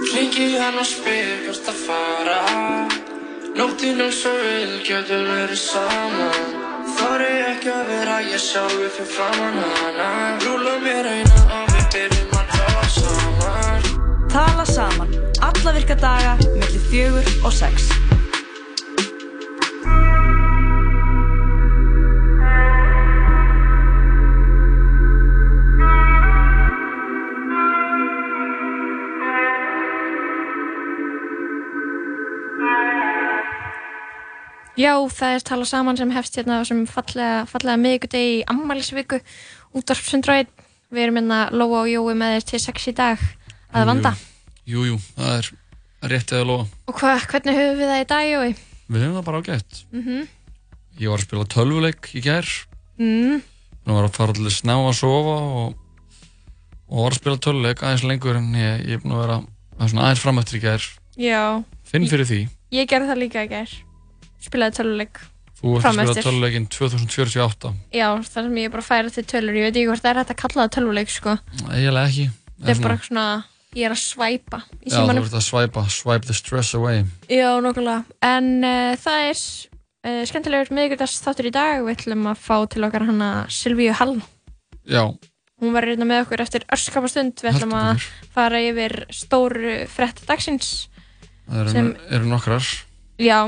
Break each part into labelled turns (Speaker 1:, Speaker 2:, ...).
Speaker 1: Ringið hann og spyr hvort að fara Nóttinum svo vil getur verið saman Þorri ekki að vera að ég sjá upp fyrir framann hana Rúla mér eina og við byrjum að tala saman
Speaker 2: Tala saman, alla virka daga, millir fjögur og sex Já, það er tala saman sem hefst hérna sem fallega, fallega miðugdegi í ammælisviku útdarpsundræð við erum hérna Lóa og Jói með þér til 6 í dag að vanda
Speaker 3: Jújú, jú, það er rétt eða Lóa
Speaker 2: Og hva, hvernig höfum við það í dag Jói?
Speaker 3: Við höfum það bara ágætt mm -hmm. Ég var að spila tölvuleik í gerð mm. Nú var að fara allir sná að sofa og, og var að spila tölvuleik aðeins lengur en ég, ég er búin að vera aðeins framöttur í
Speaker 2: gerð
Speaker 3: Finn fyrir því
Speaker 2: Ég gerði það líka í gerð spilaði töluleik
Speaker 3: Þú hefði spilað töluleikinn 2048
Speaker 2: Já, þar sem ég bara færi til tölur ég veit ekki hvort það er hægt að kalla það töluleik sko.
Speaker 3: Eginlega ekki Það
Speaker 2: er bara svona, ég er að svæpa
Speaker 3: Já, þú ert að svæpa, swipe the stress away
Speaker 2: Já, nokkulega, en uh, það er uh, skemmtilegur meðgjörðast þáttur í dag, við ætlum að fá til okkar hana Silvíu Hall
Speaker 3: Já
Speaker 2: Hún var reyna með okkur eftir örskapa stund við ætlum að fara yfir stóru frett dagsins Það eru er nokkrar Já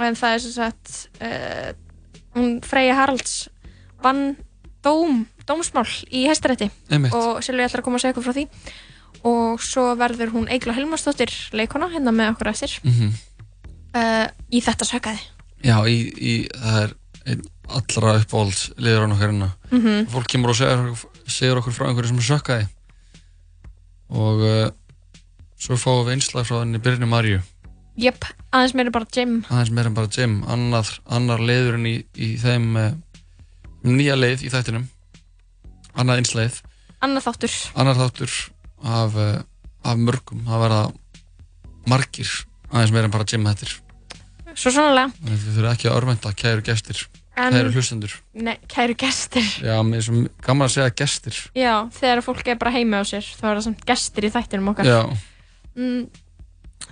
Speaker 2: en það er sem sagt uh, hún Freyja Haralds vann dóm, dómsmál í hestarætti
Speaker 3: og
Speaker 2: Silvi ætlar að koma að segja eitthvað frá því og svo verður hún Egil og Helmarsdóttir leikona hérna með okkur eftir mm -hmm. uh, í þetta sökaði
Speaker 3: Já, í, í, það er einn allra uppáhalds liður á hérna mm -hmm. fólk kemur og segir, segir okkur frá einhverju sem er sökaði og uh, svo fáum við einslag frá henni Birni Marju
Speaker 2: Jöpp, yep, aðeins meira
Speaker 3: bara gym aðeins meira
Speaker 2: bara
Speaker 3: gym, annar, annar leiðurinn í, í þeim uh, nýja leið í þættinum annað einsleið
Speaker 2: annar þáttur,
Speaker 3: annar þáttur af, uh, af mörgum, það verða margir aðeins meira bara gym hættir
Speaker 2: Svo sannlega
Speaker 3: Við þurfum ekki að örmenta kæru gestir En- kæru hlustendur
Speaker 2: Nei, kæru
Speaker 3: gestir
Speaker 2: Já,
Speaker 3: mér er svo gaman
Speaker 2: að
Speaker 3: segja
Speaker 2: gestir Já, þegar fólk er bara heima á sér þá er það samt gestir í þættinum okkar
Speaker 3: Já, mm,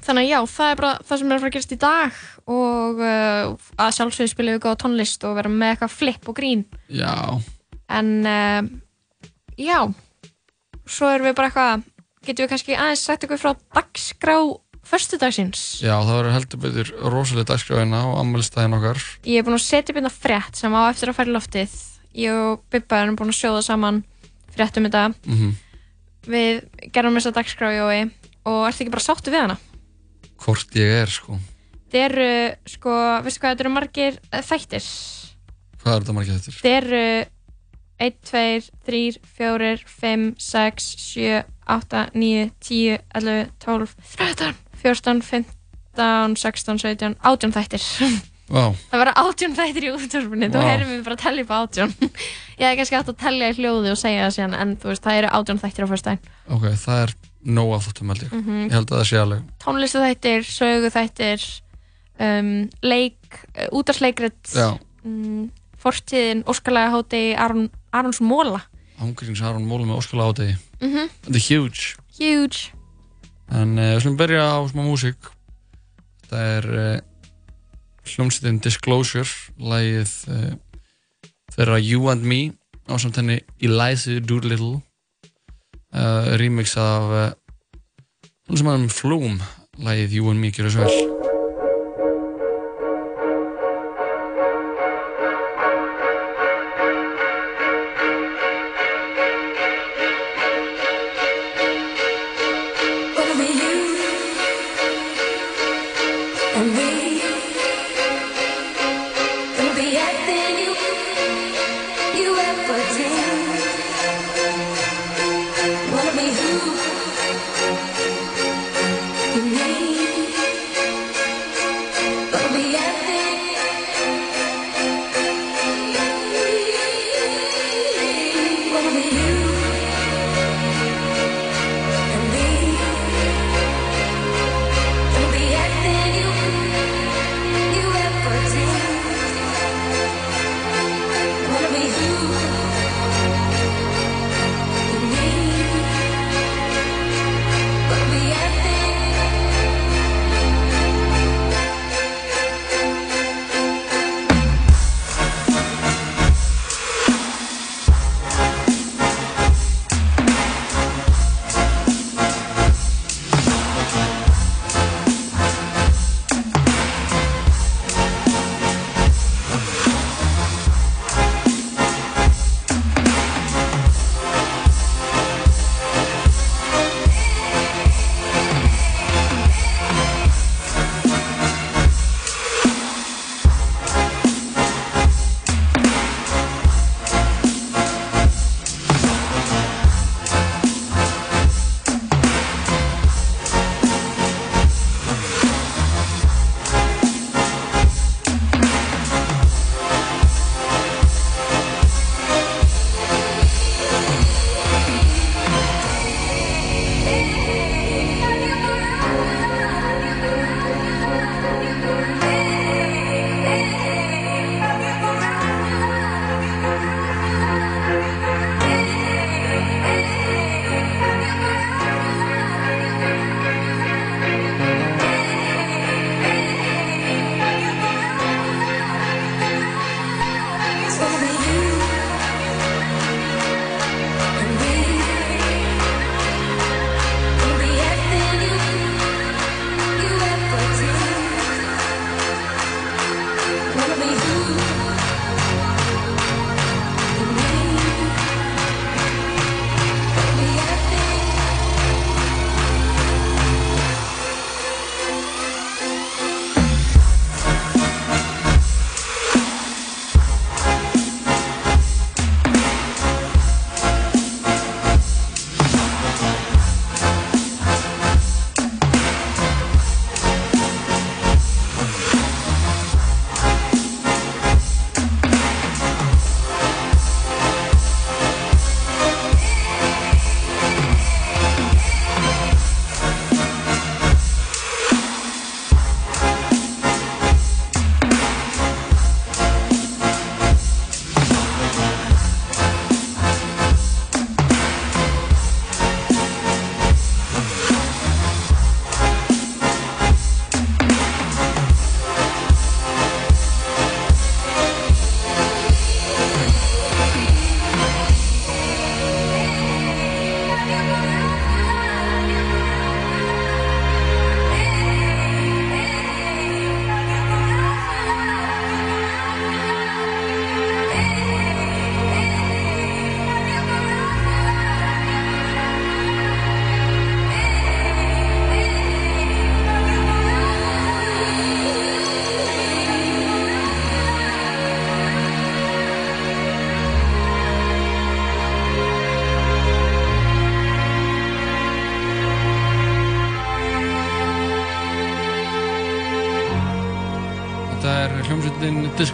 Speaker 2: þannig að já, það er bara það sem er að fara að gerast í dag og uh, að sjálfsögur spila við góða tónlist og vera með eitthvað flip og grín
Speaker 3: já.
Speaker 2: en uh, já svo erum við bara eitthvað getum við kannski aðeins sagt eitthvað frá dagskrá förstu dagsins
Speaker 3: Já, það verður heldur betur rosalega dagskráina hérna og ammælstæðin okkar
Speaker 2: Ég er búin að setja upp einna hérna frétt sem á eftir að fara í loftið ég og Bippa erum búin að sjóða saman fréttum þetta mm -hmm. við gerum þessa dagskrá Jói og ertu ekki bara sáttu við hana?
Speaker 3: hvort ég er sko
Speaker 2: Þeir eru sko, veistu hvað, þetta eru margir eh, þættir
Speaker 3: Hvað eru þetta margir þættir?
Speaker 2: Þeir eru 1, 2, 3, 4, 5, 6, 7, 8, 9, 10, 11, 12, 13, 14, 15, 16, 17, 18 þættir
Speaker 3: wow.
Speaker 2: Það verða 18 þættir í útdórfunni, wow. þú heyrðum við bara að tellja upp 18 Ég hef kannski hægt að tellja í hljóði og segja það síðan en þú veist, það eru 18 þættir á fyrstæðin
Speaker 3: Ok, það er nóg af þáttum held ég. Mm -hmm. Ég held að það sé alveg.
Speaker 2: Tónlistu þættir, sögu þættir, um, leik, eh, útarsleikrit, um, mm, fortíðin, Óskalega hátegi, Arun, Aruns Móla.
Speaker 3: Ámgríms Arun Móla með Óskalega hátegi. Mm -hmm. Þetta er
Speaker 2: huge. Huge.
Speaker 3: En uh, við slumum byrja á smá músík. Þetta er uh, eh, hljómsýtin Disclosure, lægið uh, þeirra You and Me á samtenni Eliza Doolittle Eh, remix af eh, hljómsmannum Flóm, lægið You and Me gjur þessu vel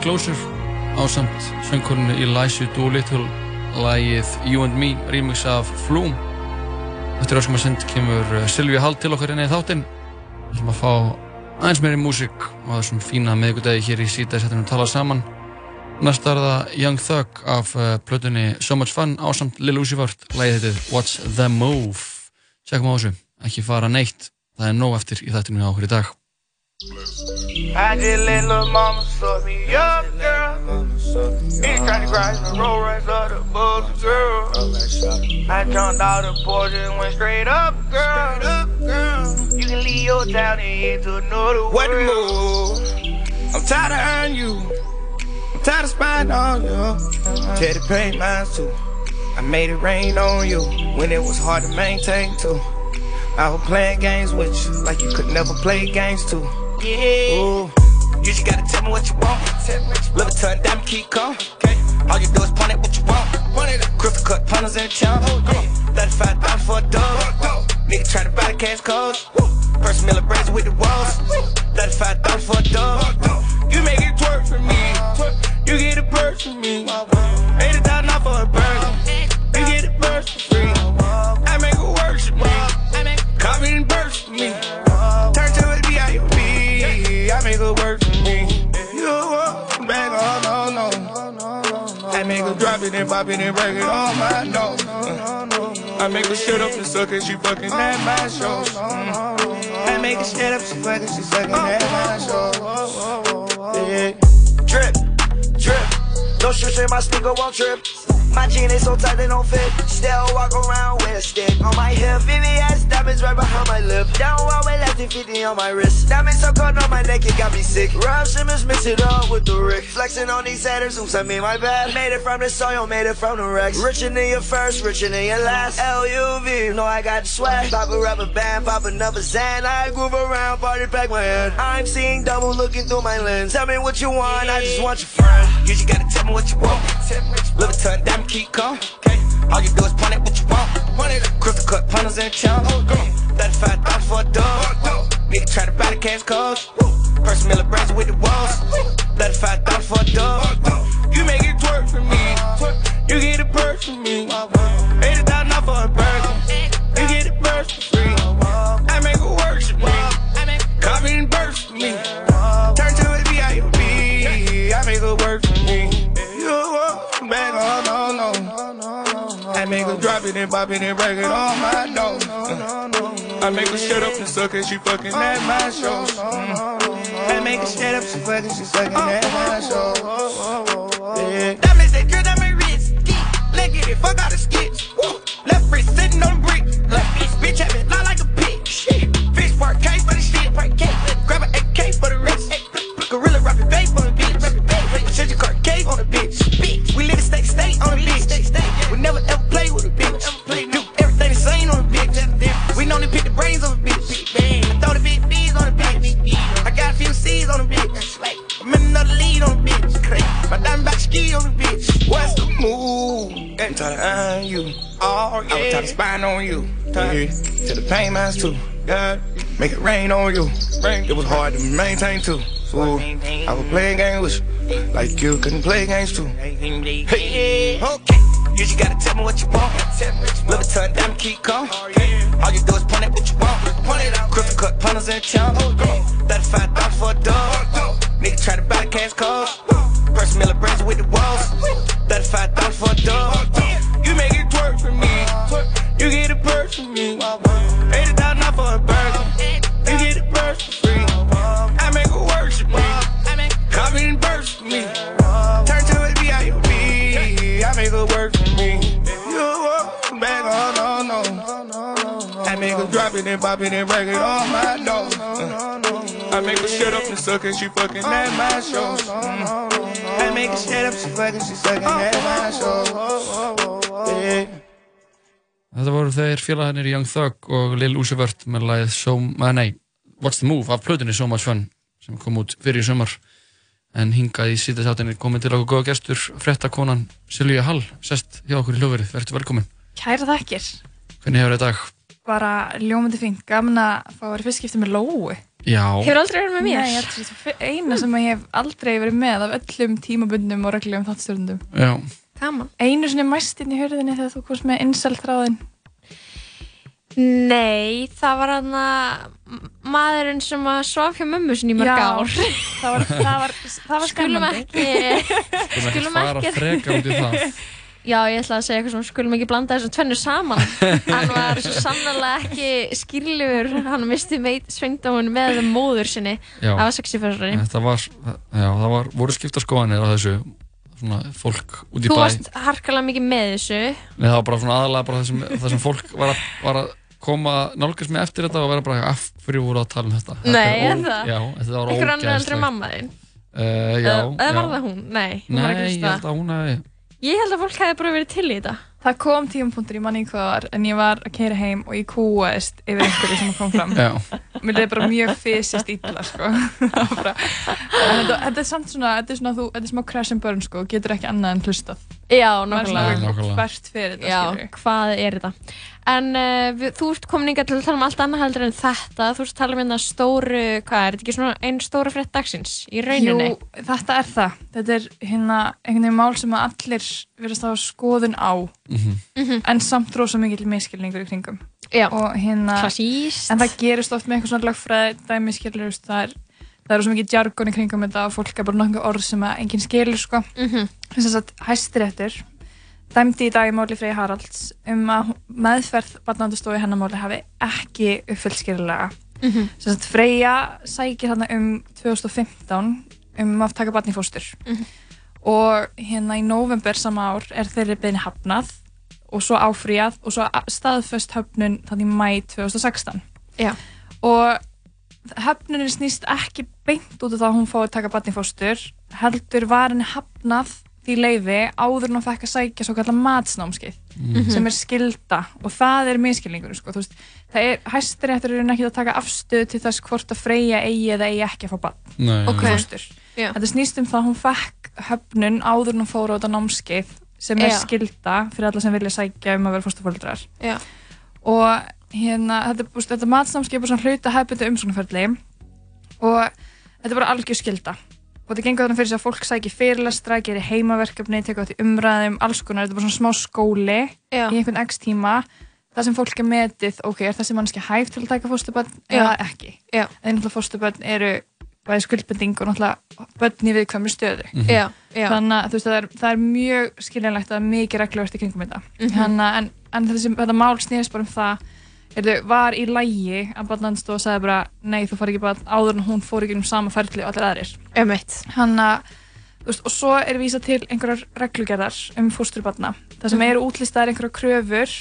Speaker 3: Closer ásamt söngurinu Eliza Doolittle lægið You and Me remix af Flume Þetta er áskum að senda kemur eh, Silvi Hald til okkar inn í þáttinn Við ætlum að fá aðeins meiri músík og það er svona fína meðgutegi hér í síta setjum við að tala saman Næst er það Young Thug af eh, plötunni So Much Fun ásamt Lil Uzi Vert lægið þetta What's the Move Tjekkum á þessu, ekki fara neitt það er nóg eftir í þættinu áhverju dag I just let little mama suck me up, girl. Bitch tried to grind the roll runs up the bulls, girl. I jumped out the porch and went straight up, girl. You can leave your town and head to another world. What move? I'm tired of earning you. I'm tired of spying on you. Tell the pain mine too. I made it rain on you when it was hard to maintain too. I was playing games with you like you could never play games too. Yeah. Ooh. You just gotta tell me what you want. Love it to a diamond keep coming. Okay. All you do is point at what you want. Crystal cut punters in town. Oh, yeah. 35 for a dog. Nigga try to buy the cash codes. First Miller braids with the walls. Thirty five thousand for a dog. you make it twerk for me. Twerk. You get a purse for me. 80,000 off for a burger. You get a purse for free. I make it work for me. Call me nigga dropping and bopping and ragging on my nose. Uh, I make her shut up and suck it, she fucking at my shows. Mm. I make her shut up, she fucking, she sucking at my shows. Yeah. Trip. No shoes in my sneaker won't trip. My jeans is so tight they don't fit. Still walk around with a stick on my hip. VVS diamonds right behind my lip. Down while we left 50 on my wrist. Diamonds so cold on my neck it got me sick. Rob Simmons mix it up with the Rick. Flexing on these haters, oops I mean my bad. Made it from the soil, made it from the wrecks. Richer than your first, richer than your last. LUV, know I got the swag. Pop a rubber band, pop another Zan. I groove around, party back my head. I'm seeing double looking through my lens. Tell me what you want, I just want your friend. You just gotta tell me what you want. Liverton diamond keep coming. All you do is point at what you want. Crystal cut punters in town. 35,000 for a dog. Nigga try to buy the cash calls. First Miller Brands with the walls. 35,000 for a dog. You make it twerk for me. You get a purse for me. 80,000 for a burger. You get a purse for free. I make it work for me. Copy and burst for me. nigga oh. drop it and bop it and break it on oh, my nose. Uh. I make her shut up and suck it, she fucking oh, at my shows. Mm. I make her shut up, she fucking, she sucking at my shows. Yeah. Diamonds, they drill down my wrist. Geek, legged it, fuck out the skits. Left wrist sitting on the brick. Left wrist, bitch, have it. Spying on you. To the pain mines too. God, make it rain on you. Rain. It was hard to maintain too. Fool, I was playing games with you, like you couldn't play games too. Hey, okay. You just gotta tell me what you want. Love a ton, diamond keep going. All you do is point at what you want. Crooked cut punters in town. That's five dollars for a dog. Nigga try to buy the cash calls. bop it and break it on my nose. Uh, I make her shut up and suck and she fucking at my shows. Mm. I make her shut up, she fucking, she sucking at my shows. Yeah. Þetta voru þeir félagarnir Young Thug og Lil Uzi Vert með lagið so, uh, eh, nei, What's the Move af plötunni So Much Fun sem kom út fyrir í sömur en hingað í síðastáttinni komið til okkur góða gestur frettakonan Silvíja Hall sest hjá okkur í hljóðverið, verður velkomin
Speaker 2: Kæra takkir
Speaker 3: Hvernig hefur þetta dag?
Speaker 2: bara ljómandi fint, gaman að fá að vera fyrstskipti með Lói.
Speaker 3: Já.
Speaker 2: Hefur aldrei verið með mér? Nei, ég er það eina sem ég hef aldrei verið með af öllum tímabundum og reglulegum þáttstörnum. Já. Gaman. Einu svona mæstinn í hörðinni þegar þú komst með innsæltráðin? Nei, það var hann að maðurinn sem að svaf hjá mömmu sinni í mörg ár. Já, það var, það var, það var skemmandi.
Speaker 3: Skulum ekki, skulum ekki. Skulum ekki fara frekand í það.
Speaker 2: Já, ég ætlaði að segja eitthvað sem skulum ekki blanda þessum tvennu saman. Hann var svo sannlega ekki skýrlifur, hann misti sveindómun með móður sinni
Speaker 3: já. af sexiförðurinn. Það var, já, það var, voru skiptarskoðanir á þessu, svona fólk út í bæ.
Speaker 2: Þú varst harkalega mikið með þessu.
Speaker 3: Nei, það var bara svona aðalega bara þessum, þessum fólk var að, var að koma nálgast með eftir þetta og vera bara af hverju voru að tala um þetta.
Speaker 2: Nei, en það? Já,
Speaker 3: þetta var ógæðislega. Ekkur
Speaker 2: annar aldrei mammaðinn? Uh, eh, já, já. Eða
Speaker 3: var
Speaker 2: það hún? Nei, hún Nei, var ekki að hlusta. Nei, ég held
Speaker 3: að
Speaker 2: hún hefði, Ég held að fólk hefði bara verið til í þetta. Það kom tíumpunktur í manni í hvaðar en ég var að keira heim og ég kúaðist yfir einhverju sem kom fram. Mér leði bara mjög fysiskt ítla sko. bara, þetta, þetta er samt svona, þetta er svona þú, þetta er smá crash and burn sko, getur ekki annað en hlustað. Já, nokkulega. Hvert fyrir þetta skilur. Já, hvað er þetta? En uh, við, þú ert komin ykkar til að tala um allt annað heldur en þetta. Þú ert að tala um einna hérna stóru, hvað er þetta ekki svona einn stóru frétt dagsins í rauninni? Jú, þetta er það. Þetta er hérna einhvern veginn mál sem að allir verðast á skoðun á. Mm -hmm. En samt rosa mikil meðskilningur í kringum. Já, hérna, klassíst. En það gerist oft með eitthvað svona lagfræði, það er meðskilningur, það er það eru svo mikið jargon í kringum þetta og fólk er bara nokkuð orð sem enginn skilur sko. mm -hmm. þess að hæstir eftir dæmdi í dag í máli Freyja Haralds um að meðferð barnavæntastofu hennamáli hafi ekki uppfyllskirilega. Mm -hmm. Svo Freyja sækir hérna um 2015 um að taka barni fóstur mm -hmm. og hérna í november sama ár er þeirri bein hafnað og svo áfríðað og svo staðföst höfnun þannig mæ 2016. Já. Og höfnunin snýst ekki beint út af það að hún fóði taka barni fóstur heldur var henni hafnað því leiði áður en þú fekk að sækja svo kallar matsnámskið mm -hmm. sem er skilda og það er miskilningur sko. veist, það er, hæstir eftir að ekki að taka afstöð til þess hvort að freyja eigi eða eigi ekki að fá bann
Speaker 3: okay.
Speaker 2: yeah. þetta snýst um það að hún fekk höfnun áður en hún fór á þetta námskið sem er yeah. skilda fyrir alla sem vilja sækja um að vera fórstaföldrar yeah. og hérna þetta, þetta matsnámskið er bara hluta hefðbundu umsóknarferðli og þetta er bara algjör skilda og þetta gengur þarna fyrir sig að fólk sækir fyrirlastra, gerir heimaverkefni, tekur átt í umræðum, alls konar, þetta er bara svona smá skóli Já. í einhvern x tíma. Það sem fólk er metið, ok, er þessi mannski hægt til að taka fósturbönn eða ekki? Já. En náttúrulega fósturbönn eru bæði skuldbending og náttúrulega bönni við hverjum stöðu. Mm -hmm. Þannig að veist, það, er, það er mjög skiljanlegt að mikið reglur verður í kringum þetta. Mm -hmm. Þannig að en, en þessi, þetta mál snýðist bara um það Erðu, var í lægi að barnan stóð og sagði bara nei þú far ekki barn áður en hún fór ekki um sama ferli og allir aðrir. Ömvitt. Hanna, þú veist, og svo er vísa til einhverjar reglugjörðar um fósturbarna. Það sem mhm. eru útlistaðar einhverjar kröfur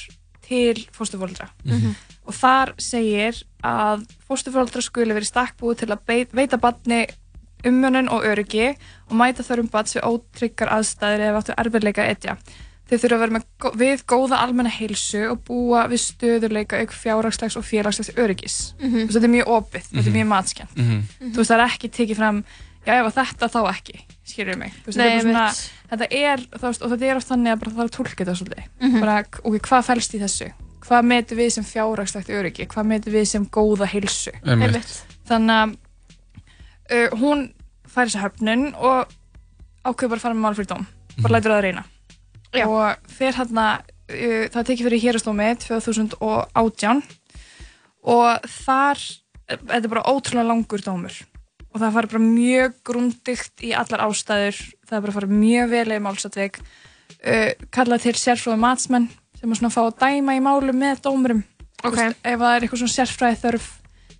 Speaker 2: til fósturfólkdra. Mm -hmm. Og þar segir að fósturfólkdra skuli verið stakkbúið til að veita barni umönun og öryggi og mæta þörfum barns við ótryggar aðstæðir eða áttu erfiðleika etja. Þeir þurfa að vera með, við góða almenna heilsu og búa við stöðurleika auk fjárhagslegs og félagslags öryggis. Mm -hmm. Þetta er mjög opið, mm -hmm. þetta er mhm. mjög matskjönd. Mm -hmm. Þú veist, það er ekki tekið fram, já, ef þetta þá ekki, skiljum mig. Veist, Nei, svona, þetta er, veist, og þetta er oft þannig að það er að tólka þetta svolítið. Mhm. Bara, ok, hvað fælst í þessu? Hvað metur við sem fjárhagslegt öryggi? Hvað metur við sem góða heilsu? Þannig að uh, hún fær þessa höfnun og ákveður bara að fara með málfyrir dóm. Bara mhm. lætur það að reyna. Já. og fyrir hann að uh, það tekið fyrir hérastómi 2018 og þar þetta er bara ótrúlega langur dómur og það fara bara mjög grundygt í allar ástæður, það bara fara mjög vel eða málsatveik uh, kallað til sérfróði matsmenn sem er svona að fá að dæma í málum með dómurum okay. Vist, ef það er eitthvað svona sérfræði þörf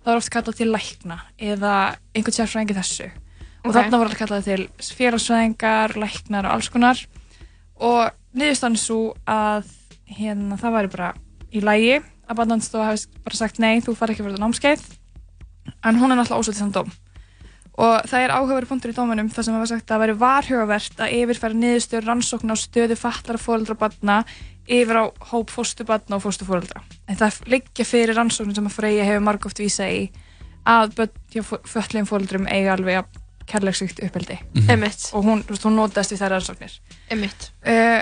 Speaker 2: það er oft kallað til lækna eða einhvern sérfræðingi þessu okay. og þarna voru alltaf kallað til félagsfræðingar læknar og alls konar og niðurstann svo að hérna, það væri bara í lægi að barnanstofa hafi bara sagt nei, þú far ekki fyrir þetta námskeið en hún er náttúrulega ósvöldið samt dóm og það er áhugaverið punktur í dóminum þar sem hafa sagt að veri varhugavert að yfirfæra niðurstöður rannsókn á stöðu fattar fólaldra barna yfir á hóp fóstu barna og fóstu fólaldra en það liggja fyrir rannsóknum sem að Freyja hefur margóft vísa í að föllin fólaldrum eiga alveg að kærleiksvíkt uppeldi mm -hmm. og hún, hún notast við þær rannsóknir uh,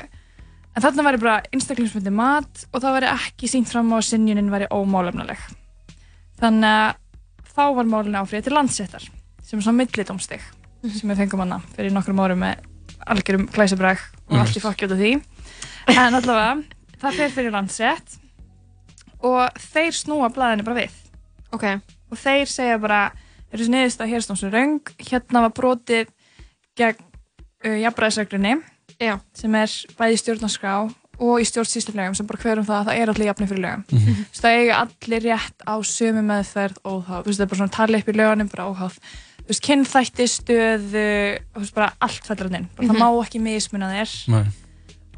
Speaker 2: En þarna væri bara einstaklingsmyndi mat og það væri ekki sínt fram á að sinjunin væri ómálefnuleg. Þannig að þá var málinu áfrið til landsettar sem er svona millidómstig mm -hmm. sem við fengum hana fyrir nokkrum árum með algjörum glæsabræk og mm -hmm. allt í fokki út af því. En allavega, það fer fyrir landsett og þeir snúa blæðinu bara við. Ok. Og þeir segja bara, þeir eru sniðist að hérstámsu röng, hérna var brotið gegn uh, jafnbræðisreglunni Já. sem er bæði stjórnarskrá og í stjórnsýslulegum sem bara hverjum það að það er allir jafnir fyrir lögum mm -hmm. þú veist það eiga allir rétt á sömu meðferð og það, það er bara svona talið upp í lögunum bara óháð, þú veist kynþætti stöðu, þú veist bara allt fellur hann inn, mm -hmm. það mhm. má ekki mismunna þér Nei.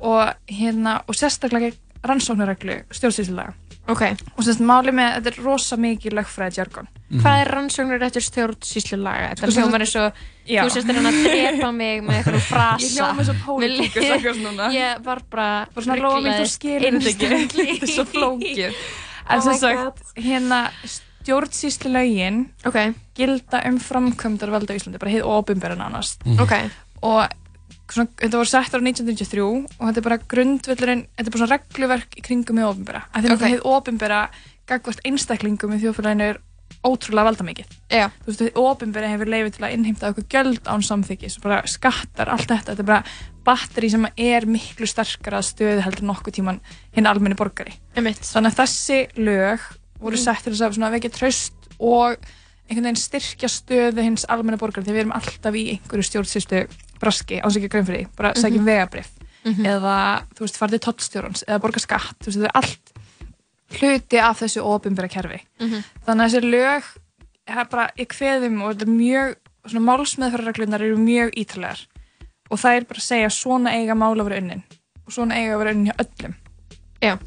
Speaker 2: og hérna og sérstaklega rannsóknarreglu stjórnsýslulega okay. og sérst máli með, þetta er rosa mikið lögfræði jargon Mm -hmm. Hvað er rannsóknur eftir stjórnsýslu laga? Þetta sko, hljómar eins og, þú sést þér hann að drepa mig með eitthvað frasa. Ég hljóma eins og pólitíku sagast núna. Ég var bara rugglaðið einstakli. Þetta er svo flókið. En oh sem sagt, hérna stjórnsýslu laugin okay. gilda um framkvæmdarvalda í Íslandi, bara heið ofinbæra nánast. Mm -hmm. okay. Og svona, þetta voru sett ára 1993 og þetta er bara grundvöldurinn, þetta er bara svona regluverk í kringum heið ofinbæra. Þegar okay. heið ofinbæra gagvast einstaklingum í þjóðfélaginu er ótrúlega
Speaker 4: valdamikið þú veist, ofinbyrði hefur leifið til að innheimta okkur göld án samþykis og bara skattar allt þetta, þetta er bara batteri sem er miklu sterkara stöðu heldur nokkuð tíman hinn almenni borgari Emitt. þannig að þessi lög voru mm. sett til þess að vekja tröst og einhvern veginn styrkja stöðu hins almenni borgari því við erum alltaf í einhverju stjórnsýrstu braski ásækja grönnfriði, bara sækja mm -hmm. vegabrif mm -hmm. eða þú veist, fartið tottstjórnans eða borga skatt, þú veist, hluti af þessu ofinbæra kerfi mm -hmm. þannig að þessi lög það er bara í hverjum og þetta er mjög svona málsmeðferðarreglunar eru mjög ítalegar og það er bara að segja svona eiga mála verið önnin og svona eiga verið önnin hjá öllum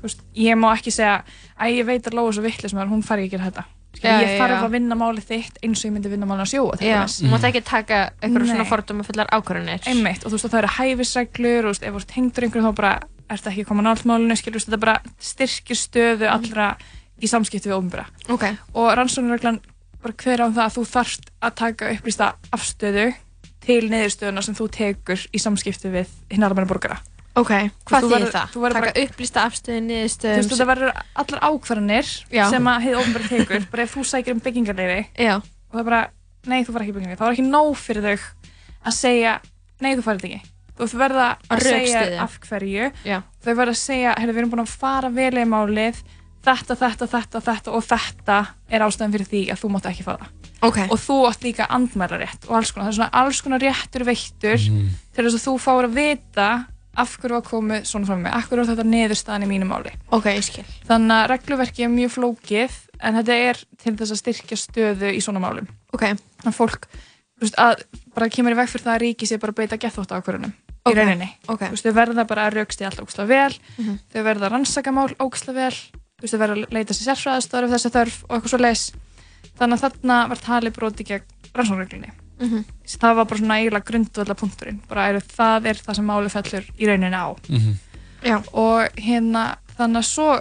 Speaker 5: veist,
Speaker 4: ég má ekki segja að ég veit að Lóa svo vittlis með hún fari ekki að þetta Já, ég þarf já. að vinna máli þitt eins og ég myndi vinna máli
Speaker 5: á
Speaker 4: sjóa
Speaker 5: Já, þú mátt ekki taka eitthvað svona fordum að fulla ákvörðunir
Speaker 4: Einmitt, og þú veist að það eru hæfisreglur og ef þú hengdur einhverju þá bara ert ekki að koma á náttmálinu, skilur, þetta bara styrkir stöðu allra í samskipti við ofnbúra.
Speaker 5: Okay.
Speaker 4: Og rannsóknarreglan var hver án um það að þú þarft að taka upplýsta afstöðu til neyðurstöðuna sem þú tekur í samskipti við hinn almenna borgara.
Speaker 5: Ok,
Speaker 4: hvað þýðir það? Taka bara, upplýsta afstöðu, neyðurstöðu? Þú veist, það verður allar ákvarðanir já. sem að heið ofnbúra tekur, bara ef þú sækir um byggingarleiði og það er bara, nei þú far ekki byggingarleiði, þá er ekki nóg fyrir þau að segja, nei þú farið ekki og þau verða að segja af hverju
Speaker 5: Já. þau
Speaker 4: verða að segja, heyrðu við erum búin að fara vel í málið, þetta, þetta, þetta, þetta og þetta er ástæðan fyrir því að þú mátt ekki fara
Speaker 5: okay.
Speaker 4: og þú átt líka andmælarétt og alls konar það er svona alls konar réttur veittur mm. til þess að þú fáur að vita af hverju að komu svona frá mig af hverju var þetta neðurstaðan í mínu máli
Speaker 5: okay,
Speaker 4: þannig að regluverki er mjög flókið en þetta er til þess að styrkja stöðu í svona málum
Speaker 5: okay.
Speaker 4: þannig að fólk, veist, að bara kemur í veg fyrir það að ríki sé bara beita gethótt á okkurunum okay. í rauninni
Speaker 5: okay. veist, þau
Speaker 4: verða bara að raukst í allt óksla vel mm -hmm. þau verða að rannsaka mál óksla vel veist, þau verða að leita sér sérfræðastöður ef þessi þörf og eitthvað svo leis þannig að þarna var tali broti gegn rannsóknarreglunni mm -hmm. það var bara svona eiginlega grundvölda punkturinn bara eru það er það sem máli fellur í rauninni á mm -hmm. og hérna þannig að svo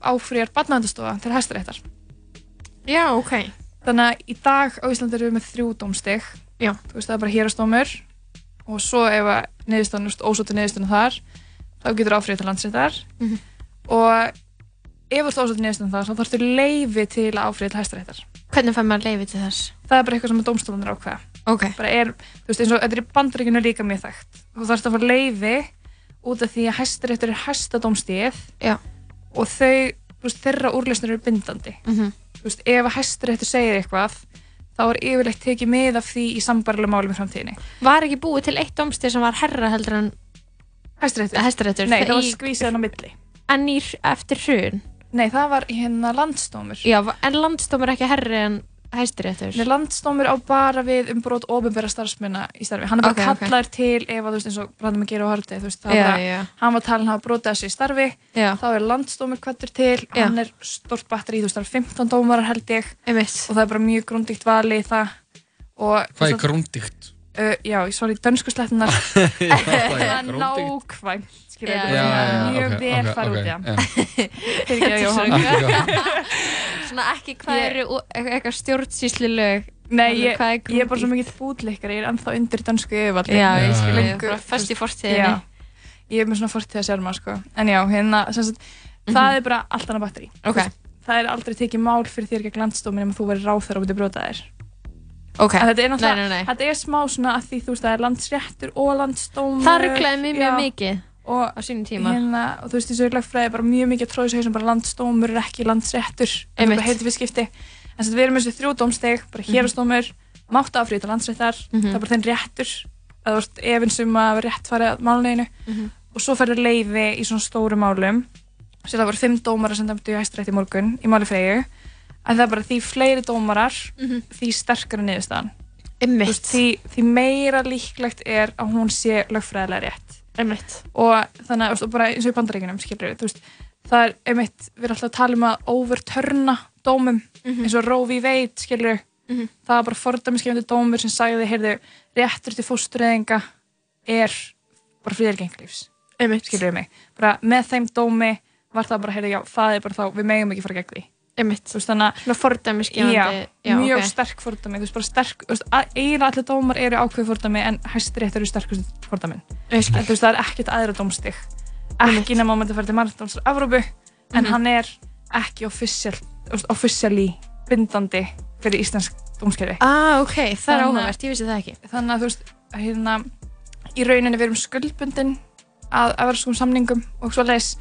Speaker 4: áfrýjar badnæðandastofa til hæstaréttar
Speaker 5: já ok
Speaker 4: þannig að í dag á Íslandi eru við með þrjú dómsteg Já. Þú veist, það er bara hérastómur, og svo ef neðustan, ósóttu neðustunum þar þá getur áfrið til landsréttar mm -hmm. og ef þú ósóttu neðustunum þar þá þarf þú leiði til áfrið til hæstaréttar
Speaker 5: Hvernig fann maður leiði til þess?
Speaker 4: Það er bara eitthvað sem domstofunir ákveða
Speaker 5: okay.
Speaker 4: er, Þú veist eins og þetta er í bandaríkinu líka mjög þægt þú þarfst að fara leiði út af því að hæstaréttur er hæstadómstíð og þau, veist, þeirra úrlesnur eru bindandi mm -hmm. veist, ef hæstaréttur segir eitthvað þá er yfirlegt tekið með af því í sambarlega málum í framtíðinni.
Speaker 5: Var ekki búið til eitt domstíð sem var herra heldur en hæsturettur?
Speaker 4: Nei, það var skvísið á milli.
Speaker 5: En í, eftir hrun?
Speaker 4: Nei, það var hérna landstómur.
Speaker 5: Já, en landstómur ekki herri en
Speaker 4: Hæstiréttur Landsdómur á bara við um brot ofinbæra starfsmynda í starfi hann er bara okay, kallar okay. til ef að þú veist eins og hann var talin að brota þessu í starfi
Speaker 5: yeah. þá
Speaker 4: er landsdómur kvartur til yeah. hann er stort batteri í þú starf 15 dómarar held ég Eimitt. og það er bara mjög grúndíkt vali
Speaker 6: það og, Hvað
Speaker 4: er
Speaker 6: grúndíkt?
Speaker 4: Uh, já, ég svar í dönsku slettunar
Speaker 5: nákvæmt
Speaker 4: mjög vel fara út
Speaker 5: þetta er svona ekki hvað eru e- eitthvað stjórnsýsli lög
Speaker 4: Nei, ég, ég er bara svo mikið fútleikari, ég er ennþá undir dansku yfirvalli.
Speaker 5: Já,
Speaker 4: ég
Speaker 5: skilja þig, bara fyrst í fortíðinni. Já,
Speaker 4: ég er með svona fortíða sérma, sko. En já, hérna, sagt, mm -hmm. það mhm. er bara allt annað batteri.
Speaker 5: Okay.
Speaker 4: Það er aldrei tekið mál fyrir þér gegn landstóminn ef þú verður ráð þar á að byrja brota þér.
Speaker 5: Okay.
Speaker 4: Þetta er náttúrulega, nei, nei, nei. þetta er smá svona að því þú veist það er landsréttur og landsdómur.
Speaker 5: Það rugglaði mjög mjög mikið á sínum tíma.
Speaker 4: Hérna, og þú veist þessu lagfræði bara mjög mikið að tróða þessu sem bara landsdómur er ekki landsréttur. Það er bara heiti við skipti. En svo við erum þessu þrjú dómsteg, bara mhm. hérastómur, mm -hmm. máttafrýt og landsréttar. Mm -hmm. Það er bara þenn réttur, það vart efinsum að vera rétt farið að máluneginu. Mm -hmm. Og svo ferur leiði í svona stóru málum. Sér það voru fimm dómar að senda um því að hæstrætti morgun í málufreyju en það er bara því fleiri dómarar mm -hmm. því sterkara niðurstaðan
Speaker 5: Veist,
Speaker 4: því, því meira líklegt er að hún sé lögfræðilega rétt einmitt. og þannig að bara eins og í bandaríkunum skilur við veist, það er einmitt, við erum alltaf að tala um að overturna dómum mm -hmm. eins og Róvi veit skilur við mm -hmm. það er bara fordæmiskefandi dómur sem sagði heyrðu, réttur til fóstureyðinga er bara fríðargenglífs skilur við mig bara með þeim dómi var það bara heyrðu, já, það er bara þá, við megum ekki fara gegn því
Speaker 5: Veist,
Speaker 4: þannig að fordæmisgefandi já, já, mjög okay. sterk fordæmi veist, sterk, veist, eiginlega allir dómar eru ákveð fordæmi en hæstirétt eru sterkust fordæmin
Speaker 5: það er ekkert aðra dómstig ekki nema að maður fær til margdómsar Afrópu en mm -hmm. hann er ekki ofisjali bindandi fyrir íslensk dómskerfi ah, okay. það er áhugavert, ég vissi
Speaker 4: það ekki þannig að þú veist hérna, í rauninni við erum skuldbundin að, að vera svona samningum og svo leiðis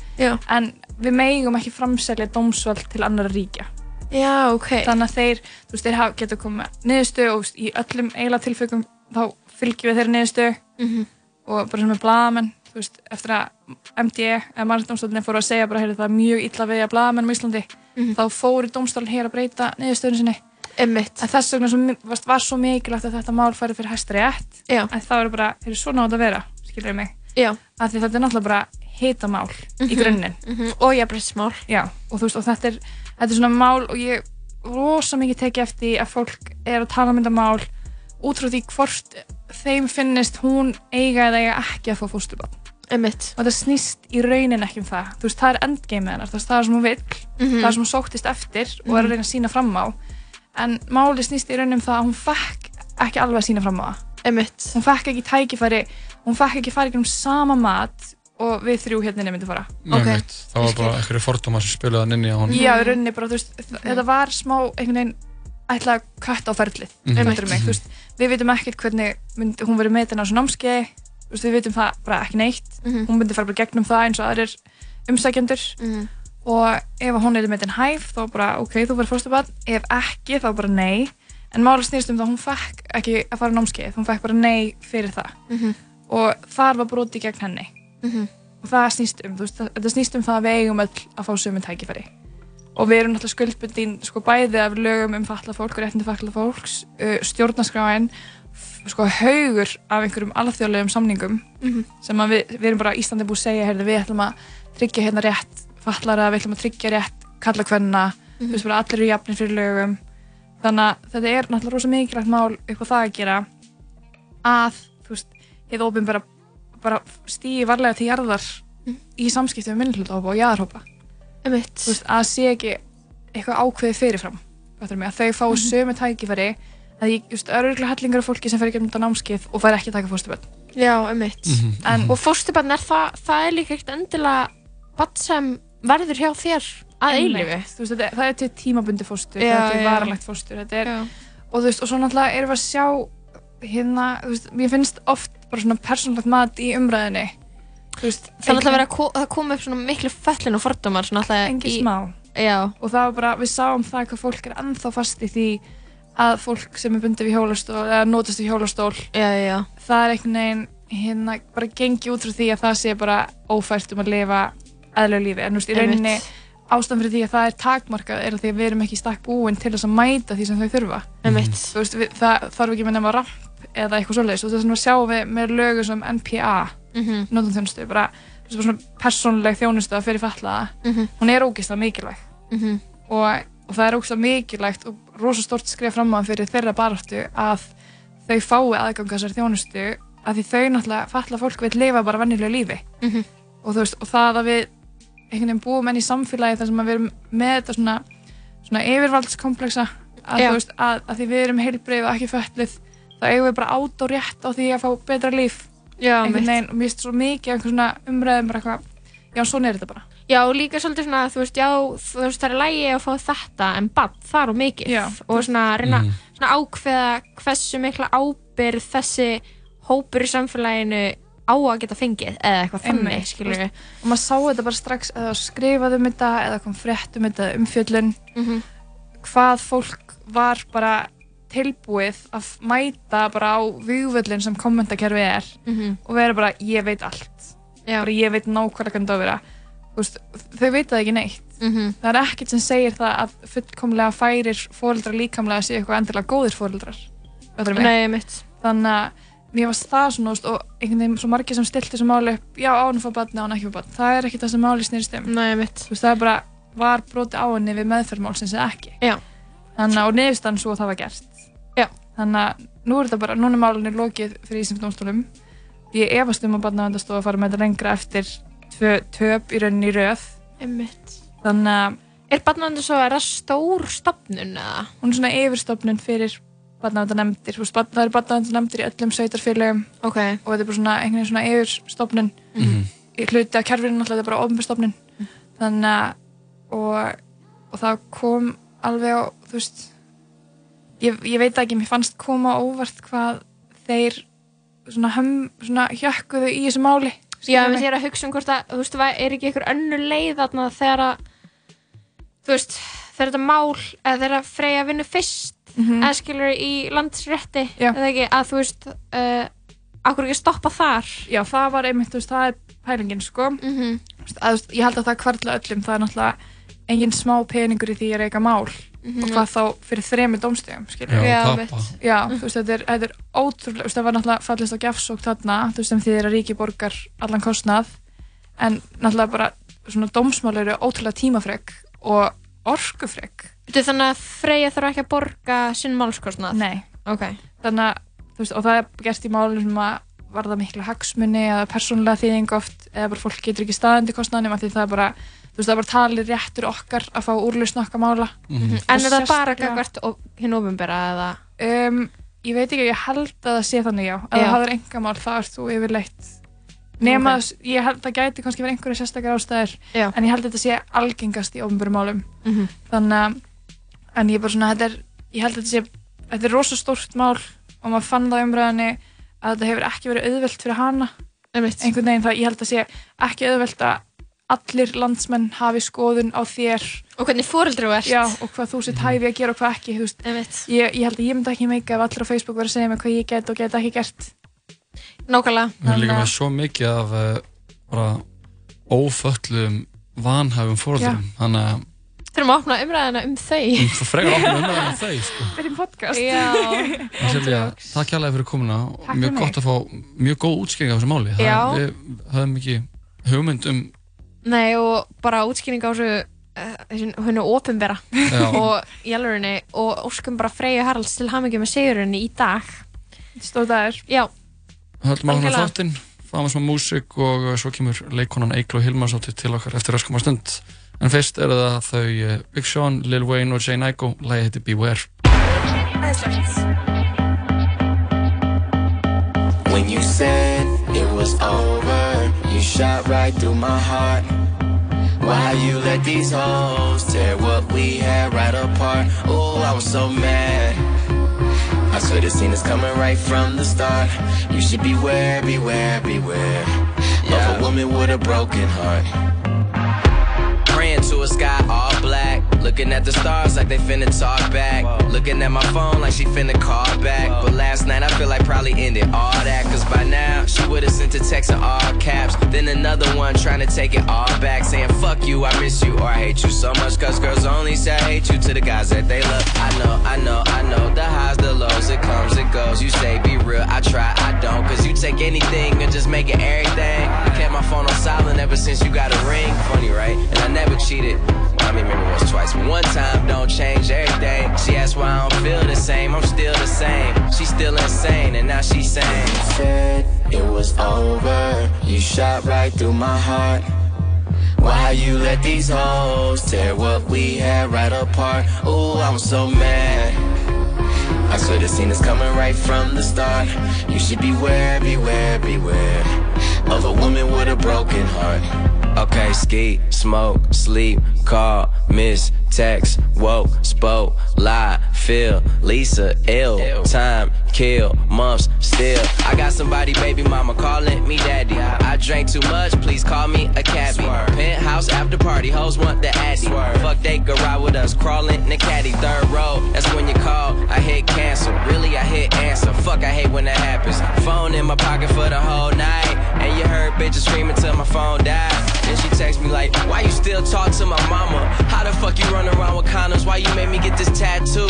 Speaker 4: en við megum ekki framselja dómsvöld til annar ríkja.
Speaker 5: Já, ok.
Speaker 4: Þannig að þeir, þú veist, þeir getur komið neðustu og í öllum eiginlega tilfökum þá fylgjum við þeirra neðustu mm -hmm. og bara sem er blagamenn, þú veist, eftir að MDE, eða Marðdómsvöldinni, fóru að segja bara, heyrðu, það er mjög illa við að blagamennum í Íslandi, mm -hmm. þá fóru dómsvöldin hér að breyta neðustöðun sinni. Emmitt. Þess vegna svo, var svo mikilvægt að þetta mál færi fyrir hæstri
Speaker 5: ett, en það eru bara, þeir eru svo
Speaker 4: nátt að vera, skiljaðu mig. Já. Að því þetta er náttúrulega bara hitamál mm -hmm. í mhm. grunninn mm -hmm.
Speaker 5: og jafnbryttismál og,
Speaker 4: og þetta er, þetta er svona mál og ég rosa mikið tekið eftir að fólk er að tala um þetta mál út frá því hvort þeim finnist hún eiga eða eiga ekki að fá fósturbað Emitt. og það snýst í raunin ekki um það þú veist það er endgame hennar, það er sem hún vil mm -hmm. það er sem hún sóktist eftir og er að mhm. reyna að sína fram á en máli snýst í raunin um það að hún fekk ekki alveg að sína fram á það
Speaker 5: Emitt.
Speaker 4: hún fekk ekki tækifæri hún fekk ekki farið um sama mat og við þrjú hérna nefndi að fara
Speaker 6: okay. það var bara einhverju fordóma sem spilaði hann inn í hann
Speaker 4: já, rauninni bara, þú veist, þetta var smá einhvern veginn ætla að kvætt á ferlið mm -hmm. veist, við veitum ekkert hvernig mynd, hún verið með þetta náttúrulega námskei við veitum það bara ekki neitt mm -hmm. hún myndi fara bara gegnum það eins og aðrir umsækjandur mm -hmm. og ef hún er með þetta hæf þá bara ok, þú verið fórstubann, ef ekki þá bara nei en mála snýstum þá hún fekk ekki að fara námskeið, hún fekk bara nei fyrir það mhm. og þar var broti gegn henni mm -hmm. og það snýst um veist, það snýst um það að við eigum öll að fá sömu tækifæri og við erum náttúrulega skuldbundin sko bæði af lögum um falla fólk og réttindi falla fólks uh, stjórnaskráin sko haugur af einhverjum alþjóðlegum samningum mm -hmm. sem við, við erum bara í Íslandi búið að segja heyrðu, við ætlum að tryggja hérna rétt fallara, við ætlum að tryggja rétt kalla hverna, mm -hmm. þú mhm. veist bara allir eru jafnir fyrir lögum þannig að þetta er náttúrulega rosa mikilvægt mál upp á það að gera að þú veist, hefur ofin bara bara stýi varlega til jarðar mm. í samskiptum með minnhjóðhópa og jæðarhópa að sé ekki eitthvað ákveðið fyrirfram að þau fá mm -hmm. sömu tækifæri að ég öruglega hellingar af fólki sem fer ekki um þetta námskið og fær ekki að taka fórstaböld
Speaker 5: Já, um eitt mm -hmm. og fórstaböldin er það, það er líka ekkert endilega hvað sem verður hjá þér að
Speaker 4: eilifi það er til tímabundi fórstur, já, það er til já, varalegt fórstur er, og, veist, og svo náttúrulega erum við að sjá hérna, veist, mér finnst oft bara svona persónlegt mat í umræðinni
Speaker 5: veist, Það er alltaf verið að það kom upp svona miklu föllin
Speaker 4: og
Speaker 5: fordómar Engi smá
Speaker 4: Já. og það var bara, við sáum það hvað fólk er ennþá fast í því að fólk sem er bundið við hjólastól, eða nótast við hjólastól
Speaker 5: já, já.
Speaker 4: það er einhvern veginn hérna bara gengi út frá því að það sé bara ófært um að lifa aðlögu lífi, en þú veist, í rauninni ástæðan fyrir því að það er takmarkað er að því að við erum ekki stakk búinn til þess að mæta því sem þau þurfa
Speaker 5: mm. þú veist, við,
Speaker 4: það þarf ekki með nefn að rampa upp eða eitthvað svolítið og þess vegna sjáum við með lögu sem NPA mm -hmm. notanþjónustu, bara svona personleg þjónustu að fyrir fallaða mm -hmm. hún er ógeist að mikilvæg mm -hmm. og, og það er ógeist að mikilvægt og rosastort skrif fram á fyrir þeirra baráttu að þau fái aðgang að þessar þjónustu að því þau náttúrulega falla fólk við að lifa bara vennilegu lífi mhm. og, veist, og það að við einhvern veginn búum enn í samfélagi þar sem við erum með þetta svona, svona yfirvaldskompleksa að, að, að því við erum heilbreyð og ekki föllið þá eigum við bara átt og rétt á því að fá betra líf
Speaker 5: já, einhvern
Speaker 4: veginn og mér finnst svo mikið einhvern svona umræðum bara eitthvað já, svona er þetta bara
Speaker 5: Já, líka svolítið svona að þú veist, já, þú veist, það er lægi að fá þetta en bann, það er á mikið já. og svona reyna mm. svona ákveða hversu mikla ábyrð þessi hópur í samfélaginu á að geta fengið eða eitthvað
Speaker 4: þannig,
Speaker 5: skilur við.
Speaker 4: Og maður sá þetta bara strax eða skrifaðum um þetta eða kom fréttum þetta um fjöllun, mm -hmm. hvað fólk var bara tilbúið að mæta bara á vývöldin sem kommentakerfi er mm -hmm. og vera bara ég veit allt
Speaker 5: bara,
Speaker 4: ég veit nákvæmlega hvernig það að vera veist, þau veit það ekki neitt mm -hmm. það er ekkert sem segir það að fullkomlega færir fóröldrar líkamlega séu eitthvað endilega góðir fóröldrar þannig að mér varst það svona veist, og einhvern veginn svo margir sem stilti þessu máli upp já án fór badna, án ekki fór badna það er ekki það sem máli snýrst um það er bara var broti á henni við meðferðmál sem sé ekki já. þannig að og nefnst hann svo að það var gert þannig að nú er þetta bara, núna er málunni lokið fyrir Íslands domstólum ég efast um að barnavendastofa fara með þetta lengra eftir tvö töp í rauninni rauð
Speaker 5: Einmitt.
Speaker 4: þannig að
Speaker 5: Er barnavendastofa stór stopnun eða?
Speaker 4: Hún er svona yfirstopnun fyrir barnavendanemndir, það eru barnavendanemndir í öllum sveitarfélögum
Speaker 5: okay.
Speaker 4: og þetta er bara svona einhvern veginn svona yfirstopnun mm -hmm. í hluti af kjærfinu náttúrulega þetta er bara ofnbjörnstopnun mm. þannig að og, og það kom alveg á þú veist ég, ég veit ekki, mér fannst koma óvart hvað þeir svona, svona hjökkuðu í þessu máli
Speaker 5: Já, ég er að hugsa um hvort að þú veist, það er ekki einhver önnu leið þarna þegar að þú veist, þegar þetta mál eða þegar að freyja vinnu fyrst mm -hmm. eða skilur í landsrétti Já. eða ekki, að þú veist uh, eh, akkur ekki stoppa þar
Speaker 4: Já, það var einmitt, þú veist, það er pælingin sko, mm -hmm. að, veist, ég held að það kvartla öllum, það er náttúrulega engin smá peningur í því að reyka mál mm -hmm. og mhm. hvað þá fyrir þremi domstegum skilja.
Speaker 6: Já, tappa.
Speaker 4: Já, mhm. þú veist, þetta er, þetta er ótrúlega, þú veist, það var náttúrulega fallist á gefsók þarna, þú veist, því þeirra ríki borgar allan kostnað, en náttúrulega bara svona domsmál eru ótrúlega tímafreg og orgufreg.
Speaker 5: Þetta er þannig að Freyja þarf ekki að borga sinn málskostnað?
Speaker 4: Nei.
Speaker 5: Ok.
Speaker 4: Þannig að, þú veist, og það er gert í málum sem að var það miklu hagsmunni eða persónulega þýðing oft eða bara fólk getur ekki staðandi kostnað nema því það er bara þú veist það er bara talið réttur okkar að fá úrlýsna okkar mála mm -hmm.
Speaker 5: En er það bara gangvart hinn ofinbæra eða?
Speaker 4: Um, ég veit ekki, ég held að það sé þannig já að það hafður enga mál, það ert þú yfirleitt nema þess, okay. ég held að það gæti kannski verið einhverju sérstakar ástæðir
Speaker 5: já.
Speaker 4: en ég held að þetta sé algengast í ofinbæra málum mm -hmm. þannig að en ég bara svona, þetta er, ég held að þetta sé þetta er rosalega stórt mál og maður fann það umræðinni að þetta hefur ekki verið auðvelt fyrir hana einhvern veginn það, ég held að sé ekki auðvelt að allir landsmenn hafi skoðun á þér
Speaker 5: og hvernig fórildri
Speaker 4: þú
Speaker 5: ert
Speaker 4: já, og hvað þú sitt hæfi að gera og hvað ekki veist, ég, ég held að ég myndi ekki meika ef allir á Facebook verið að segja mig hvað ég get og get ekki gert Nákvæmlega
Speaker 6: Mér er líka með svo mikið af eh, bara óföllum vanhæfum fórildrum
Speaker 5: þannig að Þurfum að opna umræðina um þau
Speaker 6: Þú frekar að opna umræðina um þau
Speaker 5: sko. Þetta er podcast
Speaker 6: Silja,
Speaker 5: Takk
Speaker 6: hjálpa fyrir komuna Mjög gott að fá mjög góð útskeng af þessu máli Það, við höfum ekki
Speaker 5: hugmynd um Nei og bara útskýring á þessu hennu eh, ofinbera og í alvegurinu og óskum bara Freyja Haralds til hamingi með segjurinni í dag
Speaker 4: Stór dagur Já
Speaker 6: Haldum að hún er þáttinn það var smá músík og eh, svo kemur leikonan Eiklo Hilmarsóttir til okkar eftir öskuma stund en fyrst er það þau eh, Big Sean, Lil Wayne og Jane Aiko lægi hitti Beware When you said it was over you shot right through my heart Why you let these hoes tear what we had right apart Oh, I was so mad I should have seen this coming right from the start You should beware, beware, beware yeah. Of a woman with a broken heart Praying to a sky all Looking at the stars like they finna talk back. Looking at my phone like she finna call back. But last night I feel like probably ended all that. Cause by now she would've sent a text in all caps. Then another one trying to take it all back. Saying fuck you, I miss you, or I hate you so much. Cause girls only
Speaker 7: say I hate you to the guys that they love. I know, I know, I know. The highs, the lows, it comes, it goes. You say be real, I try, I don't. Cause you take anything and just make it everything. I kept my phone on silent ever since you got a ring. Funny, right? And I never cheated. I mean, maybe once, twice. One time don't change everything. She asked why I don't feel the same. I'm still the same. She's still insane, and now she's saying. Said it was over. You shot right through my heart. Why you let these hoes tear what we had right apart? Ooh, I'm so mad. I could've seen this coming right from the start. You should beware, beware, beware of a woman with a broken heart. Okay, ski, smoke, sleep, call, miss, text, woke, spoke, lie, feel, Lisa, ill, time, kill, months, still. I got somebody, baby mama, calling me daddy. I drank too much, please call me a cabbie. Penthouse after party, hoes want the addy. Fuck, they could ride with us, crawling in the caddy. Third row, that's when you call, I hit cancel. Really, I hit answer. Fuck, I hate when that happens. Phone in my pocket for the whole night. And you heard bitches screaming till my phone died. Then she text me like, why you still talk to my mama? How the fuck you run run around with condoms, why you made me get this tattoo?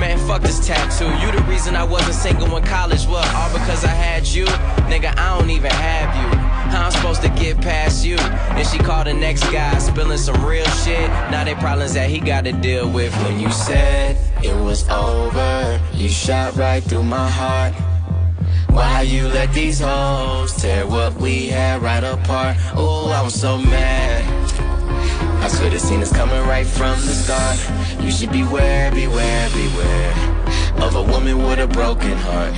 Speaker 7: Man, fuck this tattoo. You the reason I wasn't single in college, well, All because I had you? Nigga, I don't even have you. How I'm supposed to get past you? Then she called the next guy, spilling some real shit. Now they problems that he gotta deal with. When you said it was over, you shot right through my heart. Why you let these hoes tear what we had right apart? Oh, I was so mad. I should've seen this coming right from the start You should beware, beware, beware Of a woman with a broken heart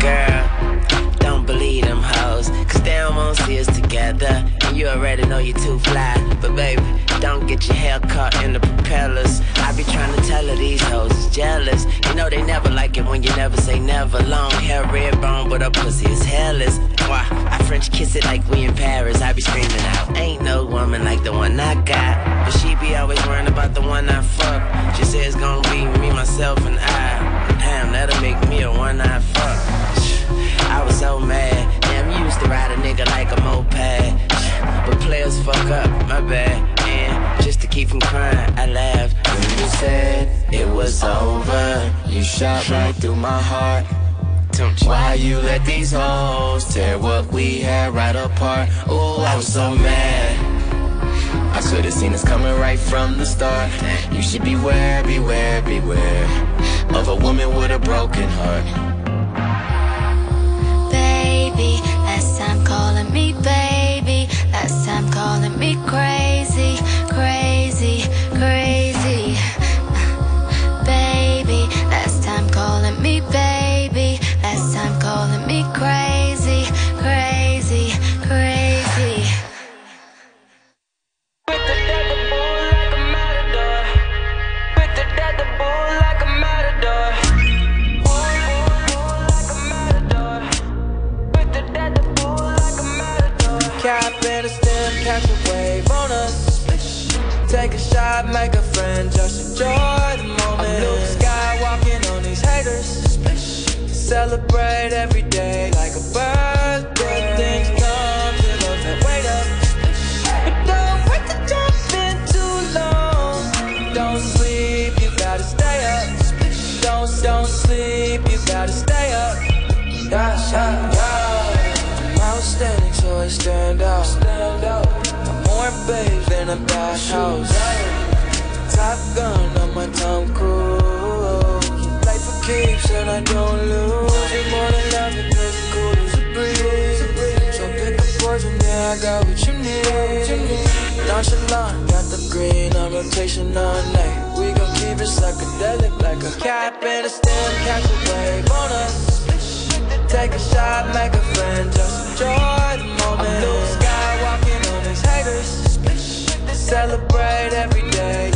Speaker 7: Girl, don't believe them hoes Cause they don't wanna see us together And you already know you're too fly But baby don't get your hair cut in the propellers. I be trying to tell her these hoes is jealous. You know they never like it when you never say never. Long hair, red bone, but her pussy is hairless. Why? I French kiss it like we in Paris. I be screaming out. Ain't no woman like the one I got. But she be always worrying about the one I fuck. She says it's gonna be me, myself, and I. Damn, that'll make me a one-eyed fuck. I was so mad. Damn, you used to ride a nigga like a moped. But players fuck up, my bad just to keep from crying. I laughed when you said it was over. You shot right through my heart. Why you let these hoes tear what we had right apart? Ooh, I was so mad. I should've seen this coming right from the start. You should beware, beware, beware of a woman with a broken heart. Baby time calling me crazy, crazy, crazy vibe like a friend, just enjoy the moment. I'm Luke Skywalking on these haters. Celebrate every day like a birthday. Things come to those that wait up. But don't wait to jump in too long. Don't sleep, you gotta stay up. Don't, don't sleep, you gotta stay up. Yeah, I'm outstanding, so I stand out. Stand I'm more babe than a bash house gonna my time cool Life a keeps and I don't lose You more than love it, cause it's cool as a breeze So pick the poison, yeah, I got what you need
Speaker 8: Nonchalant, got the green on rotation all night We gon' keep it psychedelic like a cap and a stem Catch a wave on us Take a shot, make a friend, just enjoy the moment I'm blue sky walking on these haters Celebrate every day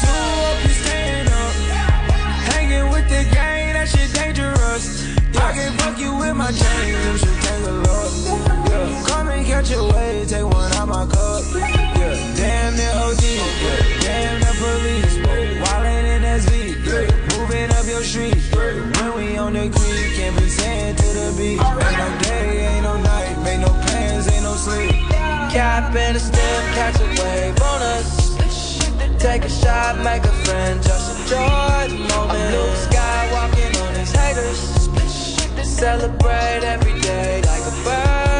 Speaker 8: in my chains, you should take a look. Yeah, come and catch a wave, take one out my cup. Yeah, damn the OD, yeah, damn the police. Wildin' in SV, yeah, moving up your street. When we on the creek, can't be sand to the beach. Ain't no day, ain't no night, make no plans, ain't no sleep. Cap in a stem, catch a wave on us. Take a shot, make a friend, just enjoy the moment. I'm Luke Skywalking on these haters celebrate every day like a bird.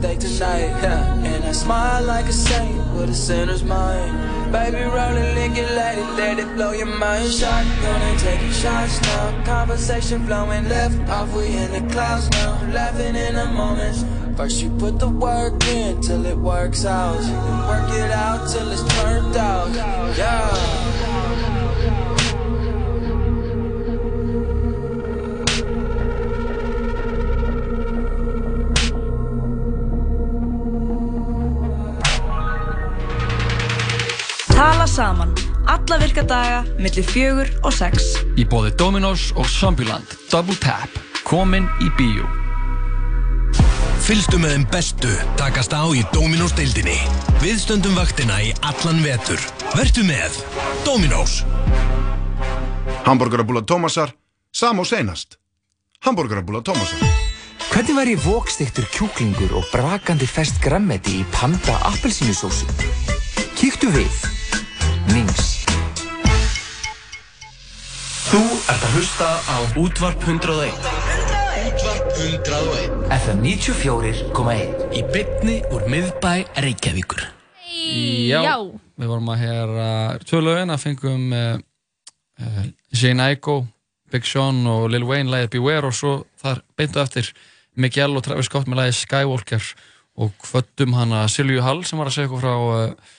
Speaker 8: stay tonight. Yeah. And I smile like a saint with a sinner's mind. Baby, roll it, lick it, let it, let it blow your mind. Shotgun and taking shots now. Conversation flowing left off, we in the clouds now. Laughing in the moments. First you put the work in till it works out. work it out till it's turned out. Yeah. saman alla virka daga millir fjögur og sex í bóði Dominos og Zombieland Double Tap, komin í bíu Fylgstu með þeim bestu takast á í Dominos deildinni viðstöndum vaktina í allan vetur verðu með Dominos
Speaker 9: Hamburgerabúla Tómasar Sam og senast Hamburgerabúla Tómasar
Speaker 8: Hvernig væri vokstiktur kjúklingur og brakandi fest grammeti í panda appelsínusósu? Kíktu við Mings. Þú ert að hlusta á Útvarp 101. Útvarp 101. FM 94.1. Í bytni úr miðbæ Reykjavíkur.
Speaker 10: Já.
Speaker 11: Já. Við vorum að hera tjóðlaugin að fengum uh, eh, Jane eh, Aiko, Big Sean og Lil Wayne læðið Beware og svo þar beintu eftir Miguel og Travis Scott með læðið Skywalker og kvöttum hana Silju Hall sem var að segja okkur frá uh,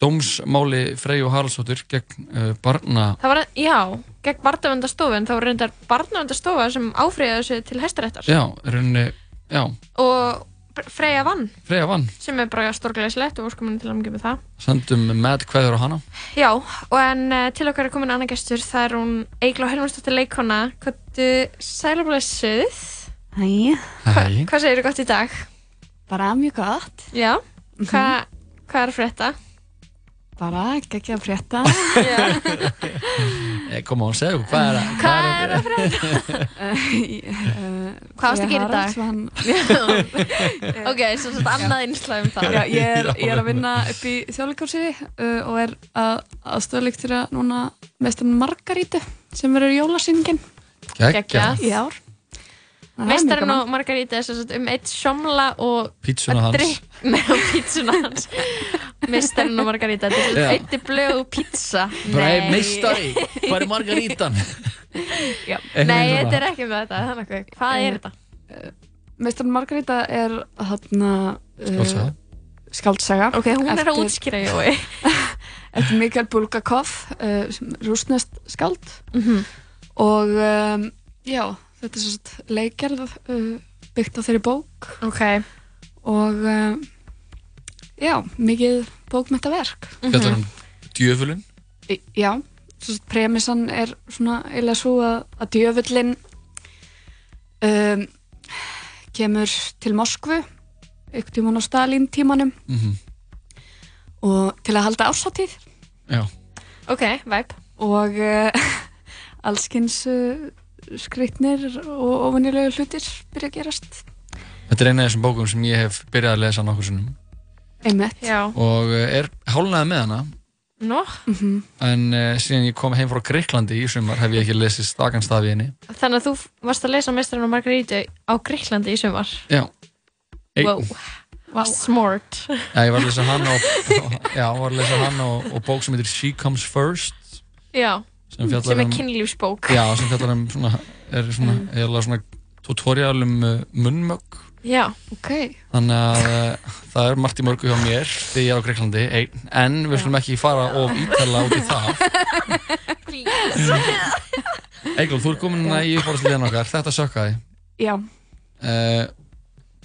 Speaker 11: dómsmáli Freyju Haraldsdóttur gegn uh, barna...
Speaker 10: Það var, já, gegn barnavöndarstofun, þá var reyndar barnavöndarstofa sem áfriðaði þessu til hestarættar.
Speaker 11: Já, reyndi, já.
Speaker 10: Og Freyja vann.
Speaker 11: Freyja vann.
Speaker 10: Sem er bara storkilega slett og óskuminn til að mikið með það.
Speaker 11: Sendum með hverður á hana.
Speaker 10: Já, og en uh, til okkar er komin annar gestur, það er hún Eikla Helmarsdóttir leikona. Hvort sælublega söð?
Speaker 12: Hæ.
Speaker 10: Hva, hvað segir þú gott í dag? Bara
Speaker 12: mjög gott. Já, mhm.
Speaker 10: Hva, mm -hmm. hvað er frétta?
Speaker 12: bara, ekki að frétta
Speaker 11: Koma og segja, hvað er að Hvað er að frétta?
Speaker 10: Eh, hvað varst að gera í dag? Svan... ok, svo svona annað einslæg um það Já,
Speaker 13: ég, er, ég er að vinna upp í þjóðleikursi uh, eh, og er að, að stöðleiktira núna meðstunum Margarítu sem verður jólasýningin
Speaker 11: Gekka
Speaker 10: Í ár Meistarinn og Margarita er svolítið um eitt sjómla og
Speaker 11: Pítsuna
Speaker 10: hans Nei, pítsuna hans Meistarinn og Margarita Þetta er svolítið eittir blöð og pítsa
Speaker 11: Nei, meistari, hvað er Margaritan?
Speaker 10: Nei, þetta er ekki með þetta Hvað er þetta?
Speaker 13: Eh, Meistarinn Margarita er hátna uh,
Speaker 11: eh,
Speaker 13: Skaldsaga
Speaker 10: Ok, hún er að útskýra jói Þetta
Speaker 13: er Mikael Bulgakov uh, eh, Rúsnest skald mm -hmm. Og um, já þetta er svona leikjarð uh, byggt á þeirri bók
Speaker 10: okay.
Speaker 13: og uh, já, mikið bókmetaverk
Speaker 11: Þetta mhm.
Speaker 13: er
Speaker 11: um djöfulin?
Speaker 13: Í, já, svona premissan er svona eða svo að, að djöfullin um, kemur til Moskvu ykkur tíman á Stalin tímanum mm -hmm. og til að halda ásáttíð Já
Speaker 10: Ok, væp
Speaker 13: og uh, allskynns uh, skritnir og ofinnilega hlutir byrja að gerast.
Speaker 11: Þetta er eina af þessum bókum sem ég hef byrjað að lesa nokkur sinnum. Einmitt. Já. Og eh, er hálnaði með hana.
Speaker 10: Nó. No. Mm -hmm.
Speaker 11: En uh, síðan ég kom heim frá Greiklandi í sumar hef ég ekki lesið stakanstað við henni.
Speaker 10: Þannig að þú varst að lesa Mestrarinn og Margaríti á Greiklandi í sumar. Já. Eik. Wow. Wow. Smart.
Speaker 11: Já, ég var að lesa hann og, og, já, var að lesa hann og, og bók sem heitir She Comes First.
Speaker 10: Já
Speaker 11: sem, sem er
Speaker 10: um- kynlífsbók
Speaker 11: já, sem fjallar um svona, er svona, mm. svona tutorial um uh, munmögg
Speaker 10: Já, ok.
Speaker 11: Þannig að uh, það er margt í mörgu hjá mér þegar ég er á Greiklandi, ein, en við skulum ekki fara of ítala út í það. Eglur, þú er komin í uppváðsliðan okkar, þetta sökkaði. Já. Uh,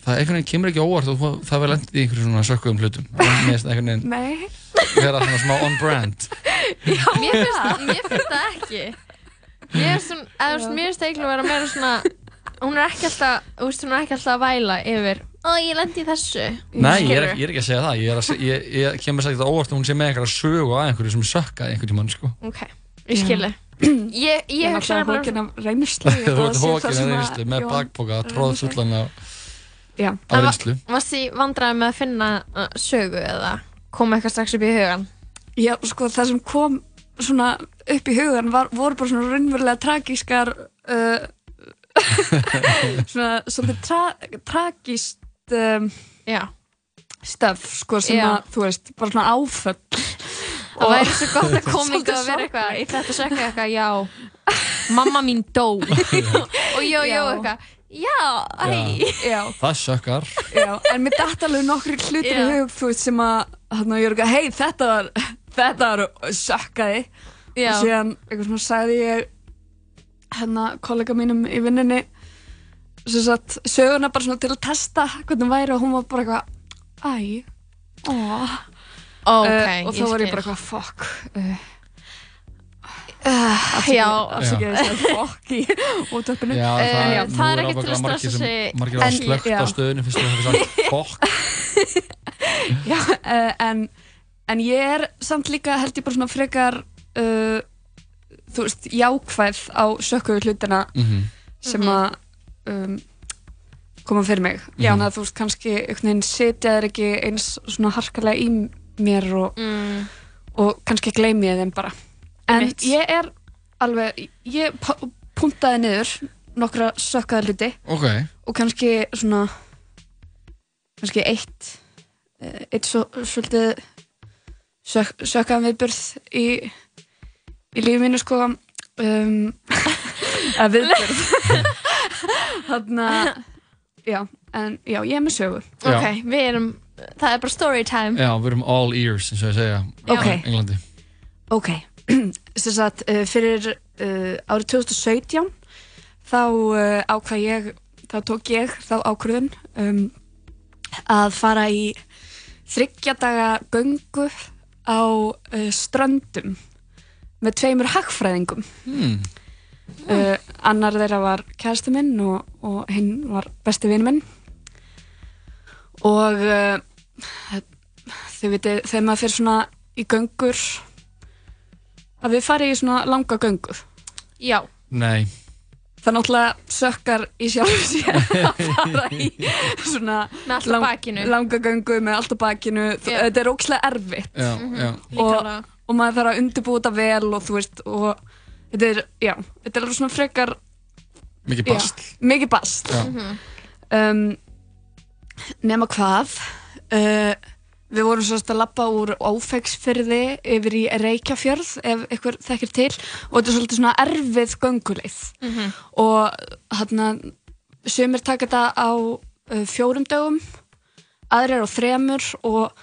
Speaker 11: það einhvern veginn kemur ekki óvart og það verður lendið í einhverjum svona sökkuðum hlutum mér finnst einhvern
Speaker 10: veginn
Speaker 11: vera svona smá on brand
Speaker 10: Já, mér finnst það ekki mér finnst það eiginlega vera meira svona hún er ekki alltaf, þú veist, hún er ekki alltaf að væla yfir, ó ég lendi í þessu
Speaker 11: Nei, ég er, ég er ekki að segja það ég, að, ég, ég kemur sætt óvart og hún sé með einhverja sögu að einhverju sem sökkaði einhverjum mann sko. Ok, ég skilði Ég hugsa nefnilega Þú veist, hókina reynslu
Speaker 13: með
Speaker 10: bakboka,
Speaker 11: tróðsullan og Já. á reynslu.
Speaker 10: Varst því vandraði með að finna uh, sögu eða kom eitthvað strax upp í hugan?
Speaker 13: Já, sko það sem kom svona upp í hugan var, voru bara svona raunverulega tragískar uh, svona svolítið tra tragíst
Speaker 10: um,
Speaker 13: stöf sko sem Já. að, þú veist, bara svona áföll.
Speaker 10: Það væri svo gott að koma yngi að vera eitthvað, ég ætla að sökja eitthvað, já, mamma mín dó og jó, jó, eitthvað, já,
Speaker 11: æj það sökkar
Speaker 13: Já, en mér dætt alveg nokkru hlutir í Já. hug þú veist sem að hérna ég er eitthvað hei þetta var þetta var sökkaði Já. og síðan eitthvað svona sagði ég hérna kollega mínum í vinnunni sem sagt söguna bara svona til að testa hvernig hún væri og hún var bara eitthvað æ, ó
Speaker 10: ok, eh,
Speaker 13: og þá var
Speaker 10: ég
Speaker 13: bara eitthvað fuck uh,
Speaker 10: Uh, já,
Speaker 13: afsakið að eh, það er fokki út af uppinu.
Speaker 11: Það er ekki til að stressa sig. Margir á slögt á stöðunum fyrst og það er svona fokk.
Speaker 13: Já, uh, en, en ég er samt líka held ég bara svona frekar, uh, þú veist, jákvæð á sökkuðu hlutina mm -hmm. sem mhm. að um, koma fyrir mig. Já, mhm. þannig að þú veist, kannski einhvern veginn setja þér ekki eins svona harkalega í mér og, mm. og kannski gleymi ég þeim bara en mitt. ég er alveg ég puntaði niður nokkra sökkaða hluti
Speaker 11: okay.
Speaker 13: og kannski svona kannski eitt eh, eitt svo, svolítið sök, sökkaðan viðbörð í, í lífinu sko um, eða viðbörð þannig að já, en já, ég er með
Speaker 10: sögur ok, við erum, það er bara story time
Speaker 11: já, við erum all ears, eins og ég segja okay. á Englandi
Speaker 13: ok, ok sagt, eh, fyrir uh, árið 2017 þá uh, ákvað ég þá tók ég þá ákvöðun um, að fara í þryggjadaga göngu á uh, ströndum með tveimur hagfræðingum hmm. uh, annar þeirra var kærastu minn og, og hinn var besti vinn minn og uh, þau veitu, þegar maður fyrir svona í göngur að við farið í svona langa göngu
Speaker 10: já
Speaker 11: Nei.
Speaker 13: það náttúrulega sökkar í sjálf sér að fara í svona með lang,
Speaker 10: alltaf bakinu
Speaker 13: langa göngu með allt á bakinu Þú- Já. þetta er ókslega erfitt
Speaker 11: já, mhm. já. og,
Speaker 13: Líklega. og maður þarf að undirbúa þetta vel og þú veist og þetta er, já, þetta er alveg svona frekar
Speaker 11: mikið já, bast
Speaker 13: mikið bast Já. Mhm.
Speaker 11: um,
Speaker 13: nema hvað uh, Við vorum svolítið að lappa úr áfegsfyrði yfir í Reykjafjörð ef ykkur þekkir til og þetta er svolítið svona erfið gönguleið mm -hmm. og hérna sömur taka þetta á uh, fjórum dögum, aðrir á þremur og,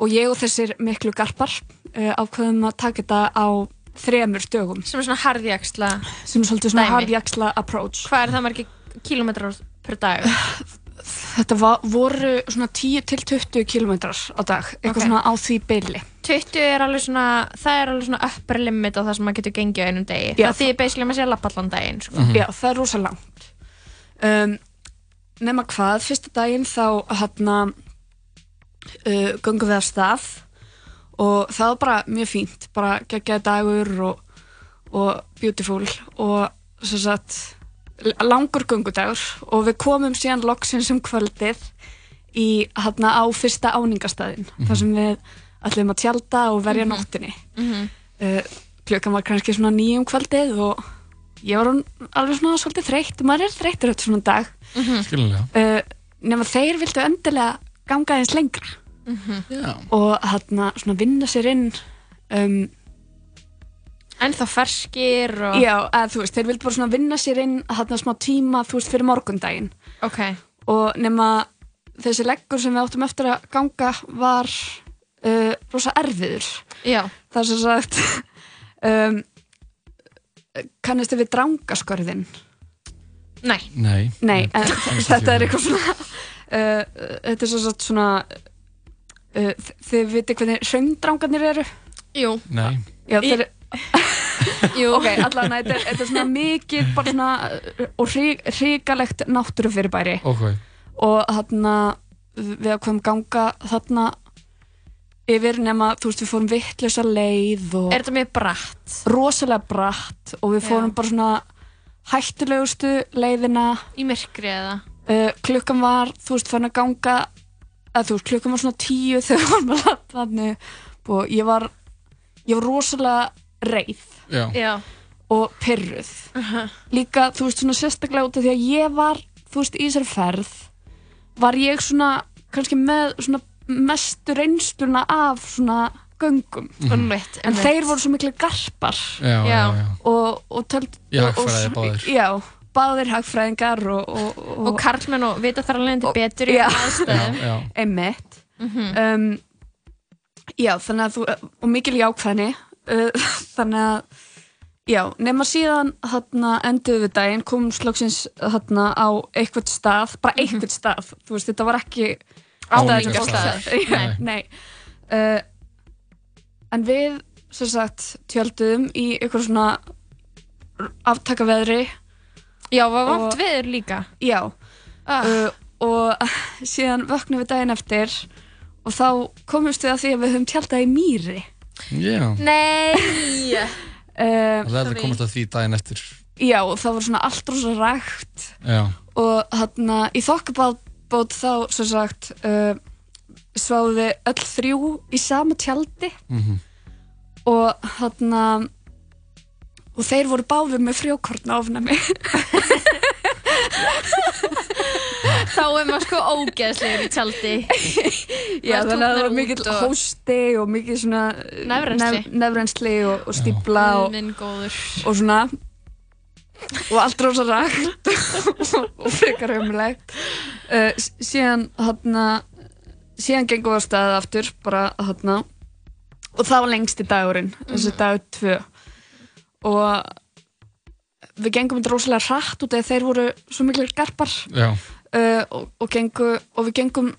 Speaker 13: og ég og þessir miklu garpar uh, ákveðum að taka þetta á þremur dögum.
Speaker 10: Sem er svona harðjagsla
Speaker 13: Sem
Speaker 10: er
Speaker 13: svolítið svona harðjagsla approach.
Speaker 10: Hvað er það margir kilómetrar per dag?
Speaker 13: Þetta var, voru svona 10-20 kilometrar á dag, eitthvað okay. svona á því byli.
Speaker 10: 20 er alveg svona, það er alveg svona uppar limit á það sem maður getur gengið á einum degi. Já, það þýðir basically maður sé að lappa allan daginn. Sko.
Speaker 13: Mm -hmm. Já, það er rosalega langt. Um, Nefna hvað, fyrsta daginn þá hérna uh, gungum við að stað og það var bara mjög fínt, bara geggjaði dagur og, og beautiful og svo satt langur gungudagur og við komum síðan loksins um kvöldið í, hana, á fyrsta áningastæðin mm -hmm. þar mhm. sem við ætlum að tjálta og verja mm -hmm. nóttinni mm -hmm. uh, klukkan var kannski svona nýjum kvöldið og ég var alveg svona svolítið þreytt og maður er þreyttur eftir svona dag
Speaker 11: uh,
Speaker 13: nema þeir vildu endilega ganga eins lengra
Speaker 11: mhm.
Speaker 13: og hann að vinna sér inn um
Speaker 10: En þá ferskir og...
Speaker 13: Já, að, þú veist, þeir vildi bara svona vinna sér inn að þarna smá tíma, þú veist, fyrir morgundaginn.
Speaker 10: Ok.
Speaker 13: Og nema þessi leggur sem við áttum eftir að ganga var uh, rosa erfiður.
Speaker 10: Já.
Speaker 13: Það er svo sagt, um, kannistu við drangaskorðin?
Speaker 11: Nei.
Speaker 13: Nei. Nei, en þetta er eitthvað svona, uh, þetta er svo sagt svona, uh, þið viti hvernig söngdrangarnir eru?
Speaker 10: Jú.
Speaker 11: Nei.
Speaker 13: Já, þeir,
Speaker 10: ok,
Speaker 13: allan þetta er, þetta er svona mikið bara svona uh, og hrigalegt náttúrufyrirbæri
Speaker 11: okay.
Speaker 13: og þarna við komum ganga þarna yfir nema, þú veist, við fórum vittlösa leið og... Er þetta
Speaker 10: mjög bratt?
Speaker 13: Rosalega bratt og við fórum Já. bara svona hættilegustu leiðina
Speaker 10: Í myrkri eða?
Speaker 13: Uh, klukkan var, þú veist, fann að ganga að þú veist, klukkan var svona tíu þegar við fórum að latta þannig og ég var ég var rosalega reið
Speaker 11: Já. Já.
Speaker 13: og pyrruð uh -huh. líka, þú veist, svona sérstaklega út af því að ég var, þú veist, í þessari ferð var ég svona kannski með svona mestur einstuna af svona göngum
Speaker 10: mm -hmm. mitt,
Speaker 13: en, en þeir voru svo miklu garpar
Speaker 11: já, já, já.
Speaker 13: og, og töldu
Speaker 11: já,
Speaker 13: báðir hagfræðingar og, og,
Speaker 10: og karlmenn og vita þar alveg þetta betur í aðstæðum
Speaker 13: einmitt mm -hmm. um, já, þannig að þú og mikil jákvæðni uh, þannig að já, nema síðan þarna endur við daginn, komum slóksins þarna á eitthvað stað, bara mhm. eitthvað stað þú veist, þetta var ekki
Speaker 11: áningar
Speaker 13: stað, nei, nei. Uh, en við sem sagt tjölduðum í eitthvað svona aftakaveðri
Speaker 10: já, var vant veður líka
Speaker 13: já ah. uh, og síðan vöknum við daginn eftir og þá komumst við að því að við höfum tjaldað í mýri
Speaker 11: Yeah.
Speaker 10: Nei!
Speaker 11: um, það hefði komast að því daginn eftir.
Speaker 13: Já, það voru svona allt rosa rægt
Speaker 11: Já.
Speaker 13: og hérna í þokkabátt þá sem sagt uh, sváðu við öll þrjú í sama tjaldi mm -hmm. og hérna og þeir voru báðið með frjókortna ofnami.
Speaker 10: þá er maður sko ógeðslegur í tjaldi já
Speaker 13: þannig að það var mikill hósti og mikill
Speaker 10: svona
Speaker 13: nefrensli og, og stíbla og, og svona og allt rosa rægt og frekar heimilegt uh, eh, síðan hérna síðan gengum við á staðið aftur bara hérna og það var lengst í dagurinn þessi mhm. dagur tvö og við gengum þetta rosalega rætt út eða þeir voru svo miklu garpar
Speaker 11: já
Speaker 13: uh, og, og, gengu, og við gengum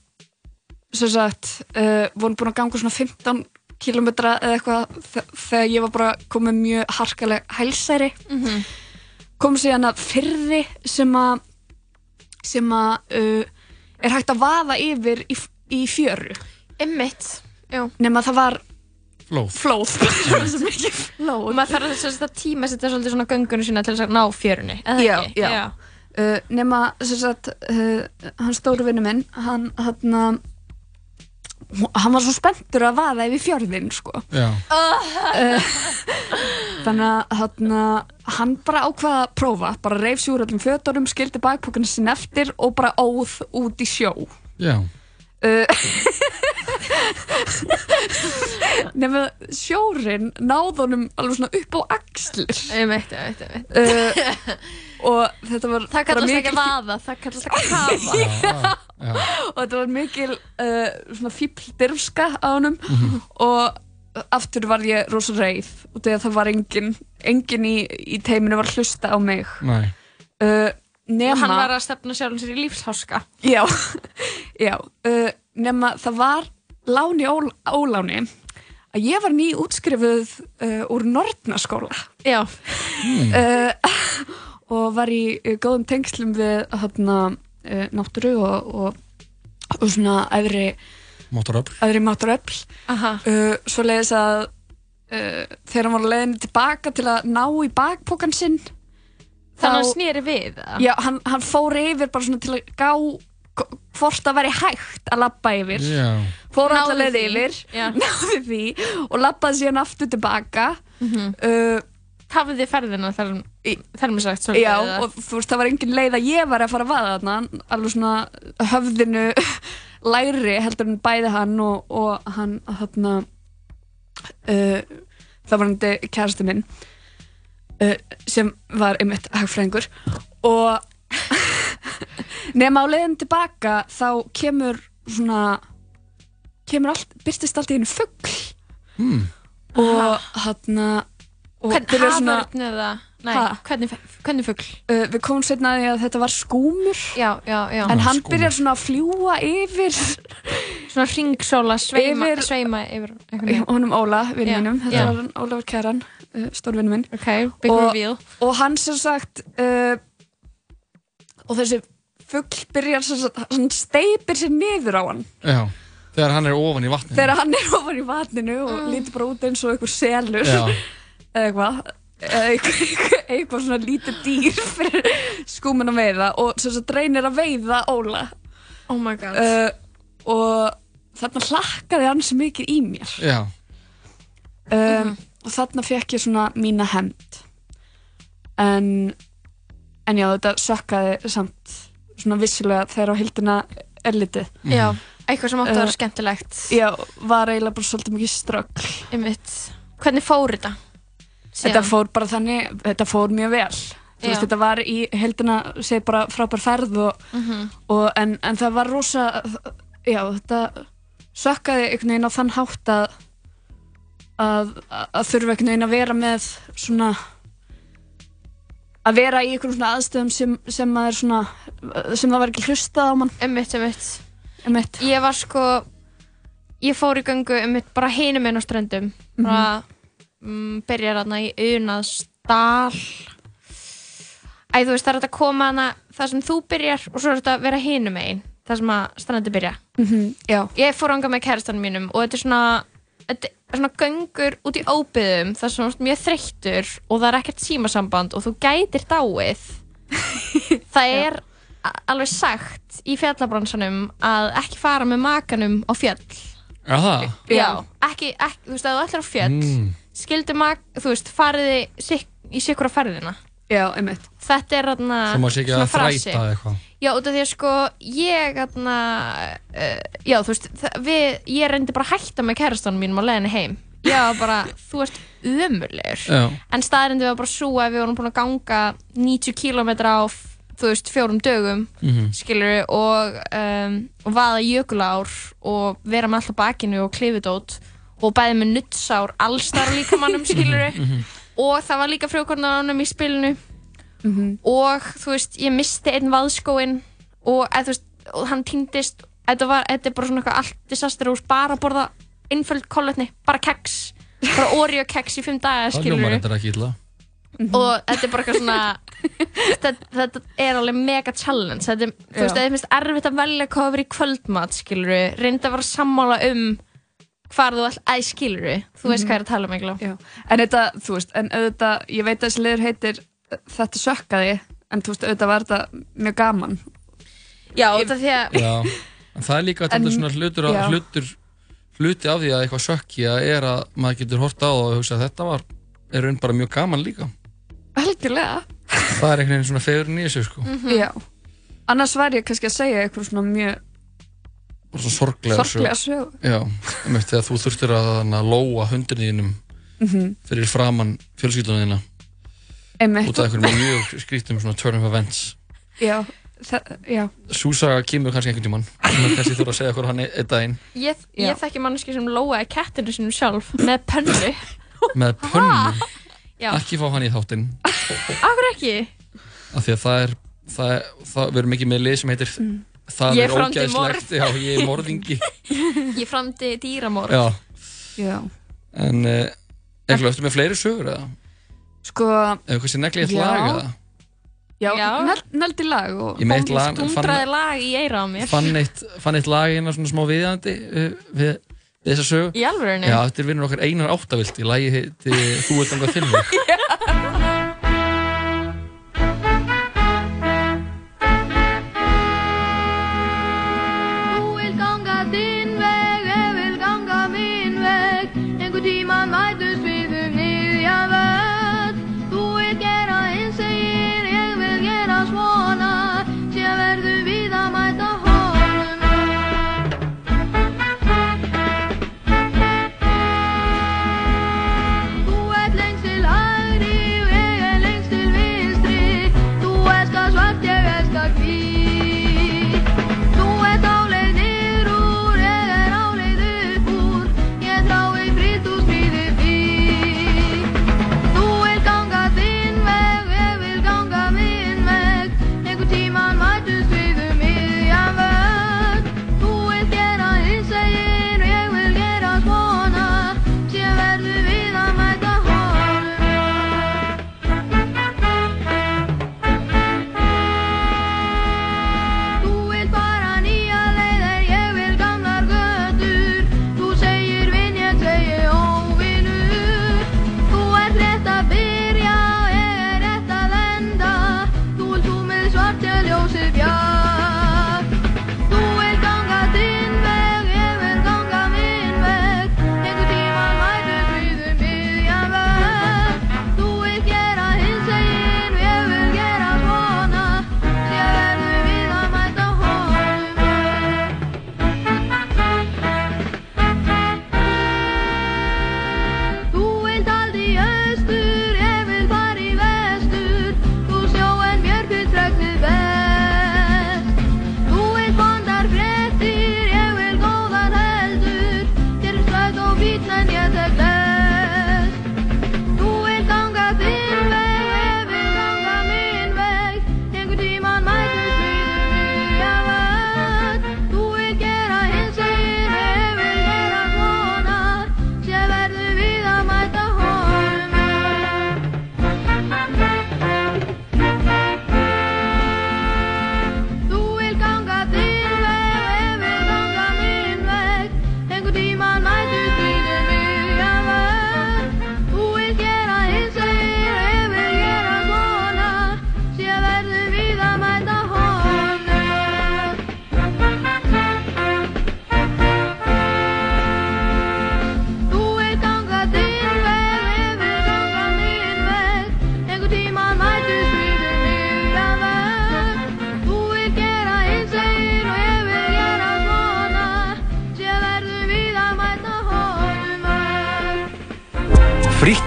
Speaker 13: sem sagt, uh, vorum búin að ganga svona 15 km eða eitthvað þegar ég var bara komið mjög harkalega hælsæri mm -hmm. kom síðan að fyrði sem að sem að uh, er hægt að vaða yfir í, í fjöru
Speaker 10: Emmitt,
Speaker 13: já Nefn að það var Flóð Flóð, það var svo mikið
Speaker 10: flóð Og
Speaker 13: maður þarf þess að tíma setja svolítið svona gangunum sína til að ná fjörunni,
Speaker 10: eða
Speaker 13: já,
Speaker 10: ekki?
Speaker 13: Já, já Uh, nema, sem sagt, uh, hans stóru vinnu minn, hann, hann, hérna, hann var svo spenntur að vaða yfir fjörðin, sko.
Speaker 11: Já. Uh,
Speaker 13: þannig að hérna, hann bara ákvaða að prófa, bara reif sjúr öllum fjöturum, skildi bakpokkana sín eftir og bara óð út í sjó. Já. Nefnum að sjórin náðunum alveg svona upp á axlir.
Speaker 10: Ég veit, ég veit, ég veit
Speaker 13: og þetta var
Speaker 10: það kallast mikil... ekki vaða, það kallast ekki hafa já,
Speaker 13: já. og þetta var mikil uh, svona fípldirfska á hannum mm -hmm. og aftur var ég rosa reið og það var engin engin í, í teiminu var hlusta á mig
Speaker 11: uh,
Speaker 13: nema... og hann
Speaker 10: var að stefna sjálfum sér í lífsháska
Speaker 13: já, já uh, nema það var láni og óláni að ég var nýjútskrifuð uh, úr Nortnaskóla já og uh, hmm. og var í eh, góðum tengslum við hérna, eh, náttúru og, og, og svona aðri
Speaker 11: máturöfl
Speaker 13: uh, eh, svo leiðis að uh, þegar hann var leiðinni tilbaka til að ná í bakpókan sinn
Speaker 10: þannig að hann snýri við
Speaker 13: já, hann, hann fór yfir bara svona til að gá hvort að veri hægt að lappa yfir fór alltaf leið yfir náði því og lappaði síðan aftur tilbaka mm -hmm.
Speaker 10: uh, tafði ferðina þar mér sagt svolítið.
Speaker 13: Já, eða. og þú veist, það var engin leið að ég var að fara að vaða þarna, alveg svona höfðinu læri heldur en bæði hann og, og hann, þarna, uh, það var hendur kærasti minn uh, sem var einmitt hagfræðingur og nefn á leiðin tilbaka þá kemur svona, kemur allt, byrtist allt í hennu fuggl mm. og þarna
Speaker 10: Hvernig hafðurn eða? Nei, hvernig, hvernig fuggl?
Speaker 13: Uh, við komum sérna að, að þetta var skúmur,
Speaker 10: já, já, já.
Speaker 13: en hann skúmur. byrjar svona að fljúa yfir.
Speaker 10: Svona ringsóla, sveima yfir. Sveima yfir
Speaker 13: honum Óla, vinn mínum, þetta var Ólafur Kæran, uh, stórvinn minn.
Speaker 10: Ok, big
Speaker 13: og,
Speaker 10: reveal.
Speaker 13: Og hann sem sagt, uh, og þessi fuggl byrjar svona,
Speaker 11: hann
Speaker 13: steipir sér niður á hann.
Speaker 11: Já. Þegar hann
Speaker 13: er
Speaker 11: ofan í
Speaker 13: vatninu. Þegar hann er ofan í vatninu og ah. lítur bara út eins og einhver selur. Já eða eitthvað eitthvað svona lítið dýr fyrir skúmin að veiða og sem sagt reynir að veiða Óla
Speaker 10: oh my god uh,
Speaker 13: og þarna hlakkaði hann sem mikið í mér já um, og þarna fekk ég svona mína hend en en já þetta sökkaði samt svona vissilega þegar á hildina er litið
Speaker 10: mhm. já, eitthvað sem átti að vera eh, skemmtilegt
Speaker 13: já, var eiginlega bara svolítið mikið strögg
Speaker 10: hvernig fór þetta?
Speaker 13: þetta fór bara þannig, þetta fór mjög vel veist, þetta var í heldina segir bara frábær ferð og, mm -hmm. og en, en það var rosa já þetta sökkaði einhvern veginn á þann hátt að að, að þurfa einhvern veginn að vera með svona að vera í einhvern svona aðstöðum sem, sem að er svona sem það var ekki hlustað á mann
Speaker 10: ummitt, ummitt,
Speaker 13: ummitt
Speaker 10: ég var sko ég fór í gangu ummitt bara heinum einn á strandum bara mm -hmm mm, byrjar aðna í unaðsdal Æ, þú veist, það er að koma aðna það sem þú byrjar og svo er þetta að vera hinum einn það sem að stannandi byrja mm -hmm, Ég fór ánga með kærastanum mínum og þetta er svona, þetta er svona gangur út í óbyðum, það er svona mjög þreyttur og það er ekkert símasamband og þú gætir dáið Það er alveg sagt í fjallabransanum að ekki fara með makanum á fjall Já, ekki, ekki, þú veist, að þú ætlar á fjall mm skildu maður, þú veist, fariði sik í sikra ferðina.
Speaker 13: Já, einmitt.
Speaker 10: Þetta er þarna frasi. Sem að sikja
Speaker 11: að þræta eitthvað.
Speaker 10: Já, út af því
Speaker 11: að
Speaker 10: sko ég þarna, uh, já þú veist, við, ég reyndi bara að hætta með kærastanum mínum á leginni heim. Já, bara, þú veist, umurlegur. En staðrindu var bara svo að við vorum búin að ganga 90 km á, þú veist, fjórum dögum, mm -hmm. skilur við, og, um, og vaða jökulár og vera með alltaf bakinu og klifið dótt og bæði með nuttsár allstar líkamannum mhm, skiluru mhm, mhm. og það var líka frjókornanum í spilinu og þú veist ég misti einn vaðskóin og, eð, veist, og hann týndist þetta, var, þetta er bara svona eitthvað allt disaster úr bara að borða einföld kolletni bara keks, bara Oreo keks í fimm daga skiluru það ljómar þetta ekki illa og þetta er bara eitthvað svona þetta, þetta er alveg mega challenge þetta, er- þú veist, það er mest erfitt að velja hvað að vera í kvöldmat skilur reynda að vera sammála um hvar þú all aðeins skilur við. Þú veist mm -hmm. hvað ég er að tala um eitthvað.
Speaker 13: En þetta, þú veist, en auðvitað, ég veit að þessi liður heitir Þetta sökkaði, en þú veist, auðvitað var þetta mjög gaman.
Speaker 10: Já, þetta því að...
Speaker 11: Já, en það er líka þetta svona hlutur, að, hlutur, hluti af því að eitthvað sökkja er að maður getur horta á það og hugsa að þetta var, er raun bara mjög gaman líka.
Speaker 13: Algjörlega.
Speaker 11: Það er einhvern veginn svona fegur nýjus, sko.
Speaker 13: Mm -hmm. Já, annars var ég kannski að segja eitthvað svona mjög
Speaker 11: Svo
Speaker 13: sorglega, sorglega sög. Já,
Speaker 11: um eitt þegar þú þurftir að, að lóa hundinínum mm -hmm. fyrir framann fjölskyldunina
Speaker 13: út
Speaker 11: af einhverjum mjög skrítum svona turn of events. Já, já. Súsa kemur kannski einhvern tíman, kannski þú þurft að segja hvað hann er einn daginn.
Speaker 10: Ég, ég þekki manneski sem lóaði kettinu sínum sjálf með pönnu.
Speaker 11: með pönnu? Já. Ekki fá hann í þáttinn.
Speaker 10: Af hverju ekki?
Speaker 11: Af því að það er, það er, það, við erum ekki með lið sem heitir mm það
Speaker 10: er ógæðslegt
Speaker 11: já,
Speaker 10: ég
Speaker 11: er morðingi
Speaker 10: ég framdi dýramorð já.
Speaker 11: Já. en uh, eh, eitthvað eftir með fleiri sögur
Speaker 13: eða sko eða hversi
Speaker 11: neglið eitt lag
Speaker 13: eða já, já. nöldi lag og
Speaker 11: stundraði lag í eira á mér fann eitt, fann eitt
Speaker 10: lag
Speaker 11: hérna svona smá viðjandi uh, við þessa sög
Speaker 10: í alveg
Speaker 11: þetta er vinnur okkar einar áttavilt í lagi eh, til Þú ert angað til mig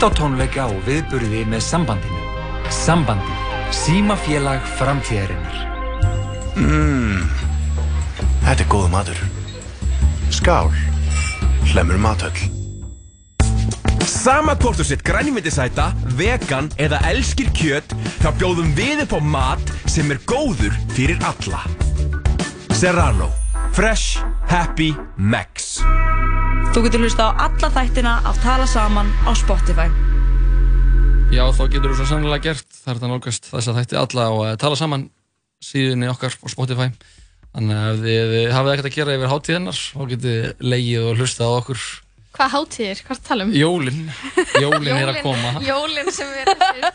Speaker 8: á tónleika og viðburði með sambandinu. Sambandi. Símafélag framtíðarinnar. Mmm.
Speaker 14: Þetta er góð matur. Skál. Hlemur matöll.
Speaker 8: Sama hvort þú sett grænmyndisæta, vegan eða elskir kjött, þá bjóðum við upp á mat sem er góður fyrir alla. Serrano. Fresh. Happy. Max. Þú getur hlusta á alla þættina af Tala Saman á Spotify.
Speaker 11: Já, þá getur þú svo sannlega gert. Það er það nálgast þess að þætti alla á eh, Tala Saman síðunni okkar á Spotify. Þannig að ef þið hafið ekkert að gera yfir hátíðinnar, þá getur þið leigið og hlustað á okkur.
Speaker 10: Hvað hátíðir? Hvað talum?
Speaker 11: Jólinn. Jólinn er að koma.
Speaker 10: Jólinn sem er eftir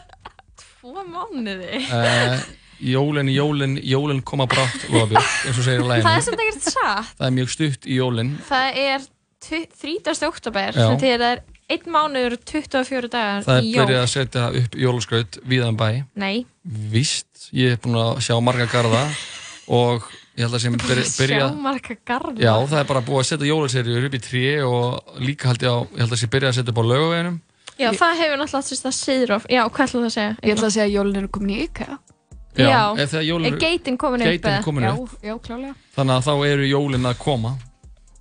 Speaker 10: tvo mánuði. Uh, eh,
Speaker 11: Jólinn, jólinn, jólinn koma brátt, Lofabjörg, eins og segir
Speaker 10: í læginu. Það er sem það ekkert satt. Það er mjög
Speaker 11: stutt í jólinn. Það
Speaker 10: er 30. oktober sem til
Speaker 11: það er
Speaker 10: 1 mánuður og 24 dagar
Speaker 11: það
Speaker 10: í jól. Það er byrjað
Speaker 11: að setja upp jólaskaut viðan um bæ.
Speaker 10: Nei.
Speaker 11: Vist, ég hef búin að sjá marga garda og ég held að sem byrja... Sjá
Speaker 10: marga garda?
Speaker 11: Já, það er bara búið að setja jólaserjur upp í trí og líka held ég, á, ég held að sem byrjað að setja upp á lögaveginum.
Speaker 10: Já, ég... það hefur náttúrulega alltaf það segir of. Já, hvað ætlaðu það
Speaker 13: að segja? Ég ætlaði að segja að jólun eru komin í ykka. Já, já er
Speaker 10: geitin komin í ykka.
Speaker 11: Þannig að þá eru jólun að koma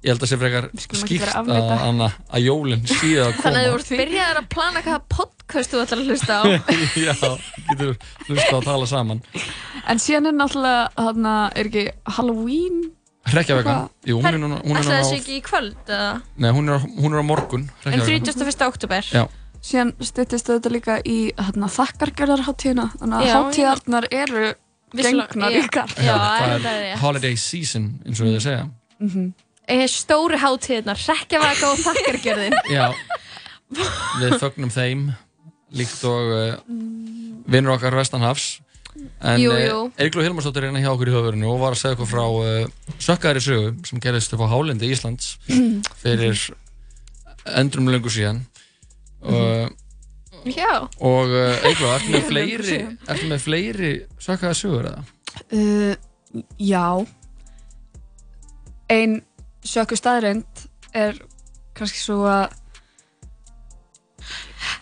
Speaker 11: ég held að það sé frekar skýrt að, að jólinn sé að koma
Speaker 10: Þannig
Speaker 11: að
Speaker 10: þú ert byrjaðið að plana hvaða podcast þú ætlar að hlusta á
Speaker 11: Já, getur hlusta að tala saman
Speaker 13: En síðan er náttúrulega hana, er ekki Halloween
Speaker 11: Reykjavíkan, jú, hún er núna
Speaker 10: Það sé á... ekki í kvöld
Speaker 11: eða? Nei, hún er, hún er á morgun
Speaker 10: En 31. oktober
Speaker 11: Já
Speaker 13: Síðan styrtist þetta líka í hérna, þakkargjörðarháttíðina Þannig að háttíðarnar eru gengnar ykkar
Speaker 10: Já,
Speaker 11: það er holiday season eins og við það segja mhm.
Speaker 10: Eh, stóru hátíðnar, rekkjavaka og þakkargjörðin
Speaker 11: Já, við fögnum þeim líkt og uh, eh, vinnur okkar Vestanhafs en uh, eh, Eirglú Hilmarsdóttir er hérna hjá okkur í höfurinu og var að segja okkur frá uh, sökkari sögu sem gerðist upp á Hálendi í Íslands fyrir endrum lungu síðan og mhm. Já. og Eirglú, ertu með fleiri ertu með fleiri sökkari sögur eða?
Speaker 13: Já einn sjökku staðrind er kannski svo að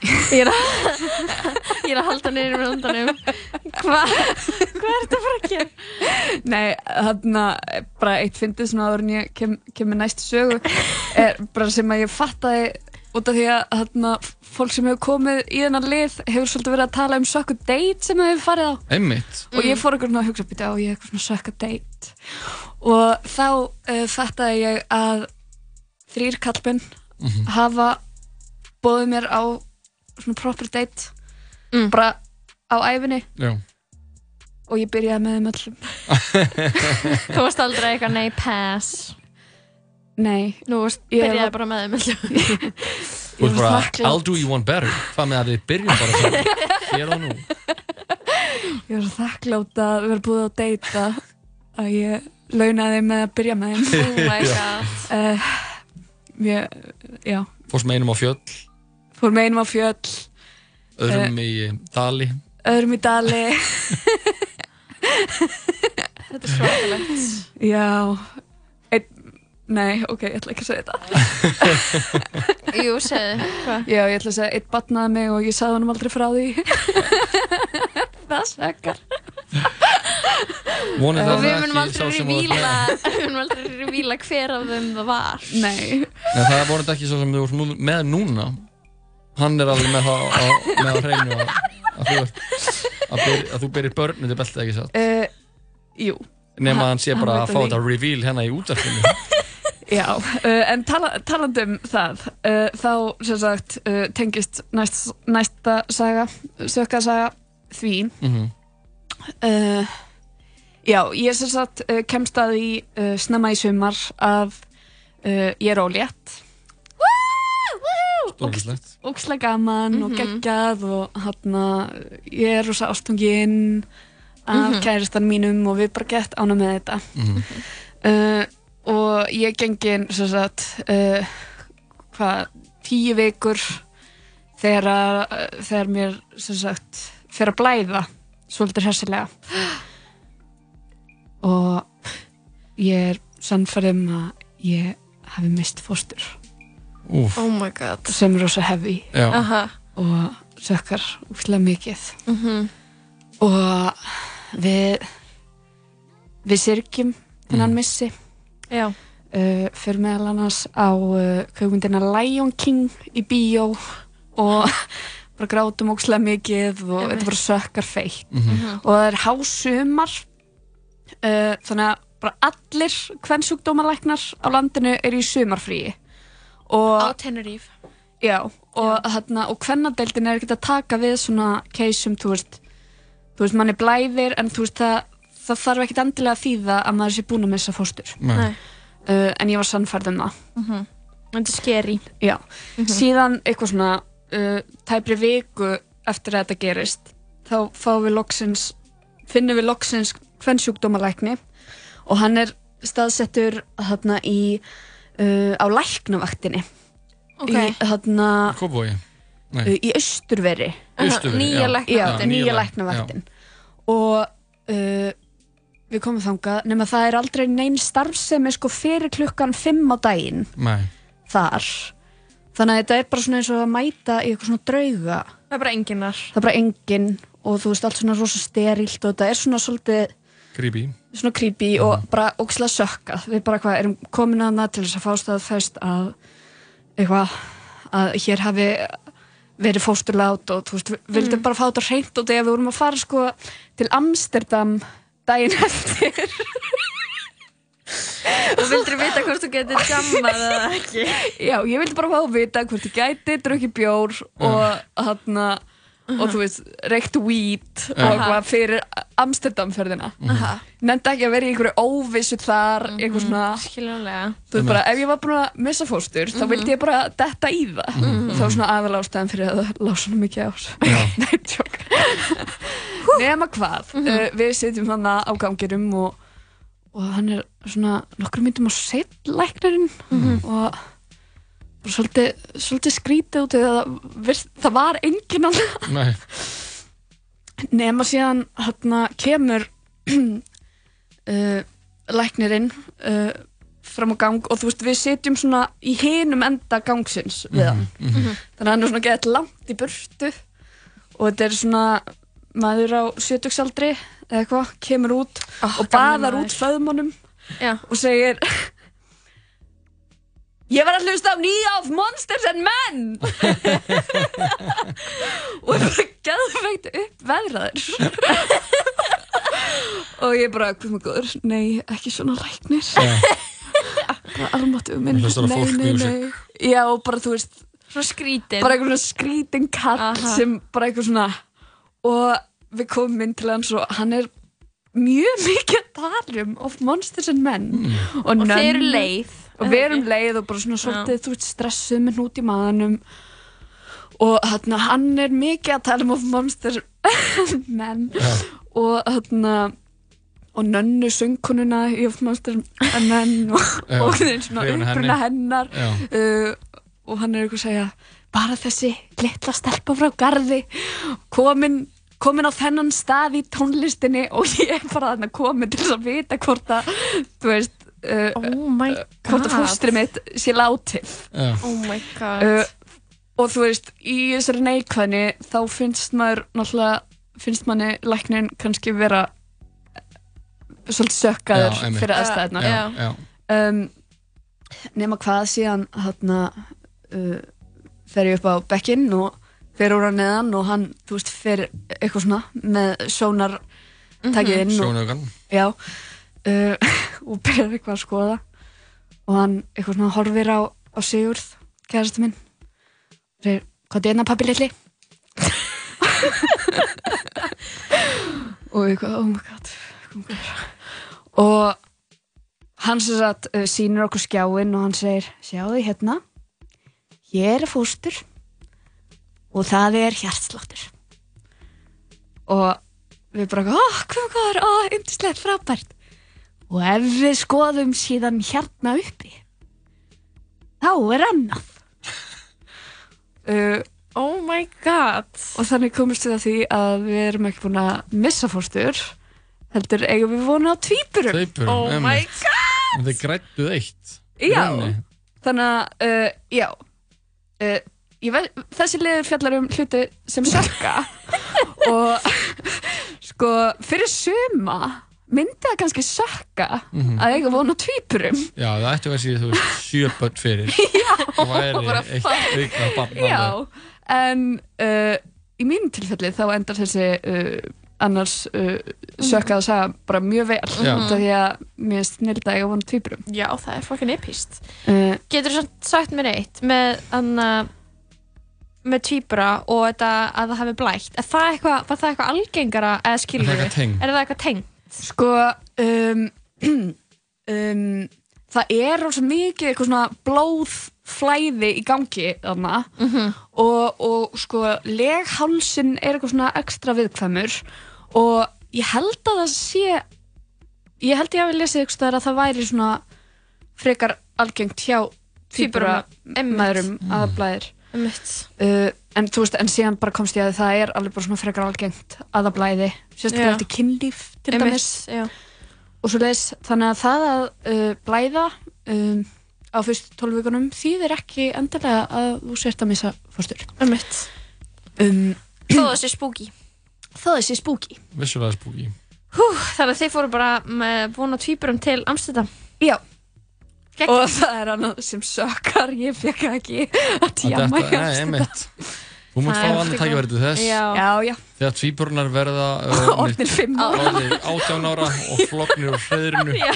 Speaker 10: Ég er að, ég er að halda neyrir með hundanum Hvað hva er þetta fyrir að gera?
Speaker 13: Nei, þarna bara eitt fyndið svona áður en ég kem, kemur næst sögu er bara sem að ég fattaði út af því að þarna fólk sem hefur komið í þennan lið hefur svolítið verið að tala um sökku date sem hefur farið á
Speaker 11: Einmitt.
Speaker 13: og ég mm. fór einhvern veginn að hugsa býta á ég eitthvað svona sökka date og þá uh, fattaði ég að þrýr kallbun mm -hmm. hafa bóðið mér á svona proper date mm. bara á æfinni Já. og ég byrjaði með þeim öllum
Speaker 10: Þú varst aldrei eitthvað nei pass
Speaker 13: Nei Nú
Speaker 10: byrjaði var... bara með þeim öllum Þú
Speaker 11: varst bara I'll do you one better Það með að við byrjum bara það hér og nú
Speaker 13: Ég var svo þakklátt að við erum búið á date að ég launa þeim með að byrja með þeim oh my god uh,
Speaker 11: já fórst með einum á fjöll
Speaker 13: fór með einum á fjöll
Speaker 11: öðrum uh, í
Speaker 13: dali öðrum í dali
Speaker 10: þetta er svakalegt
Speaker 13: já ein, nei, ok, ég ætla ekki að segja
Speaker 10: þetta jú, segðu
Speaker 13: já, ég ætla að segja, eitt batnaði mig og ég sagði hann aldrei frá því
Speaker 10: það svekkar og hérna.
Speaker 11: við munum
Speaker 10: aldrei revíla við munum aldrei revíla hver af þeim það var Nei. Nei, það
Speaker 11: er
Speaker 13: vonandi
Speaker 11: ekki svo sem þú ert með núna hann er alveg með það á, með á hreinu að, að, þú, að, ber, að þú berir börnum til beltið ekki satt uh,
Speaker 13: jú
Speaker 11: nema að hann sé bara að fá þetta revíl hérna í útverfinu
Speaker 13: Já, uh, en tala, talandum það, uh, þá sem sagt uh, tengist næst, næsta saga, sökkasaga því mm -hmm. uh, já, ég sem sagt uh, kemst að því uh, snemma í sumar að ég er ólétt ógislega gaman mm -hmm. og mhm. geggjað og hérna ég er rosa ástunginn af mm -hmm. kæristan mínum og við bara gett ána með þetta mhm. og ég gengin sem sagt hvað tíu vikur þegar, þegar mér sem sagt fyrir að blæða svolítið hessilega og ég er sannfærið um að ég hefði mist fóstur
Speaker 10: Úf. oh my god
Speaker 13: sem er ósa hefi og sökkar útlæð mikið mm -hmm. og við við sirgjum þennan mm. missi já Uh, fyrir meðal annars á uh, kökundina Lion King í bíó og bara grátum ógslæð mikið og þetta bara sökkar feitt mm -hmm. og það er hásumar uh, þannig að bara allir kvennsjúkdómalæknar á landinu eru í sumarfríi
Speaker 10: á Teneríf já,
Speaker 13: og, hérna, og kvennadeildin er ekkert að taka við svona keisum, þú veist þú veist, mann er blæðir en þú veist, það, það þarf ekkert endilega að þýða að maður sé búin að missa fóstur uh, en ég var sannferð um það mm -hmm.
Speaker 10: en þetta er skeri já,
Speaker 13: mm -hmm. síðan eitthvað svona uh, tæpri viku eftir að þetta gerist þá við loksins, finnum við loksins hvern sjúkdómalækni og hann er staðsettur þarna í uh, á læknavaktinni
Speaker 10: okay.
Speaker 13: í þarna í uh, austurveri nýja læknavaktin og uh, við komum þangað nema það er aldrei neyn starf sem er sko fyrir klukkan 5 á daginn Nei. þar þannig að þetta er bara svona eins og að mæta í eitthvað svona drauga
Speaker 10: það er bara enginar
Speaker 13: það er bara engin og þú veist allt svona rosa sterilt og þetta er svona svolítið
Speaker 11: creepy,
Speaker 13: svona creepy mm. og bara ógislega sökka við bara hvað erum komin að það til þess að fástað fæst að eitthvað að hér hafi verið fósturlát og þú veist við mhm. vildum mm. bara fá þetta hreint og þegar við vorum að fara sko til Amsterdam daginn eftir
Speaker 10: og vildur vita hvort þú getur jammað eða ekki
Speaker 13: já, ég vildi bara fá að vita hvort þú getur drukkið bjór mm. og hann að og þú veist, reykt weed mm. og eitthvað fyrir Amsterdamferðina nefndi ekki að vera í einhverju óvissu þar, mhm. eitthvað svona
Speaker 10: skiljulega,
Speaker 13: þú veist bara, ef ég var búin að missa fóstur, þá mhm. vildi ég bara detta í það og mhm. það var svona aðalástaðan fyrir að það lása svona mikið ás nefndi sjokk nema hvað, eh, við sitjum hann á gangirum og og hann er svona nokkur myndum á setlæknarinn mm -hmm. og bara svolítið, svolítið skrítið út eða það, það var engin alltaf nema síðan hérna kemur uh, læknirinn uh, fram á gang og þú veist við setjum svona í hinum enda gangsins við hann mm -hmm. þannig að hann er svona gett langt í burtu og þetta er svona maður á sjötugsaldri eða eitthvað, kemur út oh, og baðar út föðmónum og segir Ég var að hlusta á nýja áf Monsters and Men og ég bara gæðveikt upp veðraður og ég bara, hvað maður góður, nei, ekki svona læknir bara almáttu um minn, nei, nei,
Speaker 11: nei
Speaker 13: já, og bara þú veist,
Speaker 10: bara skrítinn
Speaker 13: bara einhvern svona skrítinn kall sem bara einhvern svona og við komum inn til hans og hann er mjög mikið að tala um of monsters and men mm.
Speaker 10: og, og þeir eru leið
Speaker 13: og við erum leið og bara svona svolítið þú ert stressuð með hnút í maðanum og hérna hann er mikið að tala um of monsters and men ja. og hérna og nönnu söngkonuna í of monsters and men og, og þeir eru svona uppruna hennar uh, og hann er eitthvað að segja bara þessi litla stelpa frá gardi komin komin á þennan stað í tónlistinni og ég er bara þarna komin til að vita hvort að, þú veist
Speaker 10: uh, oh uh,
Speaker 13: hvort að fóstri mitt sé látið yeah.
Speaker 10: oh uh,
Speaker 13: og þú veist í þessari neikvæðni þá finnst maður náttúrulega finnst manni læknin kannski vera uh, svolítið sökkaður já, fyrir aðstæðina um, nema hvað síðan hérna uh, fer ég upp á bekkinn og fer úr á neðan og hann, þú veist, fer eitthvað svona með sjónartakiðinn
Speaker 11: mhm. mm -hmm.
Speaker 13: Já uh, og byrjar eitthvað að skoða og hann eitthvað svona horfir á, á Sigurð, kærastu minn og segir, hvað er þetta pappi lilli? og eitthvað, oh my god og hann sér að uh, sínir okkur skjáinn og hann segir, sjáðu hérna ég er fóstur og það er hjartsláttur og við bara, oh, hvað er, oh, ymdislegt, frábært og ef við skoðum síðan hérna uppi þá er annað
Speaker 10: uh, oh my god
Speaker 13: og þannig komist við að því að við erum ekki búin að missa fóstur heldur eigum við vona á tvýpurum
Speaker 10: oh my god en þið grættuð
Speaker 13: eitt já, þannig að, uh, já Uh, eh, veit, þessi liður fjallar um hluti sem sökka og sko fyrir suma myndi það kannski sökka mm -hmm. að eiga vona tvípurum
Speaker 11: Já, það ætti að vera síðan þú veist sjöböld fyrir Já, og bara fann Já,
Speaker 13: en uh, í mínu tilfelli þá endar þessi uh, annars uh, sökka það að segja bara mjög vel þetta því að mér snilda ég að vona týpurum
Speaker 10: Já, það er fokkin epíst uh, Getur þú svona sagt mér eitt með, með týpura og þetta að það hefði blækt það
Speaker 11: eitthva,
Speaker 10: var
Speaker 11: það
Speaker 10: eitthvað algengara eða skilur Er það eitthvað tengt?
Speaker 13: Sko um, um, það er ósað mikið eitthvað svona blóð flæði í gangi þarna mm -hmm. og, og sko leghálsin er eitthvað svona ekstra viðkvæmur og ég held að það sé ég held ég að við lesið eitthvað að það væri svona frekar algengt hjá týpura maðurum aðablaðir uh, en þú veist en síðan bara komst ég að það er alveg bara svona frekar algengt aðablaði sérstaklega eftir kynlíf til dæmis og svo les þannig að það að uh, blæða um á fyrst tólvíkunum þýðir ekki endilega að þú sért að missa fórstur
Speaker 10: um mitt um, þó þessi
Speaker 13: spúki þó þessi
Speaker 10: spúki
Speaker 11: vissulega spúki
Speaker 10: þannig
Speaker 11: að
Speaker 10: þeir fóru bara með búin á tvíburum til Amsterdam
Speaker 13: já Gekk.
Speaker 10: og
Speaker 13: það er annað sem sökkar ég fekk ekki að tjama
Speaker 11: í Amsterdam Þú mútt fá annað tækjaverðið þess. Já, já. Þegar tvíburnar verða...
Speaker 10: Um, Ornir fimm
Speaker 11: ára. Ornir áttján ára og floknir og hreðirinu. Já,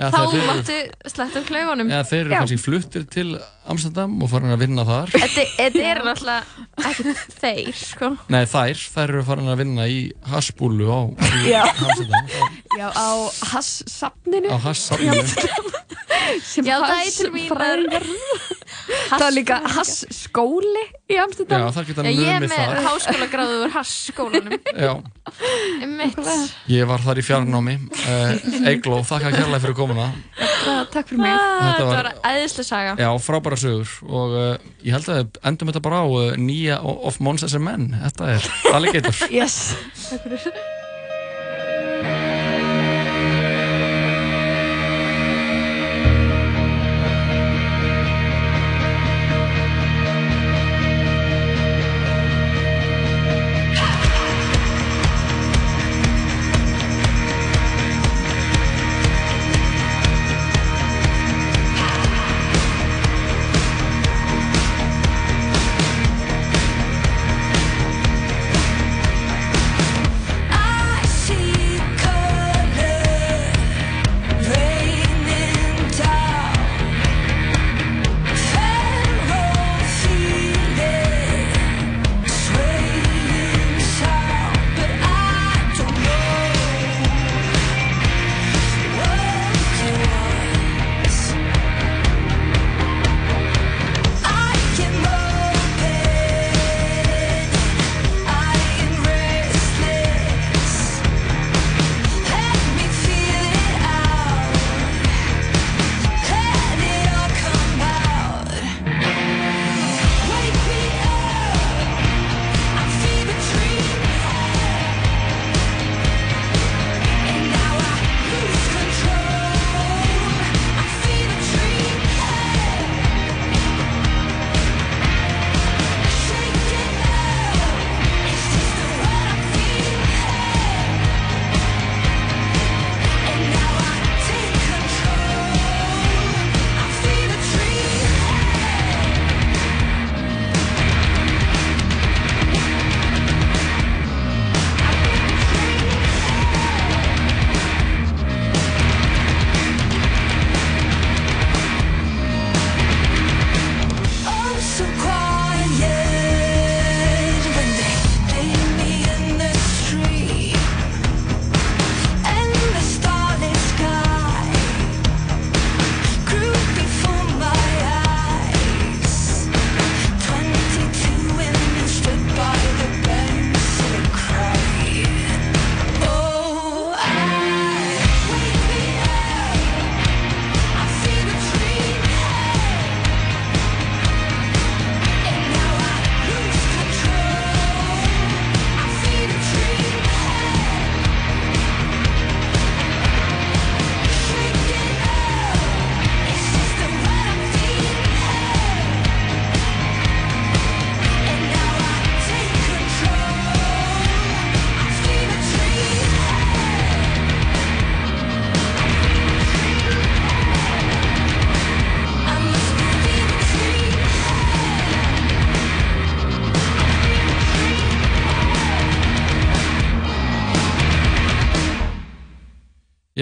Speaker 10: þá máttu sletta um klaugunum.
Speaker 11: Já, þeir eru kannski fluttir til Amsterdam og farin að vinna þar.
Speaker 10: Þetta eru náttúrulega ekki þeir, sko.
Speaker 11: Nei, þær. Þær eru farin að vinna í hassbúlu á Amsterdam.
Speaker 13: Já, á hassafninu.
Speaker 11: Á hassafninu.
Speaker 10: Já, það er til mín.
Speaker 13: Það er líka hassskóli í Amsterdam. Já,
Speaker 11: það
Speaker 10: geta
Speaker 11: mjög
Speaker 10: með það. Ég er með háskóla gráður hassskólanum. Já. Mitt.
Speaker 11: Ég var þar í fjarnámi. Egló, eh, þakka kærlega fyrir komuna.
Speaker 10: Ah,
Speaker 13: takk fyrir mig. Ah, þetta
Speaker 10: var æðislega saga.
Speaker 11: Já, frábæra sögur. Og uh, ég held að endum þetta bara á uh, nýja of Mons as a Man. Þetta er alligator.
Speaker 13: Yes. Takk fyrir.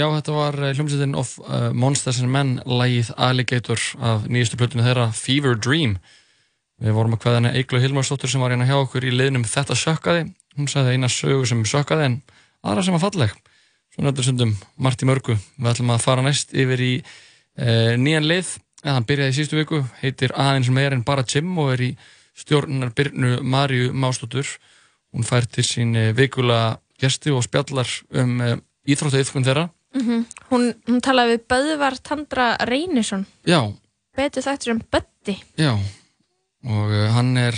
Speaker 11: Já, þetta var eh, hljómsveitin of uh, Monsters and Men lægið Alligator af nýjastu plötinu þeirra Fever Dream Við vorum að hvaða henni Eiklu Hilmarsdóttir sem var hérna hjá okkur í liðnum Þetta sökkaði hún sagði eina sögu sem sökkaði en aðra sem var falleg Svo nöttur sundum Marti Mörgu Við ætlum að fara næst yfir í uh, nýjan lið en hann byrjaði í sístu viku heitir aðeins meir en bara Jim og er í stjórnar Byrnu Marju Mástóttur Hún fær til sín vikula gesti og spjallar um íþróttauðkun þeirra Mm
Speaker 10: -hmm. hún, hún talaði við Böðvar Tandra Reynisson betur þættur en Bötti
Speaker 11: Já, og uh, hann er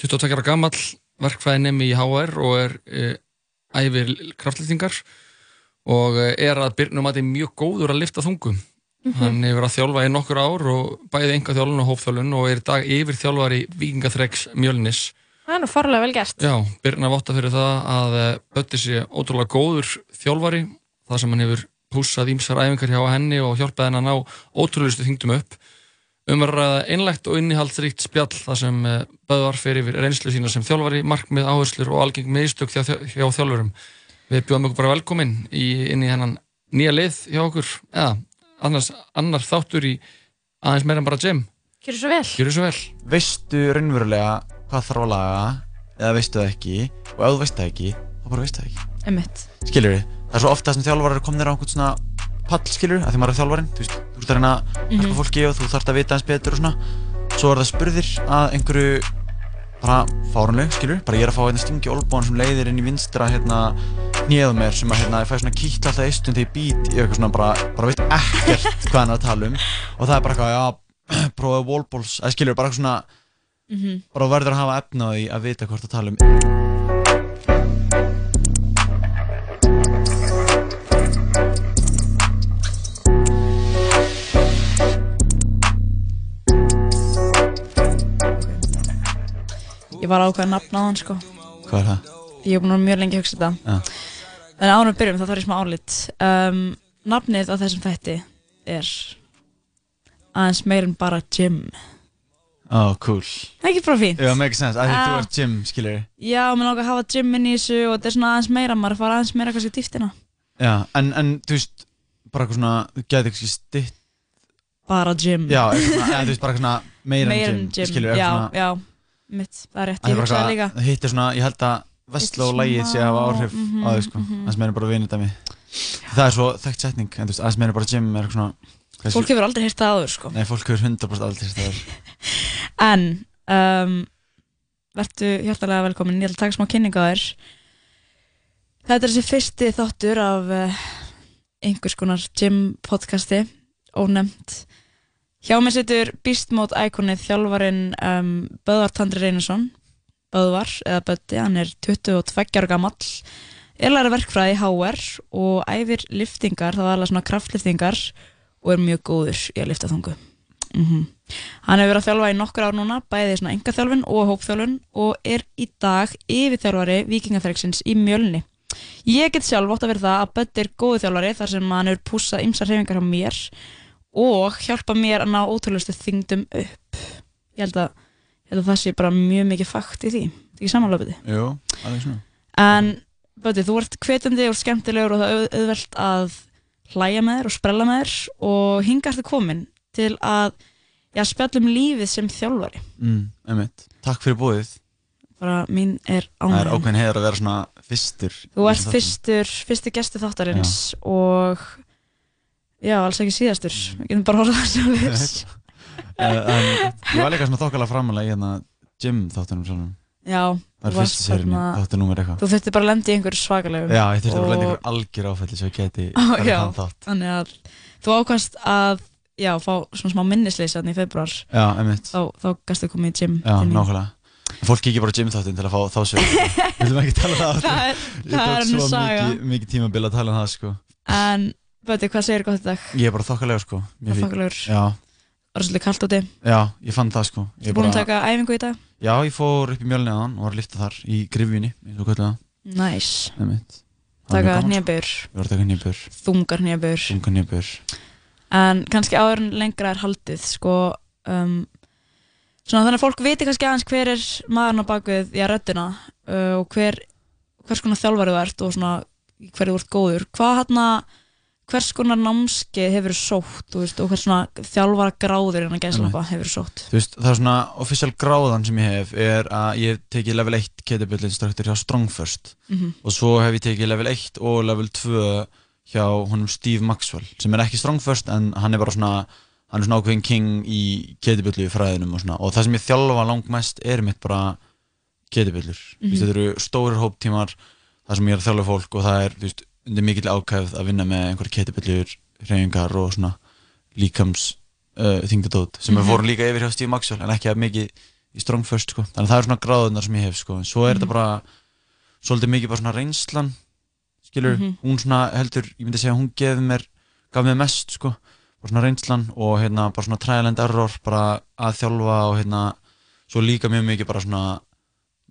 Speaker 11: 22 ára gammal verkfræðinum í HR og er uh, æfir kraftlýtingar og uh, er að byrnum að þetta er mjög góður að lifta þungum mm -hmm. hann hefur að þjálfa í nokkur ár og bæði enga þjálfun og hófþjálfun og er í dag yfir þjálfar í Vikingaþreks Mjölnis
Speaker 10: Það er nú farlega vel gert
Speaker 11: Já, byrnum að votta fyrir það að Bötti sé ótrúlega góður þjálfari það sem hann hefur púsað ímsar æfingar hjá henni og hjálpað henn að ná ótrúlustu þingdum upp umverðaða einlegt og innihaldsrikt spjall þar sem eh, Böðvar fer yfir reynslu sína sem þjálfari, markmið, áherslur og algeng meðstök hjá, hjá þjálfurum við bjóðum okkur bara velkomin í, inn í hennan nýja leið hjá okkur eða annars annar þáttur í aðeins meira en bara gem
Speaker 10: Gjör svo vel,
Speaker 11: Gjör
Speaker 10: svo vel.
Speaker 11: Veistu raunverulega hvað þarf að laga eða veistu það ekki og ef þú veist það ekki, þá bara veist það ekki Emmett Skiljur þið það er svo ofta sem þjálfarar komnir á einhvern svona pall, skilur, að því maður er þjálfarinn, þú veist, þú ert að reyna mm -hmm. fólki og þú þart að vita eins betur og svona svo er það spurðir að einhverju bara fárunleg, skilur, bara ég er að fá einhvern stingi olbón sem leiðir inn í vinstra hérna nýðum mér sem að hérna ég fæ svona kýtt alltaf eistun þegar ég být í eitthvað svona bara, bara veit ekkert hvað hann er að tala um og það er bara eitthvað, já, prófaðu wallballs, að skilur, bara eitthvað svona, mm -hmm. bara verður að hafa efna á því að vita hvort það tala um
Speaker 13: ég var ákveðið að nafna á hann sko.
Speaker 11: Hvað
Speaker 13: er
Speaker 11: það? Ég
Speaker 13: hef búin mjög lengi að hugsa þetta. Ja. En ánum við byrjum þá þarf ég smá álit. Um, nafnið á þessum fætti er aðeins meirinn bara Jim.
Speaker 11: Ó, oh, cool. Það
Speaker 13: er ekki bara fínt.
Speaker 11: Já, make sense. Æðið þú ah. ert Jim, skilur ég.
Speaker 13: Já, maður langar að hafa Jim inn í þessu og þetta er svona aðeins meira, maður fara aðeins meira kannski dýftina.
Speaker 11: Já,
Speaker 13: en,
Speaker 11: en þú veist, bara eitthvað svona, þú gæti eitthvað stitt.
Speaker 13: Bara
Speaker 11: Jim. Já, eitthvað, en, þú veist,
Speaker 13: bara
Speaker 11: eitthvað meirinn Jim,
Speaker 13: skilur ég. Já, já mitt,
Speaker 11: það er rétt, ég hugsa það líka það hittir svona, ég held að vestló og lægið sé að hafa áhrif mm -hmm, á mhm, þau sko, mm -hmm. aðeins meira bara vinið það mér það er svo þekkt setning, aðeins meira bara gym er svona
Speaker 13: hversu, fólk hefur aldrei hýrt það aður sko
Speaker 11: nei, fólk hefur 100% aldrei hýrt það aður
Speaker 13: en um, verðu hjartalega velkomin, ég ætla að taka smá kynninga á þér þetta er þessi fyrsti þáttur af uh, einhvers konar gym podcasti ónefnd Hjá mig setur býstmót ækonið þjálfarin um, Böðvar Tandri Reynarsson Böðvar, eða Bötti, hann er 22 ára gammal erlæri verkfræði HR og æfir liftingar, það var alveg svona kraftliftingar og er mjög góður í að lifta þungu mm -hmm. Hann hefur verið að þjálfa í nokkur ár núna bæðið svona engaþjálfun og hópþjálfun og er í dag yfirþjálfari vikingafræksins í mjölni Ég get sjálf ótt að vera það að Bötti er góðu þjálfari þar sem hann hefur púsað ymsa hreyfingar á mér og hjálpa mér að ná ótrúlustu þingdum upp ég held að, ég held að það sé bara mjög mikið fakt í því í samanlöfuði en bæti, þú ert kvetandi og skemmtilegur og það er auðvelt að hlæja með þér og sprella með þér og hinga eftir komin til að já, spjallum lífið sem þjálfari
Speaker 11: mm, Takk fyrir bóðið
Speaker 13: bara mín er ánæg
Speaker 11: Það
Speaker 13: er
Speaker 11: ákveðin hefur að vera svona fyrstur
Speaker 13: Þú ert fyrstur, fyrstur gesti þáttarins já. og Já, alls ekki síðastur, við mm. getum bara horfað
Speaker 11: að
Speaker 13: sjálf þess
Speaker 11: Ég var líka svona þokkala framalega í hérna gym þáttunum sjálfum Já, það er fyrstu sérinu, þáttu númer eitthvað
Speaker 13: Þú þurfti bara að lendi í einhver svakalegu
Speaker 11: Já, ég þurfti og... bara að lendi í einhver algjör áfætti sem ég geti
Speaker 13: verið hann þátt Þannig að þú ákvæmst að, já, fá svona smá minnisleysa þannig í februar
Speaker 11: Já, einmitt Þá, þá gæstu komið í gym Já, nákvæmlega Fólk kikið bara á gymþáttinn
Speaker 13: til að fá
Speaker 11: þá
Speaker 13: sögur. Við viljum ekki tala um það áttur. Það er, það er mjög saga. Ég tók svo mikið, mikið
Speaker 11: tíma að bila að tala um það sko.
Speaker 13: En Böti, hvað segir gott í dag?
Speaker 11: Ég er bara sko. þokkalegur sko
Speaker 13: Þokkalegur
Speaker 11: Það
Speaker 13: var svolítið kallt úti
Speaker 11: Já, ég fann það sko
Speaker 13: Þú búinn að taka æfingu í dag?
Speaker 11: Já, ég fór upp í mjölniðan og var að lifta þar í grifvinni
Speaker 13: Næs Takka nýjabur Við varum að taka nýjabur Þungar nýjabur
Speaker 11: Þungar
Speaker 13: nýjabur En kannski áður en lengra er haldið sko um, Svona þannig að fólk viti kannski aðeins hver er maðurna bakvið í að röddina uh, og hver, hvers konar þjálfari þú ert og svona hverju þú ert góður. Hvað hérna hvers konar námskeið hefur sótt veist, og hvers svona þjálfara gráður innan gæðslappa hefur sótt?
Speaker 11: Þú veist, það er svona official gráðan sem ég hef er að ég hef tekið level 1 kettlebell instructor hjá Strongfirst mm -hmm. og svo hef ég tekið level 1 og level 2 hjá honum Steve Maxwell sem er ekki Strongfirst en hann er bara svona hann er svona ákveðin king í kettlebellu fræðinum og svona og það sem ég þjálfa langmest er mitt bara kettlebellur mm -hmm. þetta eru stórir hóptímar þar sem ég er að þjálfa fólk og það er, þú veist undir mikill ákæð að vinna með einhverja kettibillir, hreyingar og svona líkams uh, þingdadót sem mm -hmm. við vorum líka yfir hjá Steve Maxwell en ekki að mikið í strong first sko. þannig að það eru svona gráðunar sem ég hef sko. en svo er mm -hmm. þetta mhm. bara svolítið mikið bara svona reynslan skilur, mm -hmm. hún svona heldur, ég myndi segja hún gefið mér, gaf mér mest sko, bara svona reynslan og hérna bara svona trial and error bara að þjálfa og hérna svo líka mjög mikið bara svona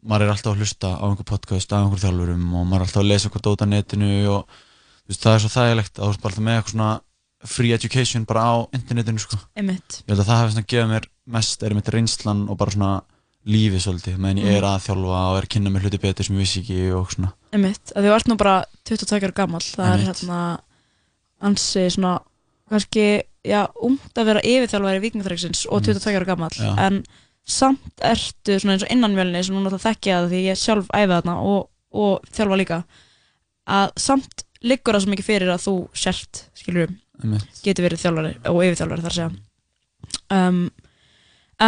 Speaker 11: maður er alltaf að hlusta á einhver podcast á einhver þjálfurum og maður er alltaf að lesa okkur dót á netinu og veist, það er svo þægilegt að þú spara alltaf með eitthvað svona free education bara á internetinu sko.
Speaker 13: Einmitt.
Speaker 11: Ég held að það hefði svona gefað mér mest er mitt reynslan og bara svona lífið svolítið meðan ég er mm. að þjálfa og er að kynna mér hluti betur sem ég vissi ekki og svona.
Speaker 13: Einmitt, að þið vart nú bara 22 ára gammal, það Einmitt. er hérna ansi svona kannski, já, umt að vera yfirþjálfæri vikingutræksins og 22 ára gammal en samt ertu svona eins og innanmjölni sem núna það þekkja það því ég sjálf æfið þarna og, og þjálfa líka að samt liggur það svo mikið fyrir að þú sjælt, skilur um getur verið þjálfari og yfirþjálfari þar að segja um,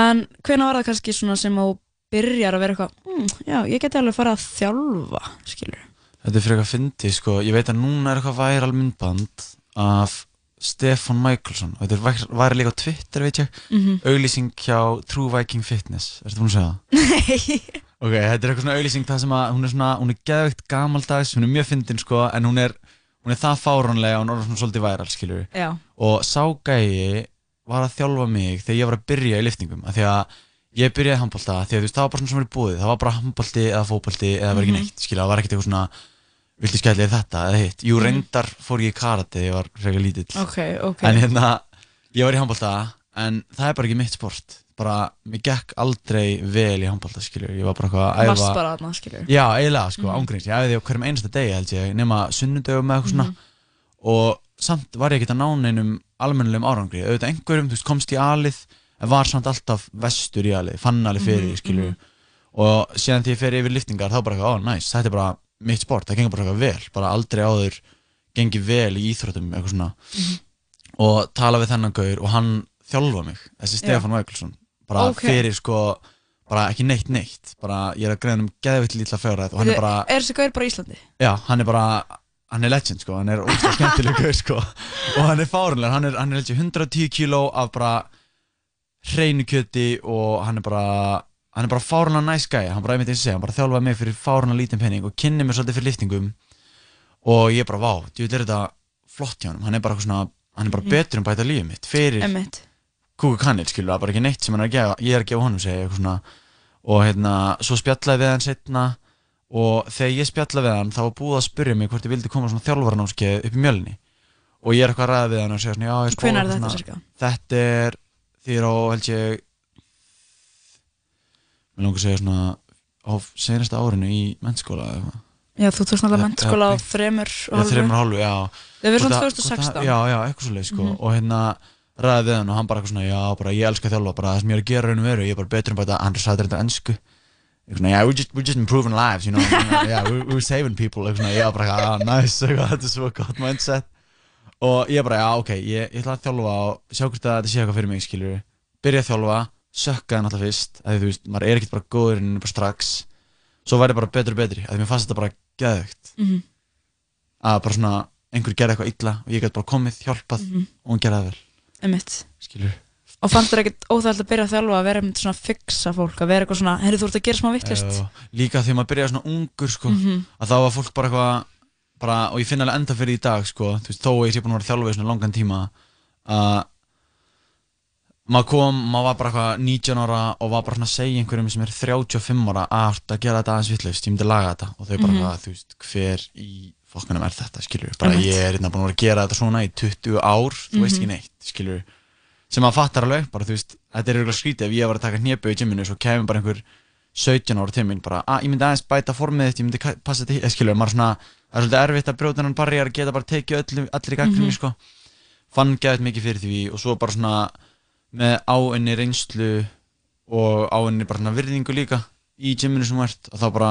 Speaker 13: en hvena var það kannski svona sem þú byrjar að vera eitthvað mm, já, ég geti alveg farið að þjálfa, skilur
Speaker 11: Þetta er fyrir eitthvað að fyndi, sko ég veit að núna er eitthvað væral myndband af Stefan Michaelsson og þetta var líka á Twitter veit ég mm -hmm. auðlýsing hjá True Viking Fitness er þetta búin að segja það? Nei ok, þetta er eitthvað svona auðlýsing það sem að hún er svona hún er geðvikt gamaldags, hún er mjög fyndin sko en hún er, hún er það fárunlega og hún er svona svolítið væral skilur Já. og ságægi var að þjálfa mig þegar ég var að byrja í liftingum að því að ég byrjaði handbólta því að þú veist það var bara svona sem verið búið það var bara handbólti eða fókbólti eða verið mm -hmm. ekki mhm. neitt skilur það var ekkert eitthvað svona viltu skellið þetta eða hitt jú mhm. reyndar fór ég í karate ég var reyna lítill
Speaker 13: okay, okay.
Speaker 11: en hérna, ég var í handbólta en það er bara ekki mitt sport bara, mér gekk aldrei vel í handbólta skilju, ég var bara eitthvað æfa...
Speaker 13: varst
Speaker 11: bara
Speaker 13: aðna skilju
Speaker 11: já, eiginlega, sko, mm -hmm. ángríns, ég æði því á hverjum einasta degi held ég nema sunnundögum eða eitthvað svona mm -hmm. og samt var ég ekki að ná neinum almennulegum árangri, auðvitað einhverjum veist, komst í alið, en var samt alltaf vestur í alið, fann alið fyrir, mm -hmm. skilju mhm. og síðan því ég fer yfir liftingar þá bara, ó næs, þetta er bara mitt sport, það gengur bara eitthvað vel bara aldrei áður gengið vel í íþrótum eitthvað svona mm -hmm. og tala við þennan gaur og hann þjálfa mig, þessi Stefan Vækulsson bara okay. fyrir sko, bara ekki neitt neitt, bara ég er að greiða um geðvitt lilla fjárhætt og hann Þið, er bara
Speaker 13: Er þessi gaur bara í Íslandi?
Speaker 11: Já, hann er bara hann er legend sko, hann er ógst að skemmtilega gaur sko og hann er fárunlegar, hann er, hann er 110 kíló af bara hreinu kjöti og hann er bara hann er bara fáruna næst nice gæja, hann bara einmitt eins og segja, hann bara þjálfaði mig fyrir fáruna lítinn penning og kynni mér svolítið fyrir liftingum og ég bara, vá, djúið er þetta flott hjá hann, hann er bara svona, hann er bara mm. betur um bæta lífið mitt fyrir kúku kannil, skilur, það er bara ekki neitt sem hann er að gefa, ég er að gefa honum, segja ég eitthvað svona og hérna, svo spjallaði við hann setna og þegar ég spjallaði við hann þá var búið að spyrja mig hvort ég vildi koma svona þjálfarnámskeið upp í mjölni og ég er eitthvað að ræða við hann og segja svona, já, ég spóla þetta er því þá held ég mér langar að segja svona á senasta árinu í mennskóla eða eitthvað
Speaker 13: Já, þú tókst náttúrulega mennskóla á þremur
Speaker 11: Já, þremur hálfu, já
Speaker 13: Við verðum svona 2016
Speaker 11: Já, já, eitthvað svo leið, sko mm -hmm. og hérna ræði við hann og hann bara eitthvað svona já, bara ég elska þjálfa, bara það sem ég er að gera raun og veru, ég er bara betur um en bara þetta, hann sætir þetta ennsku eitthvað svona, já, we're just, we're just improving lives, you know yeah, we're, we're saving people, eitthvað svona, já, bara já, ah, nice, eitthvað, þetta er svo gott mindset og ég bara, já, ok, ég, ég ætla að þjálfa og sjá hvort að þetta sé eitthvað fyrir mig, skiljur byrja að þjálfa sökkaði hann alltaf fyrst að þú veist, maður er ekkert bara góður en bara strax svo væri bara betur og betri að mér fannst þetta bara gæðugt mm -hmm. að bara svona einhver gerði eitthvað illa og ég gæti bara komið, hjálpað mm -hmm. og hún gerði það vel Einmitt. skilur
Speaker 13: og fannst þér ekkert óþægild að byrja að þjálfa að vera með svona fixa fólk að vera eitthvað svona, heyrðu þú ert að gera smá vittlist
Speaker 11: líka þegar maður byrjaði svona ungur sko, mm -hmm. að þá var fólk bara eitthvað bara, og ég finna alveg enda fyrir í dag sko, veist, þó að ég sé búin að vera þjálfið svona langan tíma að maður kom, maður var bara eitthvað 19 ára og var bara svona að segja einhverjum sem er 35 ára að að gera þetta aðeins vittlaust, ég myndi að laga þetta og þau bara, mm -hmm. þú veist, hver í fokkunum er þetta, skilju, bara right. ég er hérna búin að gera þetta svona í 20 ár, þú mm -hmm. veist ekki mhm. neitt, skilju, sem maður fattar alveg, bara þú veist, þetta er eitthvað skrítið ef ég var að taka hnjöpu í gyminu og svo kemur bara einhver 17 ára til minn bara, að ah, ég myndi aðeins bæta formið þetta, ég myndi passa þetta, eh, skilju, maður svona, það er svolítið erfitt að brjóta hennan barri, ég er að geta bara tekið öll, allir í ganglinni, mm -hmm. sko, fann gæðið mikið fyrir því og svo bara svona með áinni reynslu og áinni bara virðingu líka í gyminu sem verðt og þá bara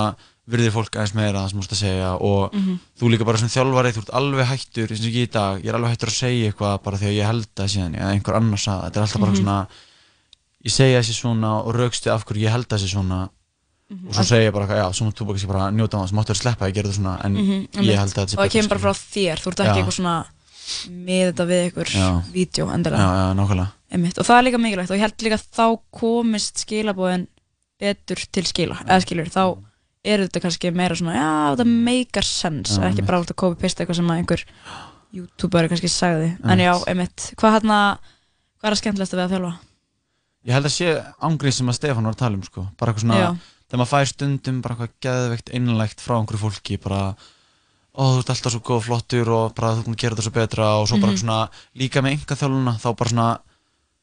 Speaker 11: virðir fólk aðeins meira það sem þú ætti að segja og mm -hmm. þú líka bara sem þjálfari þú ert alveg hættur, eins og ekki í dag ég er alveg hættur að segja eitthvað bara því að ég held það síðan eða einhver annars að þetta er alltaf bara mm -hmm. svona ég segja þessi svona og raukstu af hverju ég held þessi svona mm -hmm. og svo segja ég bara, já, svo múttu þú bara ekki bara njóta á það sem áttu að sleppa, ég gerði
Speaker 13: það svona en mhm, ég held það og það
Speaker 11: kemur
Speaker 13: bara frá þér, þú ert ekki eitthvað svona með þetta við einhver vídeo endilega. Já,
Speaker 11: já, nákvæmlega.
Speaker 13: Einmitt. og það er líka mikilvægt og ég held líka þá komist skilabóðin betur til skila eða skilur þá er þetta kannski meira svona já það meikar sens já, ekki bara alltaf að kópi pista eitthvað sem einhver youtuberi kannski sagði einmitt. en já einmitt hvað, hana, hvað er að skemmtilegast að við að þjálfa?
Speaker 11: Ég held að sé angrið sem að Stefán var að tala um sko bara eitthvað svona já. þegar maður fær stundum bara eitthvað gæðveikt einanlegt frá einhverju fólki bara og þú ert alltaf svo góð og flottur og bara þú gerir þetta svo betra og svo mm -hmm. bara mhm. svona líka með enga þjálfuna þá bara svona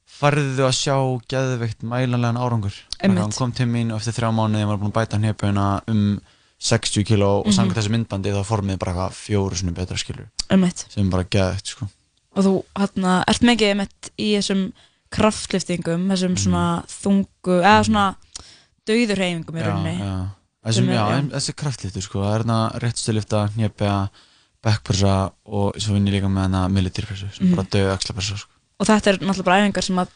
Speaker 11: farðu að sjá gæðveikt mælanlegan árangur hann kom til mín og eftir þrjá mánu ég var búin að bæta hann hefðbuna um 60 kíló og mm -hmm. sanga þessi myndbandi þá formið bara fjóru svona betra skilur
Speaker 13: Einmitt.
Speaker 11: sem bara gæðveikt sko.
Speaker 13: og þú hérna, ert mikið mitt í þessum kraftliftingum þessum mm -hmm. svona þungu eða svona dauðurheyfingum
Speaker 11: í rauninni ja, ja. Þessum, já, ja. þessi kraftliftur sko það er hérna réttstilifta, njöpega backpressa og svo vinn ég líka með hana militýrpressu, mm -hmm. bara dauðu axlapressa sko
Speaker 13: og þetta er náttúrulega bara æfingar sem að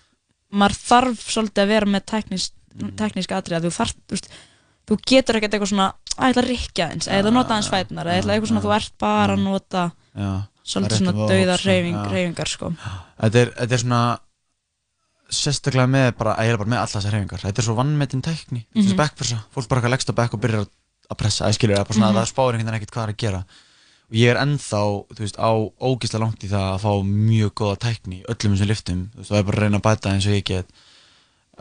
Speaker 13: maður þarf svolítið að vera með teknísk, mm. teknísk atrið að þú þarf, þú veist þú getur ekkert eitthvað svona, að ég ætla að rikja eins eða ég ætla að nota eins fætnar, eða ég ætla eitthvað svona þú ert bara að mm. nota já, svolítið svona dauðar reyfingar sko
Speaker 11: Þetta er, þetta er svona sérstaklega með bara, að ég er bara með alltaf þessar reyfingar þetta er svo vannmetinn tekní, mm -hmm. þetta er backpressa fólk bara leggst á back og byrjar að pressa, mhm. að skilja, að mm -hmm. það spáir einhvern veginn ekkert hvað það er að gera og ég er ennþá, þú veist, á ógeðslega langt í það að fá mjög góða tækni öllum eins og liftum, þú veist, og ég er bara að reyna að bæta eins og ég get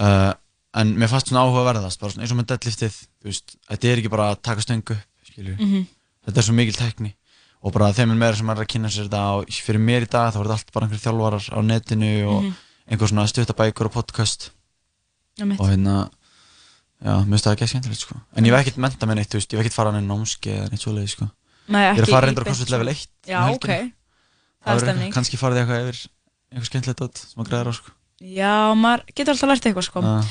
Speaker 11: uh, en mér fannst svona áhuga að verðast, bara svona eins og með deadliftið, þú veist, þetta er ekki bara að taka stöngu, skilju
Speaker 13: mm -hmm.
Speaker 11: þetta er svo mikil tækni og bara þeim er meira sem er að kynna sér þetta og fyrir mér í dag þá er þetta allt bara einhverjir þjálfarar á netinu og mm -hmm. einhver svona stuttabækur og podcast og hérna já, mér finnst það ekki að skemmtilegt, sko en ég var ekkert menta með neitt, þú veist, ég var ekkert farað inn á námski eða neitt svoleiði, sko
Speaker 13: Ég
Speaker 11: er að fara reyndar á crossfit level 1.
Speaker 13: Já, ok. Það er stemning.
Speaker 11: Kanski farið ég eitthvað yfir eitthvað skemmtilegt átt sem maður græðir á
Speaker 13: sko. Já, maður getur alltaf lært eitthvað sko. Ah.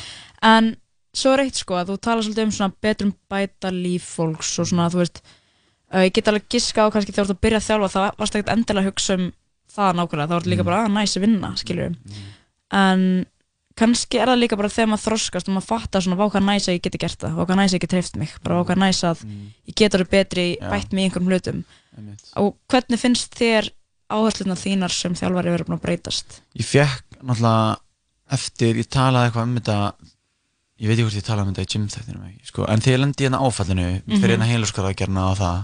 Speaker 13: En svo er eitt sko að þú tala svolítið um svona betrum bæta líf fólks og svona þú veist, uh, ég get alveg giska á kannski þegar þú ert að byrja að þjálfa það varst ekkert endilega að hugsa um það nákvæmlega. Það vart líka mm. bara að ah, næs að vinna, skiljum. Mm. En kannski er það líka bara þegar maður þroskast og maður fattar svona hvað næsa ég geti gert það og hvað næsa ég geti treyft mig bara hvað næsa að mm. ég getur það betri Já. bætt mig í einhverjum hlutum og hvernig finnst þér áhersluna þínar sem þjálfari verið búin að breytast?
Speaker 11: Ég fekk náttúrulega eftir, ég talaði eitthvað um þetta ég veit ekki hvort ég talaði um þetta í gymþættinu sko, en þegar ég lendi hérna áfallinu mm -hmm. fyrir hérna heilarskaraðgerna og það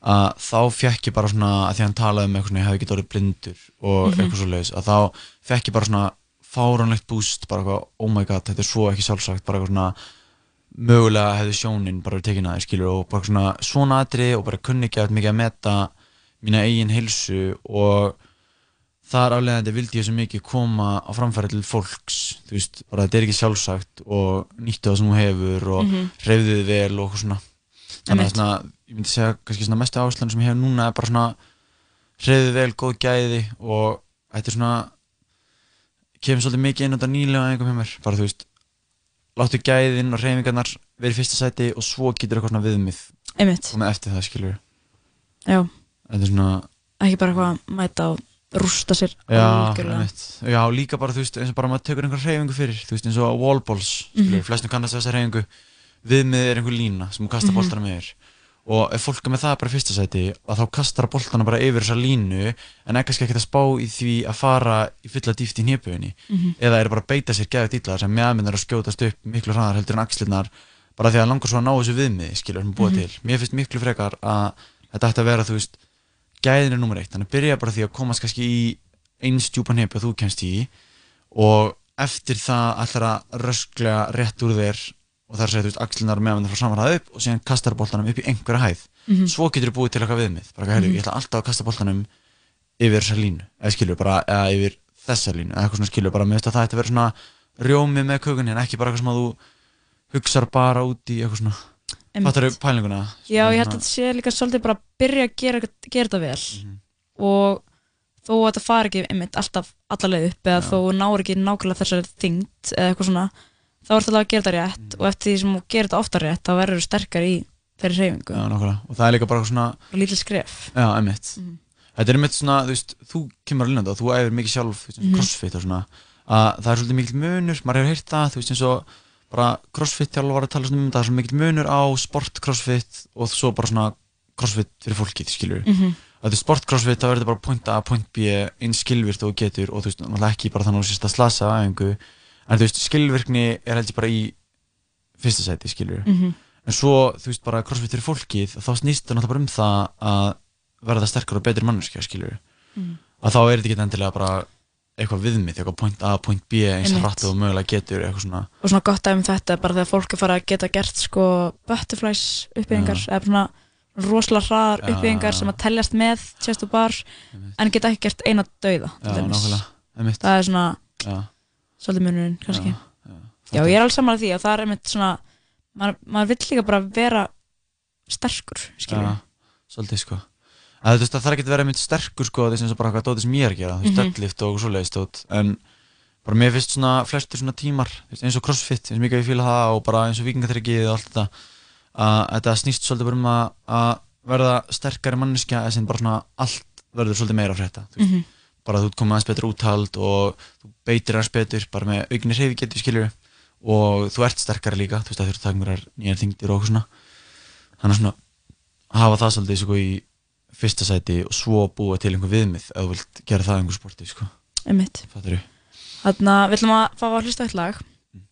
Speaker 11: að þá fekk ég bara svona að því að hann talaði um eitthvað sem ég hef ekki dórið blindur og mm -hmm. eitthvað svo leiðis að þá fekk ég bara svona fáranlegt búst bara eitthvað, oh my god, þetta er svo ekki sjálfsagt bara eitthvað svona, mögulega hefði sjónin bara verið tekin aðeins, skilur, og bara svona svona aðri og bara kunni ekki að mikið að meta mína eigin hilsu og þar aflegðandi vildi ég svo mikið koma á framfæri til fólks, þú veist, bara þetta er ekki sjálfsagt og nýttu það sem þú hefur og mm -hmm. reyðu þið vel og eitthvað svona þannig að svona, ég myndi segja kannski svona mestu áherslan sem ég hef núna er bara svona reyðu vel, góð gæði og þetta er svona kemur svolítið mikið inn á þetta nýlega engum hjá mér bara þú veist, láttu gæðin og reyfingarnar verið fyrsta sæti og svo getur eitthvað svona viðmið
Speaker 13: einmitt,
Speaker 11: komið eftir það skilur
Speaker 13: já, þetta er
Speaker 11: svona,
Speaker 13: ekki bara eitthvað að mæta og rústa sér
Speaker 11: já, algjörlega. einmitt já, líka bara þú veist, eins og bara maður tekur einhver reyfingu fyrir þú veist, eins og wallballs, skilur, mm Mhm. flestum kannast við þessa reyfingu viðmið er einhver lína sem þú kastar Mhm. boltana með þér og ef fólk er með það bara fyrsta sæti að þá kastar að boltana bara yfir þessa línu en ekkert skal ekki það spá í því að fara í fulla dýft í nýjöpuðinni
Speaker 13: mm -hmm.
Speaker 11: eða er bara að beita sér gæðið dýtlaðar sem meðmyndar að skjótast upp miklu hraðar heldur en axlirnar bara því að langar svo að ná þessu viðmið skilur sem búið mm -hmm. til. Mér finnst miklu frekar að þetta ætti að vera þú veist gæðin er nummer eitt, þannig að byrja bara því að komast kannski í einstjúpa nýjöpuð þú kennst í og eftir það allra rösklega rétt úr þér og þar segir þú veist axlunar meðan það frá samanræðu upp og síðan kastar bóltanum upp í einhverja hæð mm -hmm. svo getur þú búið til eitthvað viðmið bara, heilu, mm -hmm. ég mhm. ætla alltaf að kasta bóltanum yfir þessa línu eða skilju bara eða yfir þessa línu eða eitthvað svona skilju bara með þetta það ætti að vera svona rjómi með kökun en ekki bara eitthvað sem að þú hugsar bara út í eitthvað svona fattar þau pælinguna?
Speaker 13: Já ég held að þetta sé líka svolítið bara að byrja að gera, gera þetta vel mm -hmm. og þó að þetta fari ekki einmitt alltaf allarleið upp eða Já. þó náur ekki nákvæmlega þessari þingt eða eitthvað svona þá ertu alveg að gera þetta rétt mm. og eftir því sem þú gerir þetta ofta rétt þá verður þú sterkar í þeirri hreyfingu
Speaker 11: Já, nákvæmlega, og það er líka bara svona
Speaker 13: Lítið skref
Speaker 11: Já, einmitt mm. Þetta er einmitt svona, þú veist, þú kemur að linda og þú æfir mikið sjálf, þú veist, mm. crossfit og svona að það er svolítið mikil munur, maður hefur heyrt það, þú veist, eins og bara crossfit tjálf var að tala svona um það, það er svolítið mikil munur á sport crossfit og svo bara svona crossfit fyrir fólkið, skilur
Speaker 13: mm -hmm. Þetta er
Speaker 11: sport crossfit, það verður bara að pointa, point en þú veist, skilvirkni er heldur bara í fyrsta sæti, skilur mm -hmm. en svo, þú veist, bara crossfit fyrir fólkið þá snýst það náttúrulega bara um það að verða sterkur og betri mannskja, skilur mm. að þá er þetta ekki endilega bara eitthvað viðmið, eitthvað point A, point B eins og hratt og mögulega getur eitthvað svona
Speaker 13: og svona gott af um þetta, bara þegar fólk er farið að geta gert sko butterflies uppbyggingar ja. eða svona rosalega hraðar ja. uppbyggingar sem að
Speaker 11: telljast
Speaker 13: með chest og bar, en geta ekki gert eina
Speaker 11: döiða, það er svona
Speaker 13: svolítið munurinn kannski. Já, já, já ég er alls saman að því að það er einmitt svona, maður, maður vill líka bara vera sterkur, skiljið. Já,
Speaker 11: svolítið sko. Að, þú veist að það er ekki að vera einmitt sterkur sko, þess að bara hvað dótið sem ég er að gera, þú veist, mm -hmm. deadlift og svoleiði stótt, en bara mér finnst svona flestur svona tímar, veist, eins og crossfit, eins og mikið ég fýla það og bara eins og vikingatryggið og allt þetta, að þetta snýst svolítið bara um að verða sterkari manneskja, en sem bara svona allt verður svolítið meira frétta, þú veist. Mm -hmm bara þú komið aðeins betur úthald og þú beitir aðeins betur bara með aukinni reyfi getur skilur og þú ert sterkar líka, þú veist að þú ert að taka mér nýjar þingdir og svona þannig svona hafa það svolítið sko, í fyrsta sæti og svo búa til einhver viðmið að þú vilt gera það einhver sporti sko. Þannig að við
Speaker 13: ætlum að fá að hlusta eitt lag mm.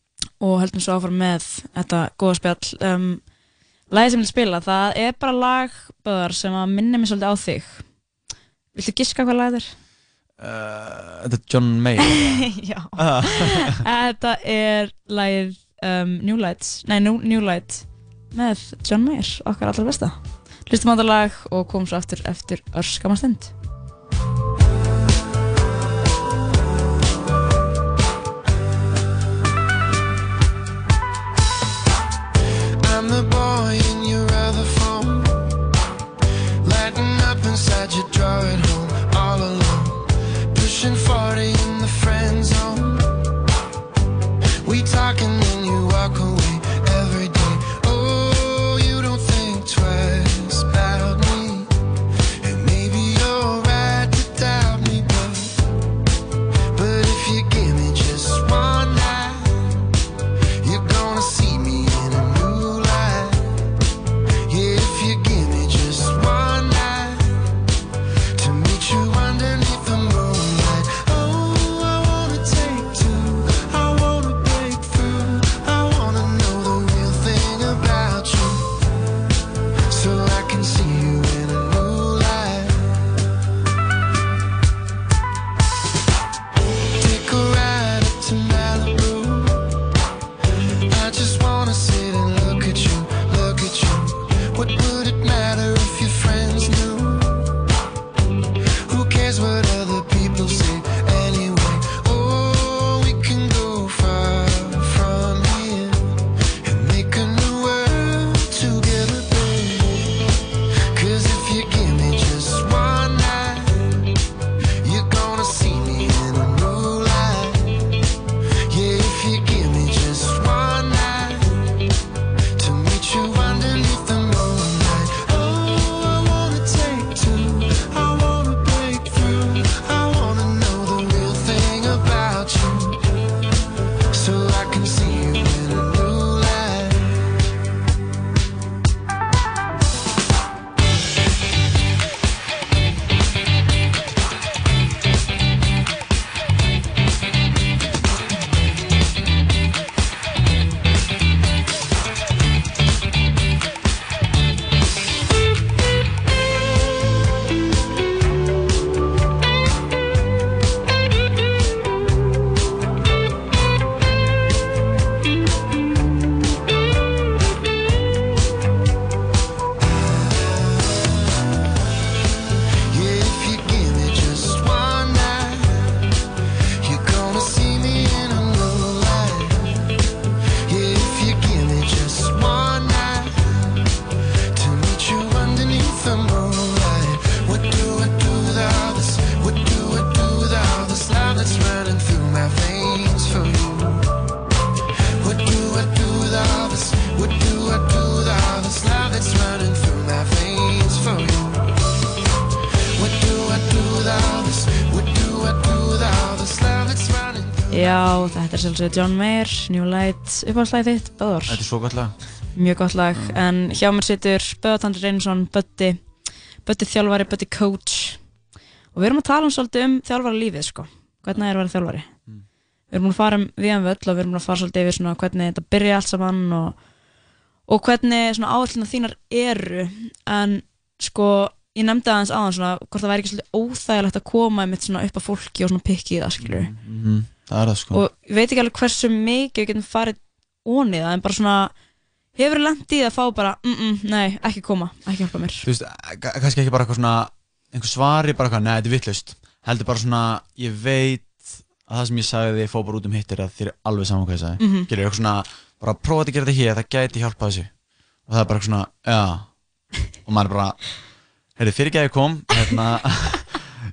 Speaker 13: og heldum svo áfram með þetta góða spjall um, Lagið sem ég vil spila, það er bara lagböðar sem að minna mig svolítið á þig Viltu giska hvað lagið er?
Speaker 11: Eh, þetta er John Mayer
Speaker 13: Já ah. Þetta er lægið um, New Lights Nei, New, New Light með John Mayer, okkar allra besta Hlustum á þetta lag og komum svo aftur eftir örskama stund I'm the boy in your other phone Lighting up inside your drawer Forty in the friend zone. We talking, then you walk away. sjálfsögðu John Mayer, New Light, uppáhaldslæðið þitt, Böðar. Þetta
Speaker 11: er svo gott lag.
Speaker 13: Mjög gott lag, mm. en hjá mér situr Böðar Tandri Reynsson, Bötti, Bötti þjálfari, Bötti coach. Og við erum að tala um svolítið um þjálfari lífið, sko. Hvernig er að vera þjálfari? Mm. Við erum að fara um við en um völl og við erum að fara svolítið yfir svona hvernig þetta byrja allt saman og, og hvernig svona áherslunar þínar eru. En
Speaker 11: sko,
Speaker 13: ég nefndi aðeins aðan svona hvort það væri ekki svolítið óþægilegt að koma einmitt svona upp á fólki og svona pikki í það, skilju. Mm -hmm það það
Speaker 11: sko.
Speaker 13: og veit ekki alveg hversu mikið við getum farið ónið það en bara svona hefur landið að fá bara mm -mm, nei, ekki koma, ekki hjálpa mér
Speaker 11: þú veist, eh, kannski ekki bara eitthvað svona einhver svari bara eitthvað, nei, þetta er vittlust heldur bara svona, ég veit að það sem ég sagði þið, ég fóð bara út um hittir að þið er alveg saman hvað ég sagði, mm -hmm. gerir eitthvað svona bara prófaði að gera þetta hér, það gæti hjálpa þessu og það er bara eitthvað svona, já ja. og maður er bara, heyrðu, fyrirgæði kom hérna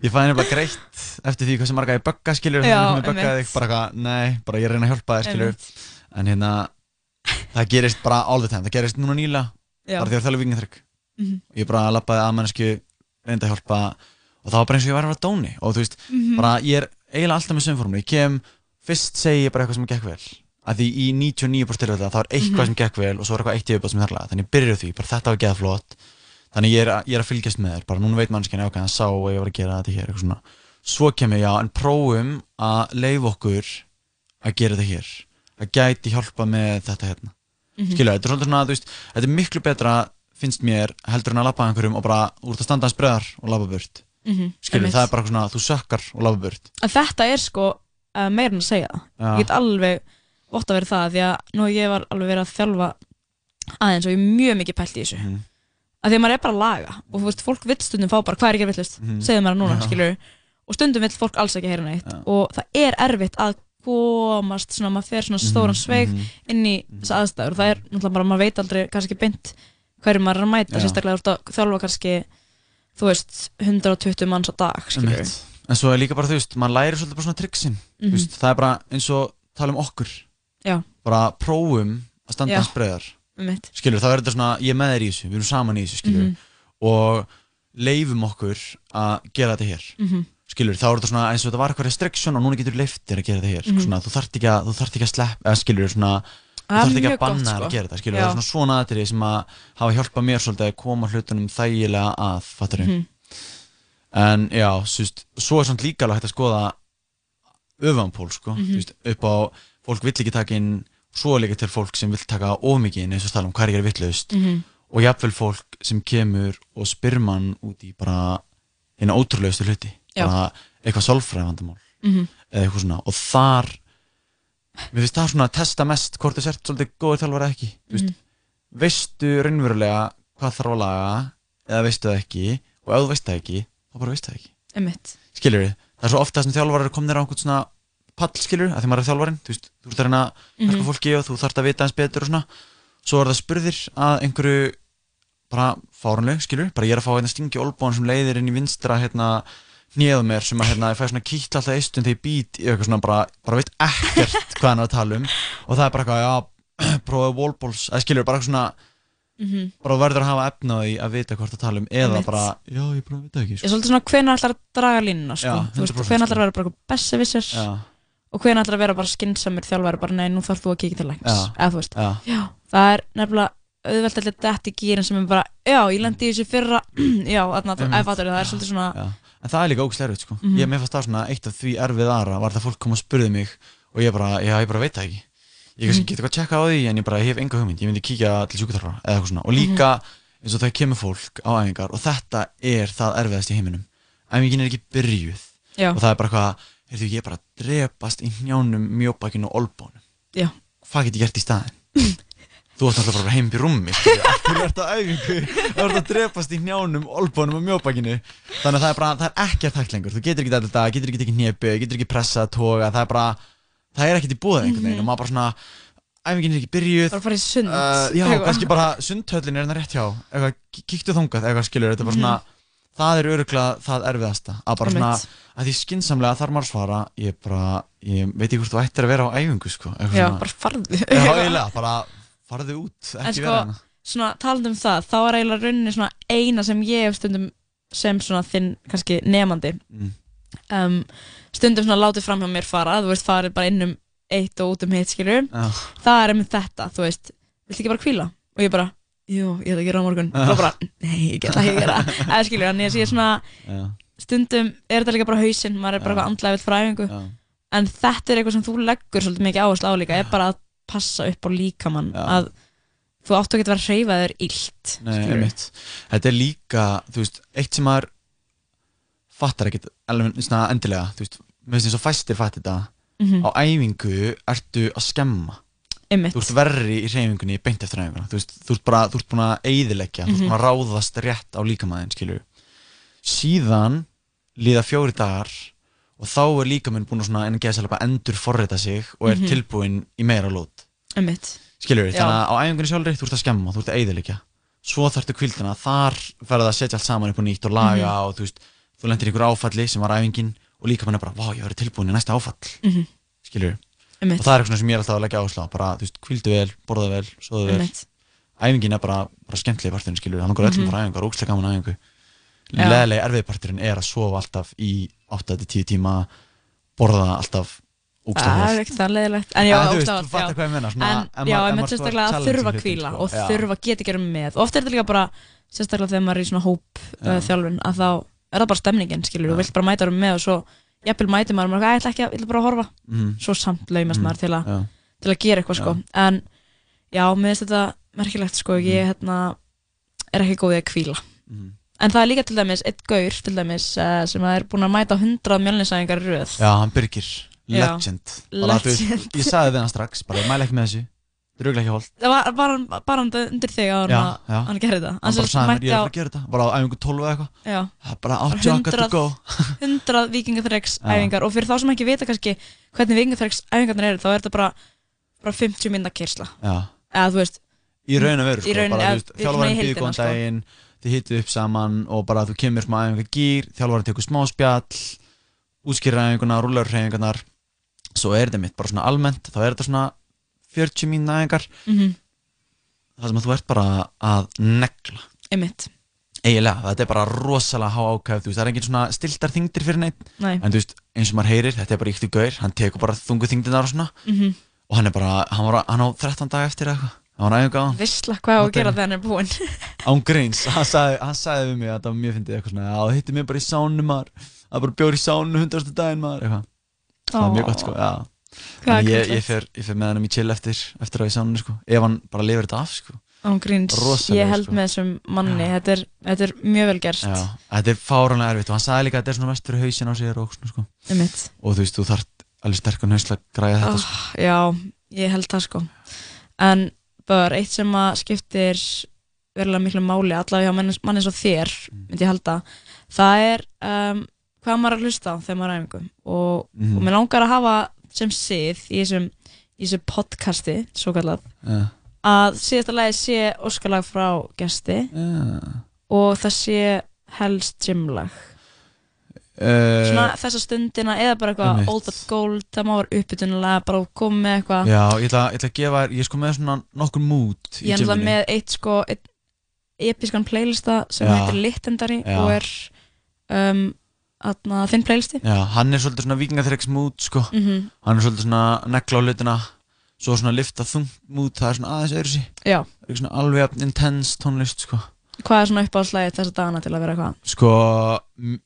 Speaker 11: Ég fæði nefnilega greitt eftir því hvað sem marga ég bögga, skiljur, þannig að ég böggaði þig bara eitthvað, nei, bara ég reyna að hjálpa þig, skiljur, en hérna, það gerist bara all the time, það gerist núna nýla, bara því að það er þalga vinginþrygg. Mhm. Mm -hmm. Ég bara lappaði að mannesku, reynda að hjálpa og það var bara eins og ég var að vera dóni og þú veist, mm -hmm. bara ég er eiginlega alltaf með sömformu, ég kem, fyrst segi ég bara eitthvað sem gekk vel, að því í 99% það var eitthvað mm -hmm. sem gekk vel og svo var eitthvað eitt í auðvitað sem þarlega, þannig byrjuðu því, bara þetta var geðað flott þannig ég er, ég er að fylgjast með þér bara núna veit mannskjana okkar, hann sá að ég var að gera þetta hér eitthvað svona, svo kemur ég á en prófum að leif okkur að gera þetta hér að gæti hjálpa með þetta hérna mm -hmm. skilja, þetta er svolítið svona, þú veist, þetta er miklu betra finnst mér heldur en að lappa einhverjum og bara úr það standa
Speaker 13: hans
Speaker 11: bröðar og lappa burt mm -hmm. skilja, það
Speaker 13: er
Speaker 11: bara svona, þú sökkar og lappa burt.
Speaker 13: Að þetta er sko uh, eh, meirinn að segja, ja. ég get alveg ótt að vera það, því að nú ég var alveg verið að þjálfa aðeins og ég er mjög mikið pælt í þessu mm -hmm að því að maður er bara að laga og þú veist, fólk vill stundum fá bara hvað er ekki að villast, mm -hmm. segðu maður núna, ja. skilur og stundum vill fólk alls ekki að heyra neitt ja. og það er erfitt að komast svona, maður fer svona mhm, stóran sveig mm -hmm. inn í þessa mhm. aðstæður og það er náttúrulega bara, maður veit aldrei kannski beint hverju maður er að mæta, ja. sérstaklega þú ert að þjálfa kannski, þú veist 120 manns á dag, skilur
Speaker 11: En svo er líka bara, þú veist, maður læri svolítið bara svona triksin, mm -hmm. það er bara eins og tala um okkur, bara prófum að standa skilur, þá er þetta svona, ég með þér í þessu, við erum saman í þessu, skilur mm -hmm. og leifum okkur að gera þetta hér mm -hmm. skilur, þá er þetta svona, eins og þetta var eitthvað restriksjón og núna getur leiftir að gera þetta hér mm -hmm. svona, þú þart ekki að, þú þart ekki að slepp eða skilur, svona, þú þart ekki að banna það sko. að gera þetta, skilur, Já. það er svona svona aðrið sem að hafa hjálpað mér svolítið að koma hlutunum þægilega að, fattarum mhm. En já, svist, svo er svona líka alveg hægt að skoða öfanpól, sko, mm -hmm. svist, upp á, fólk vill ekki taka inn svo líka til fólk sem vil taka ómikið inn eins og tala um hvað ég er vittlaust mm -hmm. og jáfnveil fólk sem kemur og spyr mann út í bara eina ótrúleustu hluti bara eitthvað solfræðvandamál mm -hmm. eða eitthvað svona og þar við finnst það svona að testa mest hvort þú sért svolítið góður þjálfur ekki mm -hmm. veistu raunverulega hvað þarf að laga eða veistu það ekki og ef þú veist það ekki, þá bara veist það ekki Emitt. skiljur við, það er svo ofta sem þjálfur eru komin þér á einhvern svona pall skilur, að því maður er þjálfarin þú veist, þú ert að reyna að mm -hmm. fólki og þú þart að vita eins betur og svona svo er það spurðir að einhverju bara fáranleg, skilur, bara ég er að fá hérna stingi olbón sem leiðir inn í vinstra hérna nýðum mér sem að hérna ég fæ svona kýtt alltaf eistun þegar ég být í eitthvað svona bara, bara veit ekkert hvað hann er að tala um og það er bara eitthvað, já, prófaðu wallballs eða skilur, bara svona mm -hmm. bara verður að hafa efnaði að vita hvort að tala um eða bara, já, ég bara veit ekki sko. Ég er sko. svolítið svona hvenar allar að draga línuna, sko já, veist,
Speaker 13: hvenar allar að sko. vera bara eitthvað og hvernig ætlar að vera bara skynnsamur þjálfari bara nei, nú þarf þú að kíka til lengs eða þú veist, já. það er nefnilega auðvelt að leta þetta í gýrin sem er bara já, ég lendi í þessu fyrra já, þarna, það, er mhm. fattur,
Speaker 11: það er
Speaker 13: svolítið svona já.
Speaker 11: en það er líka ógslæruð, sko, mm -hmm. ég meðfast það svona eitt af því erfið aðra var það fólk kom að spurði mig og ég bara, já, ég bara veit það ekki ég mm -hmm. geta eitthvað að tjekka á því en ég bara, ég hef enga hugmynd, ég myndi kíkja til sjúkvæðarfara og líka mhm. eins og það kemur fólk á æfingar og þetta er það erfiðast í heiminum æfingin er ekki byrjuð Já. og það er bara eitthvað heyrðu ég bara drepast í njánum mjóbakinn og olbónum Já. hvað get ég gert í staðin? þú ætti alltaf að fara heim í rúmi þú sko. ert að auðvitað þú ert að drepast í njánum, olbónum og mjóbakinnu þannig að það er, bara, það er ekki að takla lengur þú getur ekki þetta, getur ekki ekki njöpu getur ekki pressa, toga, það er bara það er ekkert í búða einhvern veginn og maður bara svona æfingin er ekki byrjuð bara farið sund uh, já, kannski bara sundhöllin er hérna rétt hjá kíktu þungað, eða skilur, þetta er bara mhm. svona það er öruglega það erfiðasta að bara svona, að því skinsamlega þarf maður að svara ég, bara, ég veit ekki hvort þú ættir að vera á æfingu sko,
Speaker 13: já,
Speaker 11: bara
Speaker 13: farðu já,
Speaker 11: eiginlega, bara farðu út en sko, hérna.
Speaker 13: svona, talað um það þá er eiginlega rauninni svona eina sem ég hef stundum sem svona þinn kannski nefandi mm. um, stundum svona látið fram hjá mér fara þú veist, farið bara innum eitt og út um hitt skilur, já. það er um þetta þú veist, vilt ekki bara kvíla og ég bara, jú, ég ætla að gera á morgun ah. og bara, nei, ég get ekki að gera eða skilur, en ég sé svona stundum er þetta líka bara hausinn, maður er bara eitthvað andlega vilt fræðingu, en þetta er eitthvað sem þú leggur svolítið mikið áherslu á líka er bara að passa upp á líkamann að þú áttu ekki að vera hreyfaður ílt
Speaker 11: Nei, þetta er líka þú veist, eitt sem maður fattar ekkert alveg endilega, þú veist, mér finnst það svo fæstir fatt þetta, mm -hmm. á æfingu ertu að skemma Einmitt. þú ert verri í reyfingunni beint eftir reyfinguna þú, veist, þú, ert bara, þú ert búin að eigðilegja, mm -hmm. þú ert búin að mhm. ráðast rétt á líkamæðin skilju síðan líða fjóri dagar og þá er líkamæðin búin að engeðslega endur forrita sig og er mm -hmm. tilbúin í meira lót skilju, þannig að á æfingunni sjálfri þú ert að skemma, þú ert að eigðilegja svo þartu kvildina, þar verður það að setja allt saman upp og nýtt og laga mm -hmm. og þú veist þú lendir ykkur áfalli sem var æfingin og líkamæðin er bara, vá ég verður tilbúin í næsta áfall mhm. skilju Einmitt. og það er eitthvað sem ég er alltaf að leggja áherslu á bara, þú veist, kvildu vel, borða vel, soðu vel Einmitt. æfingin er bara, bara skemmtileg parturinn, skilur, hann okkur öllum frá mhm. æfingar, ógstlega gaman æfingu Já. leðilega erfið parturinn er að sofa alltaf í 8-10 tíma borða alltaf ógstlega Það er ekkert
Speaker 13: það leðilegt En já, þú veist,
Speaker 11: þú ógstlega fattar hvað ég menna
Speaker 13: svona, En, en já, einmitt sérstaklega að þurfa að kvíla og þurfa
Speaker 11: að
Speaker 13: geta gera með. Ofta er þetta líka bara sérstaklega þegar maður er í svona hóp uh, þjálfun að þá er það bara stemningin, skilur, þú vilt bara mæta um með og svo ég vil mæti maður, maður, ég ætla ekki að, ég ætla bara að horfa mm. svo samt laumast maður til, a, mm. til að gera eitthvað sko, ja. en já, mér finnst þetta merkilegt sko ég mhm. hérna, er ekki góðið að kvíla mm. en það er líka til dæmis eitt gaur til dæmis eh, sem er búin að mæta 100 mjölninsæðingar röð Já,
Speaker 11: hann byrgir, legend, legend.
Speaker 13: Bara,
Speaker 11: veist, ég sagði þennan strax, bara mæla ekki með þessu Dröglega ekki hold.
Speaker 13: Það var
Speaker 11: bara,
Speaker 13: bara undir þig
Speaker 11: að já, já. hann
Speaker 13: gerði það.
Speaker 11: Hann bara sagði mér ég er að
Speaker 13: gera
Speaker 11: það. Bara á æfingu 12 eða eitthvað. Já. Það er bara 80 okkar to go.
Speaker 13: 100 vikingathregs æfingar og fyrir þá sem ekki vita kannski hvernig vikingathregs æfingarnir eru þá er þetta bara, bara 50 minna kyrsla. Já. Eða þú veist.
Speaker 11: Í raun og veru sko. Í raun og veru. Þjálfvarinn byggði góðan sko. daginn, þið hittu upp saman og bara þú kemur smá æfingar gýr, þjálfvarinn tekur smá spjall, útskýrra æfingarnar, rúlarræfingarnar. Svo er þetta mitt bara svona almennt, þá er þetta svona 40 mínuna eðingar mm -hmm. það sem að þú ert bara að negla
Speaker 13: einmitt
Speaker 11: eiginlega, þetta er bara rosalega há ákæð það er engin svona stiltar þingdir fyrir neitt Nei. en þú veist, eins og maður heyrir, þetta er bara ykti gaur hann tekur bara þungu þingdinar og svona mm -hmm. og hann er bara, hann, var, hann
Speaker 13: á
Speaker 11: 13 dag eftir eitthvað Það var nægjum gáðan.
Speaker 13: Vissla hvað á að gera þegar
Speaker 11: hann
Speaker 13: er búinn.
Speaker 11: Án Greins, hann sagði, hann sagði við mig að það var mjög fyndið eitthvað svona að það hitti mér bara í sánum maður, að bara bjóður í sánum hundarstu daginn maður eitthvað. Það var mjög gott sko, já. Ég, ég,
Speaker 13: fer, ég
Speaker 11: fer
Speaker 13: með
Speaker 11: hennum í chill eftir eftir að ég sá henni sko, ef hann bara lifir þetta af sko Án
Speaker 13: gríns, Rosalega, ég held
Speaker 11: sko.
Speaker 13: með þessum manni,
Speaker 11: þetta er,
Speaker 13: þetta
Speaker 11: er
Speaker 13: mjög vel gert Já,
Speaker 11: þetta er fáránlega erfitt og hann sagði líka að þetta er svona mest fyrir hausin á sig og,
Speaker 13: sko.
Speaker 11: og þú veist, þú þarf alveg sterkun hausla að græða þetta
Speaker 13: oh, sko. Ah, já, ég held það sko en bara eitt sem að skiptir verulega miklu máli allavega hjá manni, manni svo þér, mm. myndi ég halda það er um, hvað maður að hlusta á þegar maður er æfingu og, mm. og mér langar að hafa sem sið í þessum, í þessum podcasti svo kallað yeah. að síðasta lagi sé óskalag frá gæsti yeah. og það sé helst gymlag uh, svona þessa stundina eða bara eitthvað old but gold það má vera uppbytunulega bara að koma með eitthvað
Speaker 11: já ég ætla, ég ætla að gefa þér
Speaker 13: ég
Speaker 11: er sko
Speaker 13: með
Speaker 11: svona nokkur mút ég er
Speaker 13: náttúrulega með eitt sko eitt episkan playlista sem já. heitir Littendari og er um að þinn playlisti
Speaker 11: Já, hann er svolítið svona vikingathregs mút sko. mm -hmm. hann
Speaker 13: er
Speaker 11: svolítið svona negla á hlutina
Speaker 13: svo
Speaker 11: svona lifta þung mút það er svona aðeins öðru sí svona alveg intense tónlist sko.
Speaker 13: Hvað er svona uppáhaldslægið þessa dagana til að vera hvað?
Speaker 11: Sko,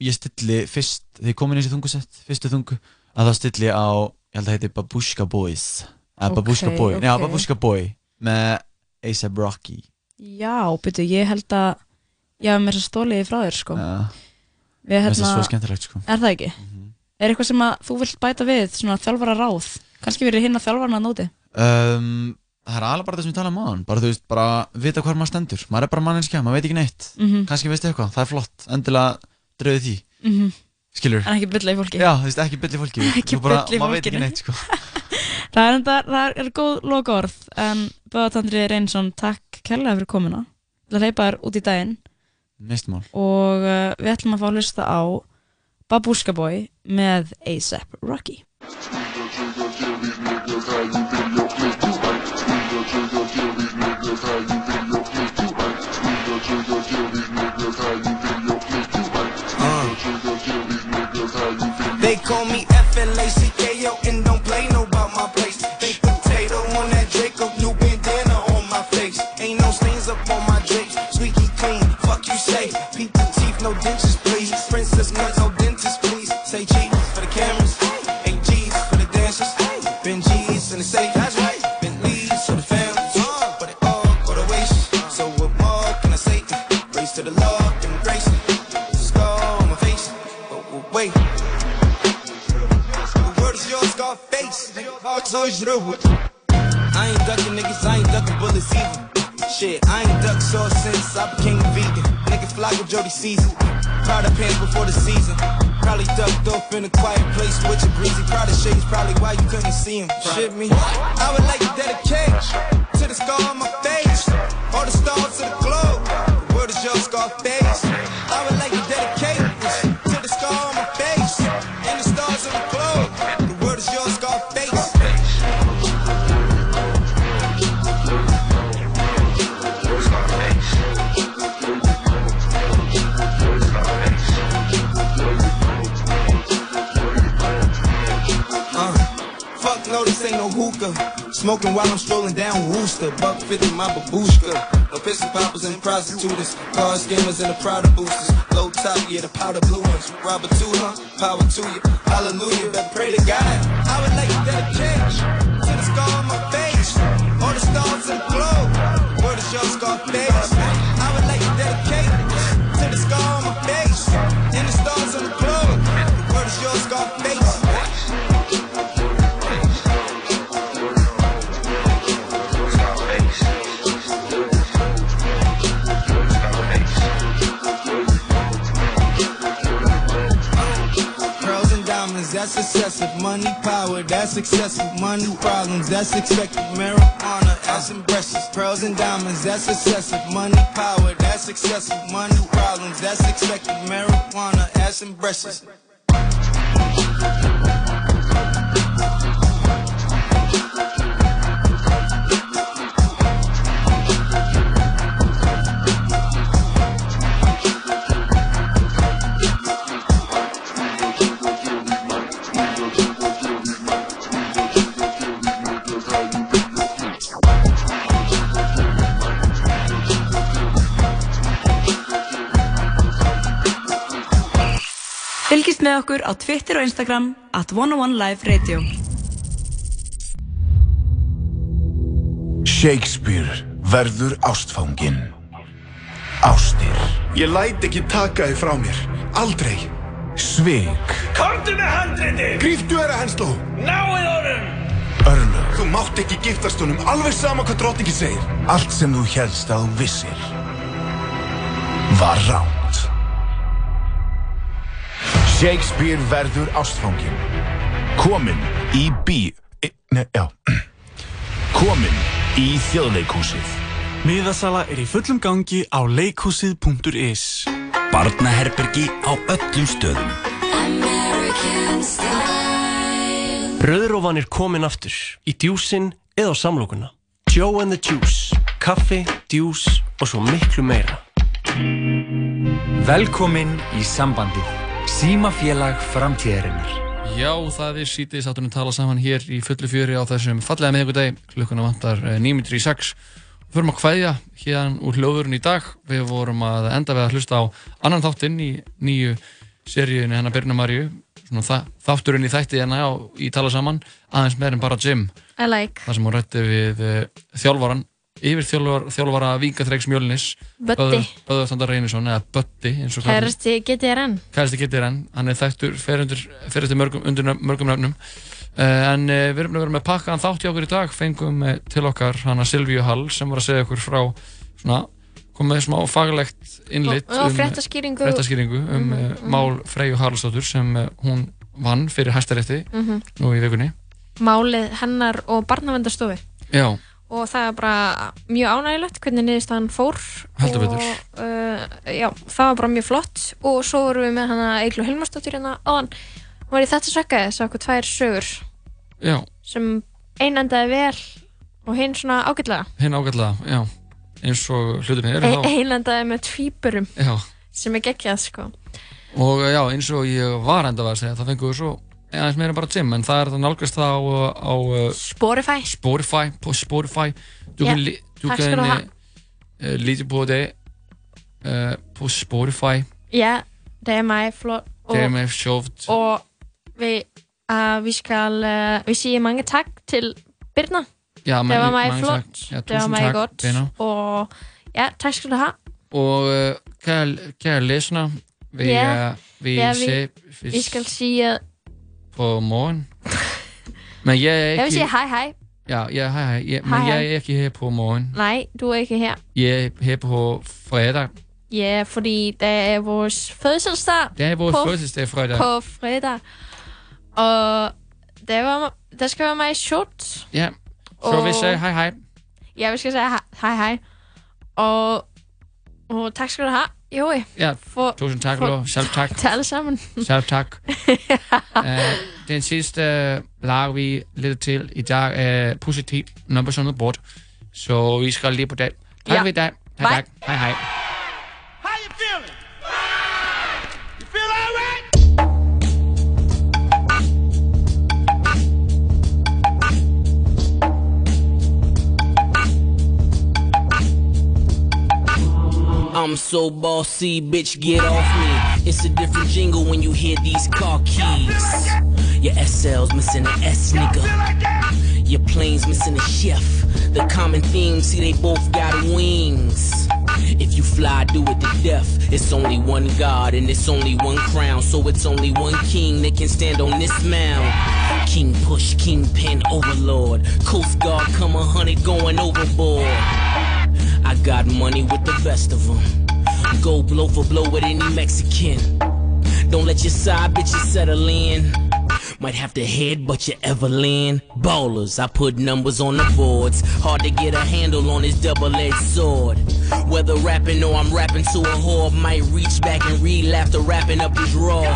Speaker 11: ég stilli fyrst þegar ég kom inn í þessi þungusett, fyrstu þungu að það stilli á,
Speaker 13: ég held að
Speaker 11: heiti Babushka Boys eða okay, Babushka Boy, okay.
Speaker 13: já
Speaker 11: Babushka Boy með A$AP Rocky
Speaker 13: Já, byrju, ég held að ég hef mér svo stóliði frá þér sko ja. Við, hérna, það er svo skemmtilegt sko. Er það ekki? Mm -hmm. Er eitthvað sem þú vilt bæta við, svona þjálfara ráð? Kanski verið hinn að þjálfara hann að nóti?
Speaker 11: Um, ehm, það er alveg bara það sem ég tala um aðan. Bara þú veist, bara vita hvað maður stendur. Maður er bara mannenskja, maður veit ekki neitt. Mm -hmm. Kanski veistu eitthvað, það
Speaker 13: er
Speaker 11: flott. Endilega drauði því. Mm -hmm. Skilur?
Speaker 13: En ekki bylla í fólki.
Speaker 11: Já, þú veist, ekki bylla í fólki. ekki bylla í fólki. Maður veit ekki neitt sko.
Speaker 13: það er enda, það er góð loka orð. En Böðatandri Reynsson, takk kærlega fyrir komuna. Það leipaður út í daginn.
Speaker 11: Mistmál.
Speaker 13: og uh, við ætlum að fá að hlusta á Babushka Boy með A$AP Rocky They call me FLAC Just cut no dentist, please. Say cheese for the cameras, eight G's for the dancers, Been G's in the safe. That's right. Been Lee's for the families, but it all go to waste. So what more can I say? Race to the Lord, embrace it. Scar on my face, but wait. The world is your scar face. I ain't ducking niggas, I ain't ducking bullets either. Shit, I ain't ducked sauce since I became vegan block with Jody Season. Proud of pants before the season. Probably ducked off in a quiet place with your breezy. Proud of shades, probably why you couldn't see him. Shit me. I would like to dedicate to the scar on my face. All the stars to the globe. The world is your scar face. I would hookah. Smoking while I'm strolling down Wooster. Buck 50 my babushka. No pistol poppers and prostitutes. Car scammers and the Prada boosters. Low top, yeah, the powder blue ones. Robber too, huh? Power to you. Hallelujah, Better pray to God. I would like that change to the scar on my face. All the stars and glow. Where the show scar face. that's excessive. Money, power, that's excessive. Money, problems, that's expected. Marijuana, ass and breasts, pearls and diamonds, that's excessive. Money, power, that's excessive. Money, problems, that's expected. Marijuana, ass and breasts. Fylgist með okkur á Twitter og Instagram at 101liveradio Shakespeare verður ástfangin Ástir Ég læt ekki taka þið frá mér Aldrei Sveig Komdu með handriti Gríftu er að henslu Náið orðum Örlug Þú mátt ekki giftast honum alveg sama hvað drottingi segir Allt sem þú helst að þú vissir Var rám Shakespeare verður ástfangin. Komin í bí... E, Nei, já. Komin í þjóðleikúsið. Miðasala er í fullum gangi á leikúsið.is Barnaherbergi á öllum stöðum. Rauðrófan er komin aftur. Í djúsin eða á samlokuna. Joe and the Juice. Kaffi, djús og svo miklu meira. Velkomin í sambandið. Símafélag framtíðarinnar. Já, það er sítið sátunum tala saman hér í fullu fjöri á þessum fallega meðgudegi klukkuna vantar 9.36 eh, Við förum að hvæðja hérna úr hljóðurinn í dag við vorum að enda við að hlusta á annan þáttinn í nýju seríunni hennar Birna Marju þátturinn í þætti hérna í tala saman aðeins meðan bara Jim like. þar sem hún rætti við eh, þjálfvaran yfir þjálfara Víkatreiks Mjölnis Böður Sandar Reynisson eða Bötti Kærasti GTRN Kærasti GTRN, hann er þættur fyrir til mörgum, undir mörgum röfnum eh, en eh, við erum að vera með pakka hann þátt í okkur í dag, fengum eh, til okkar hann að Silvíu Hall sem var að segja okkur frá svona, komið smá faglegt innlitt og, og um frettaskýringu um mm -hmm. Mál Freyju Haraldsdóttur sem hún vann fyrir hæstarétti mm -hmm. nú í vikunni Málið hennar og barnavendastofi Já og það er bara mjög ánægilegt hvernig niðurstaðan fór heldur betur uh, já, það var bara mjög flott og svo vorum við með hana Eiklu Hilmarsdóttir hérna áðan hún var í þetta sökkaði, svo okkur tvær sögur já. sem einandaði vel og hinn svona ágætlega hinn ágætlega, já eins og hlutinni er e þá einandaði með tvýburum sem er geggjað sko og já, eins og ég var endað að segja það fengið við svo aðeins meira bara gym, en það er það nálgast það á, á uh, Spotify Spotify, på Spotify Du kan, li, du takk skal kan du uh, ha. eh, lytte på det eh, på Spotify. Ja, det er meg, flott. Og, Det er med sjovt. og vi, eh, uh, vi skal eh, Vi sier mange takk til Birna. Ja, men- Det var meg mange flott. takk. Ja, det var tusen meg takk, godt. venner. Og ja, takk skal du ha. Og eh, kære, kære lesere, vi, Ja, eh, vi, ja, vi- ser- vi skal si eh, på morgen. Men jeg er ikke... Jeg vil sige hej, hej. Ja, ja, hej, hej. Ja, men hej, hej. jeg er ikke her på morgen. Nej, du er ikke her. Jeg er her på fredag. Ja, fordi der er vores fødselsdag. Der er vores på, fødselsdag fredag. På fredag. Og der, var, der skal være mig shot. Ja, så og, vi sige hej, hej. Ja, vi skal sige hej, hej. Og, og tak skal du have. Jo, ja. For, tusind tak, for, Selv tak. Til alle sammen. Selv tak. ja. uh, den sidste uh, øh, lag, vi lidt til i dag er uh, øh, positiv nummer sådan noget bort. Så vi skal lige på det. Tak ja. for i dag. Tak, tak. Hej hej. I'm so bossy, bitch, get off me. It's a different jingle when you hear these car keys. Your SL's missing an S, nigga. Your plane's missing a chef. The common theme, see, they both got wings. If you fly, do it to death. It's only one God and it's only one crown. So it's only one king that can stand on this mound. King push, kingpin, overlord. Coast Guard, come a hundred going overboard. I got money with the best of them. Go blow for blow with any Mexican. Don't let your side bitches settle in. Might have to head, but you ever land. Ballers, I put numbers on the boards. Hard to get a handle on this double-edged sword. Whether rapping or I'm rapping to a whore, might reach back and relapse to rapping up this raw.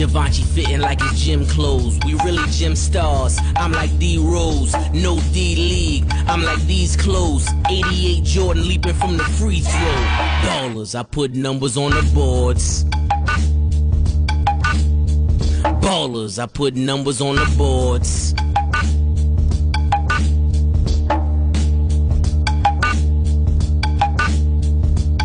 Speaker 13: Givenchy fitting like his gym clothes. We really gym stars. I'm like D Rose, no D League. I'm like these clothes. 88 Jordan leaping from the free throw. Ballers, I put numbers on the boards. Ballers, I put numbers on the boards.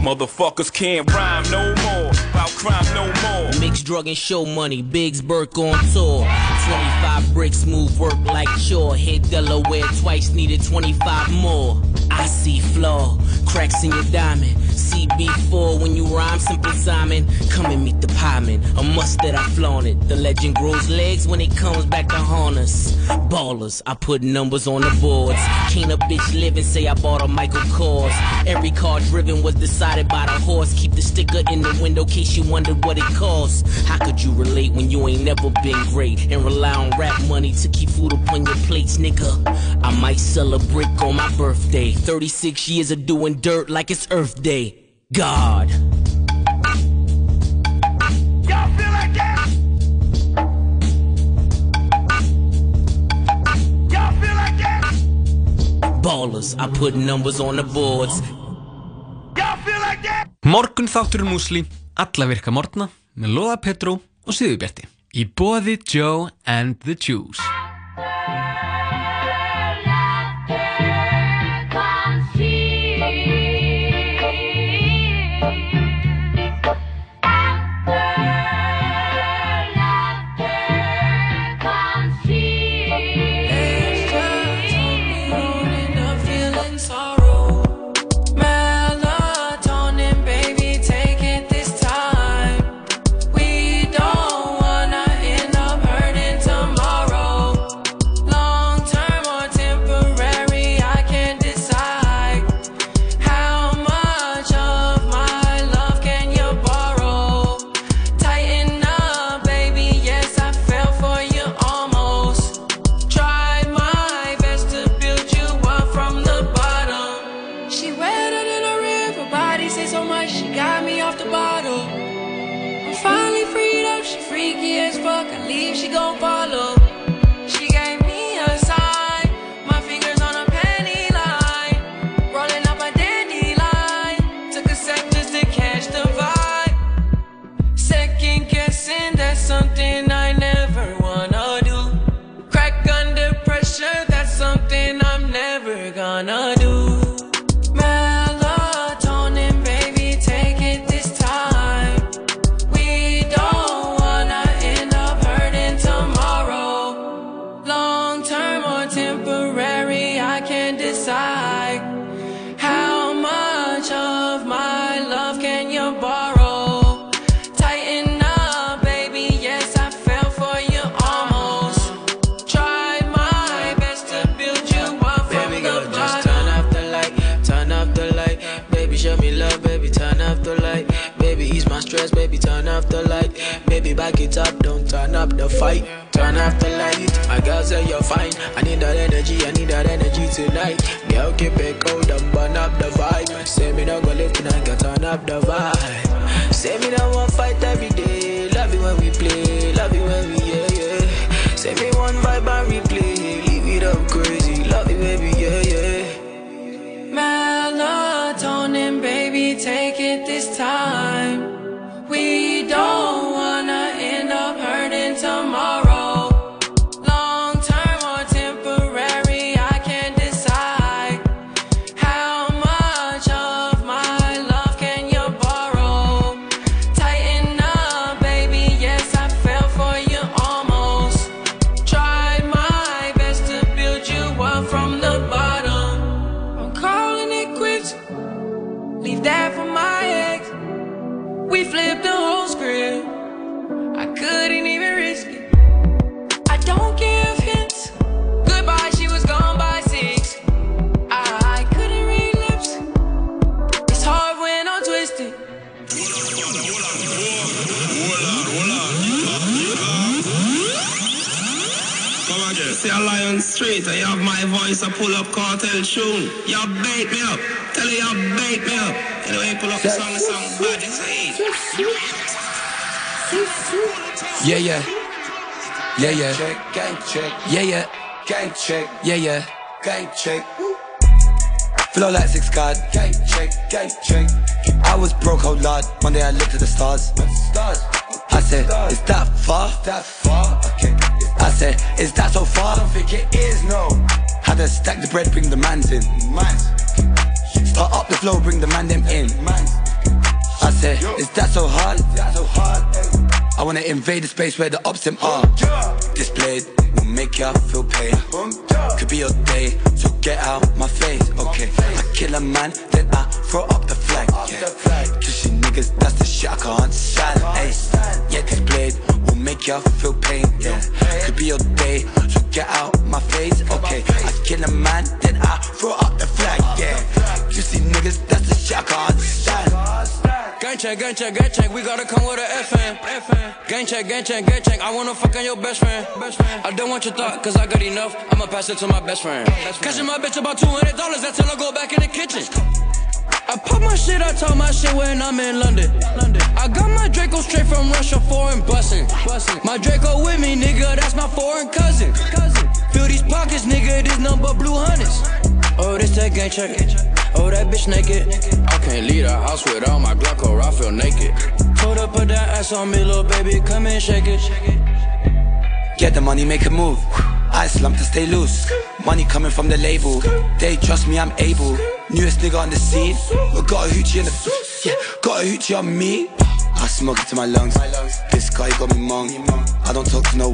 Speaker 13: Motherfuckers can't rhyme no more crime no more. Mix drug and show money, Biggs Burke on tour. 25 bricks, move work like chore. Hit Delaware twice, needed 25 more. I see flaw, cracks in your diamond. CB4 when you rhyme, simple Simon. Come and meet the pieman, a must that I flaunt it. The legend grows legs when it comes back to harness. Ballers, I put numbers on the boards. Can't a bitch live and say I bought a Michael Kors. Every car driven was decided by the horse. Keep the sticker in the window case you wonder what it cost. How could you relate when you ain't never been great and rely on rap money to keep food upon your plates, nigga? I might sell a brick on my birthday. 36 years of doing dirt like it's Earth Day. God. Ballers, I put numbers on the boards. Y'all feel like that? Morgun þátturinn músli, alla virka morgna, með Lóða Petró og Siðubjarti. Í boði Joe and the Jews. stress, baby, turn off the light. Baby, back it up, don't turn up the fight. Turn off the light, my girl say you're fine. I need that energy, I need that energy tonight. Girl, keep it cold and burn up the vibe. Say me no go live tonight, girl, turn up the vibe. Say me no want fight every day. Love it when we play, love it when we yeah yeah. Say me one vibe and replay, leave it up crazy. Love it, baby, yeah yeah. Melatonin, baby, take it this time. It's a pull-up cartel tune. Y'all bait me up. Tell you y'all bait me up. Anyway, pull up the song, the song bad. It's Yeah, yeah. Yeah, yeah. Check, gang check. Yeah, yeah. Gang check. Yeah, yeah. Gang check. Flow like six card. Gang check, gang check. I was broke, whole lot. One day I looked at the stars. I said, Is that far? That far? I said, is that so far? I don't think it is, no. Had to stack the bread, bring the mans in. Mans. Put up the flow, bring the man them in. Mans. I said, is that so hard? That's so hard. Eh? I wanna invade the space where the ops them are. Displayed will make ya feel pain. Could be your day, so get out my face. Okay, I kill a man, then I throw up the flag. Yeah. Cause she niggas, that's the shit I can't stand Ay, Yeah, this blade will make ya feel pain yeah. Could be your day, so get out my face Okay, I kill a man, then I throw up the flag Yeah, you see niggas, that's the shit I can't stand Gang check, gang check, gang check, we gotta come with a FM. FM. Gang check, gang check, gang check, I wanna fuck on your best friend. best friend. I don't want your thought, cause I got enough, I'ma pass it to my best friend. Best Catching my bitch about $200, I tell her go back in the kitchen. I pop my shit, I talk my shit when I'm in London. London. I got my Draco straight from Russia, foreign bussin'. My Draco with me, nigga, that's my foreign cousin. cousin. Fill these pockets, nigga, this number blue hunnids. Oh, this that gang checkin'? Oh, that bitch naked. I can't leave the house without my Glock or I feel naked. Hold up, put that ass on me, little baby, come and shake it. Get the money, make a move. I slump to stay loose. Money coming from the label. They trust me, I'm able. Newest nigga on the scene. I got a hoochie in the. Yeah, got a hoochie on me. I smoke it to my lungs. This guy got me mung. I don't talk to no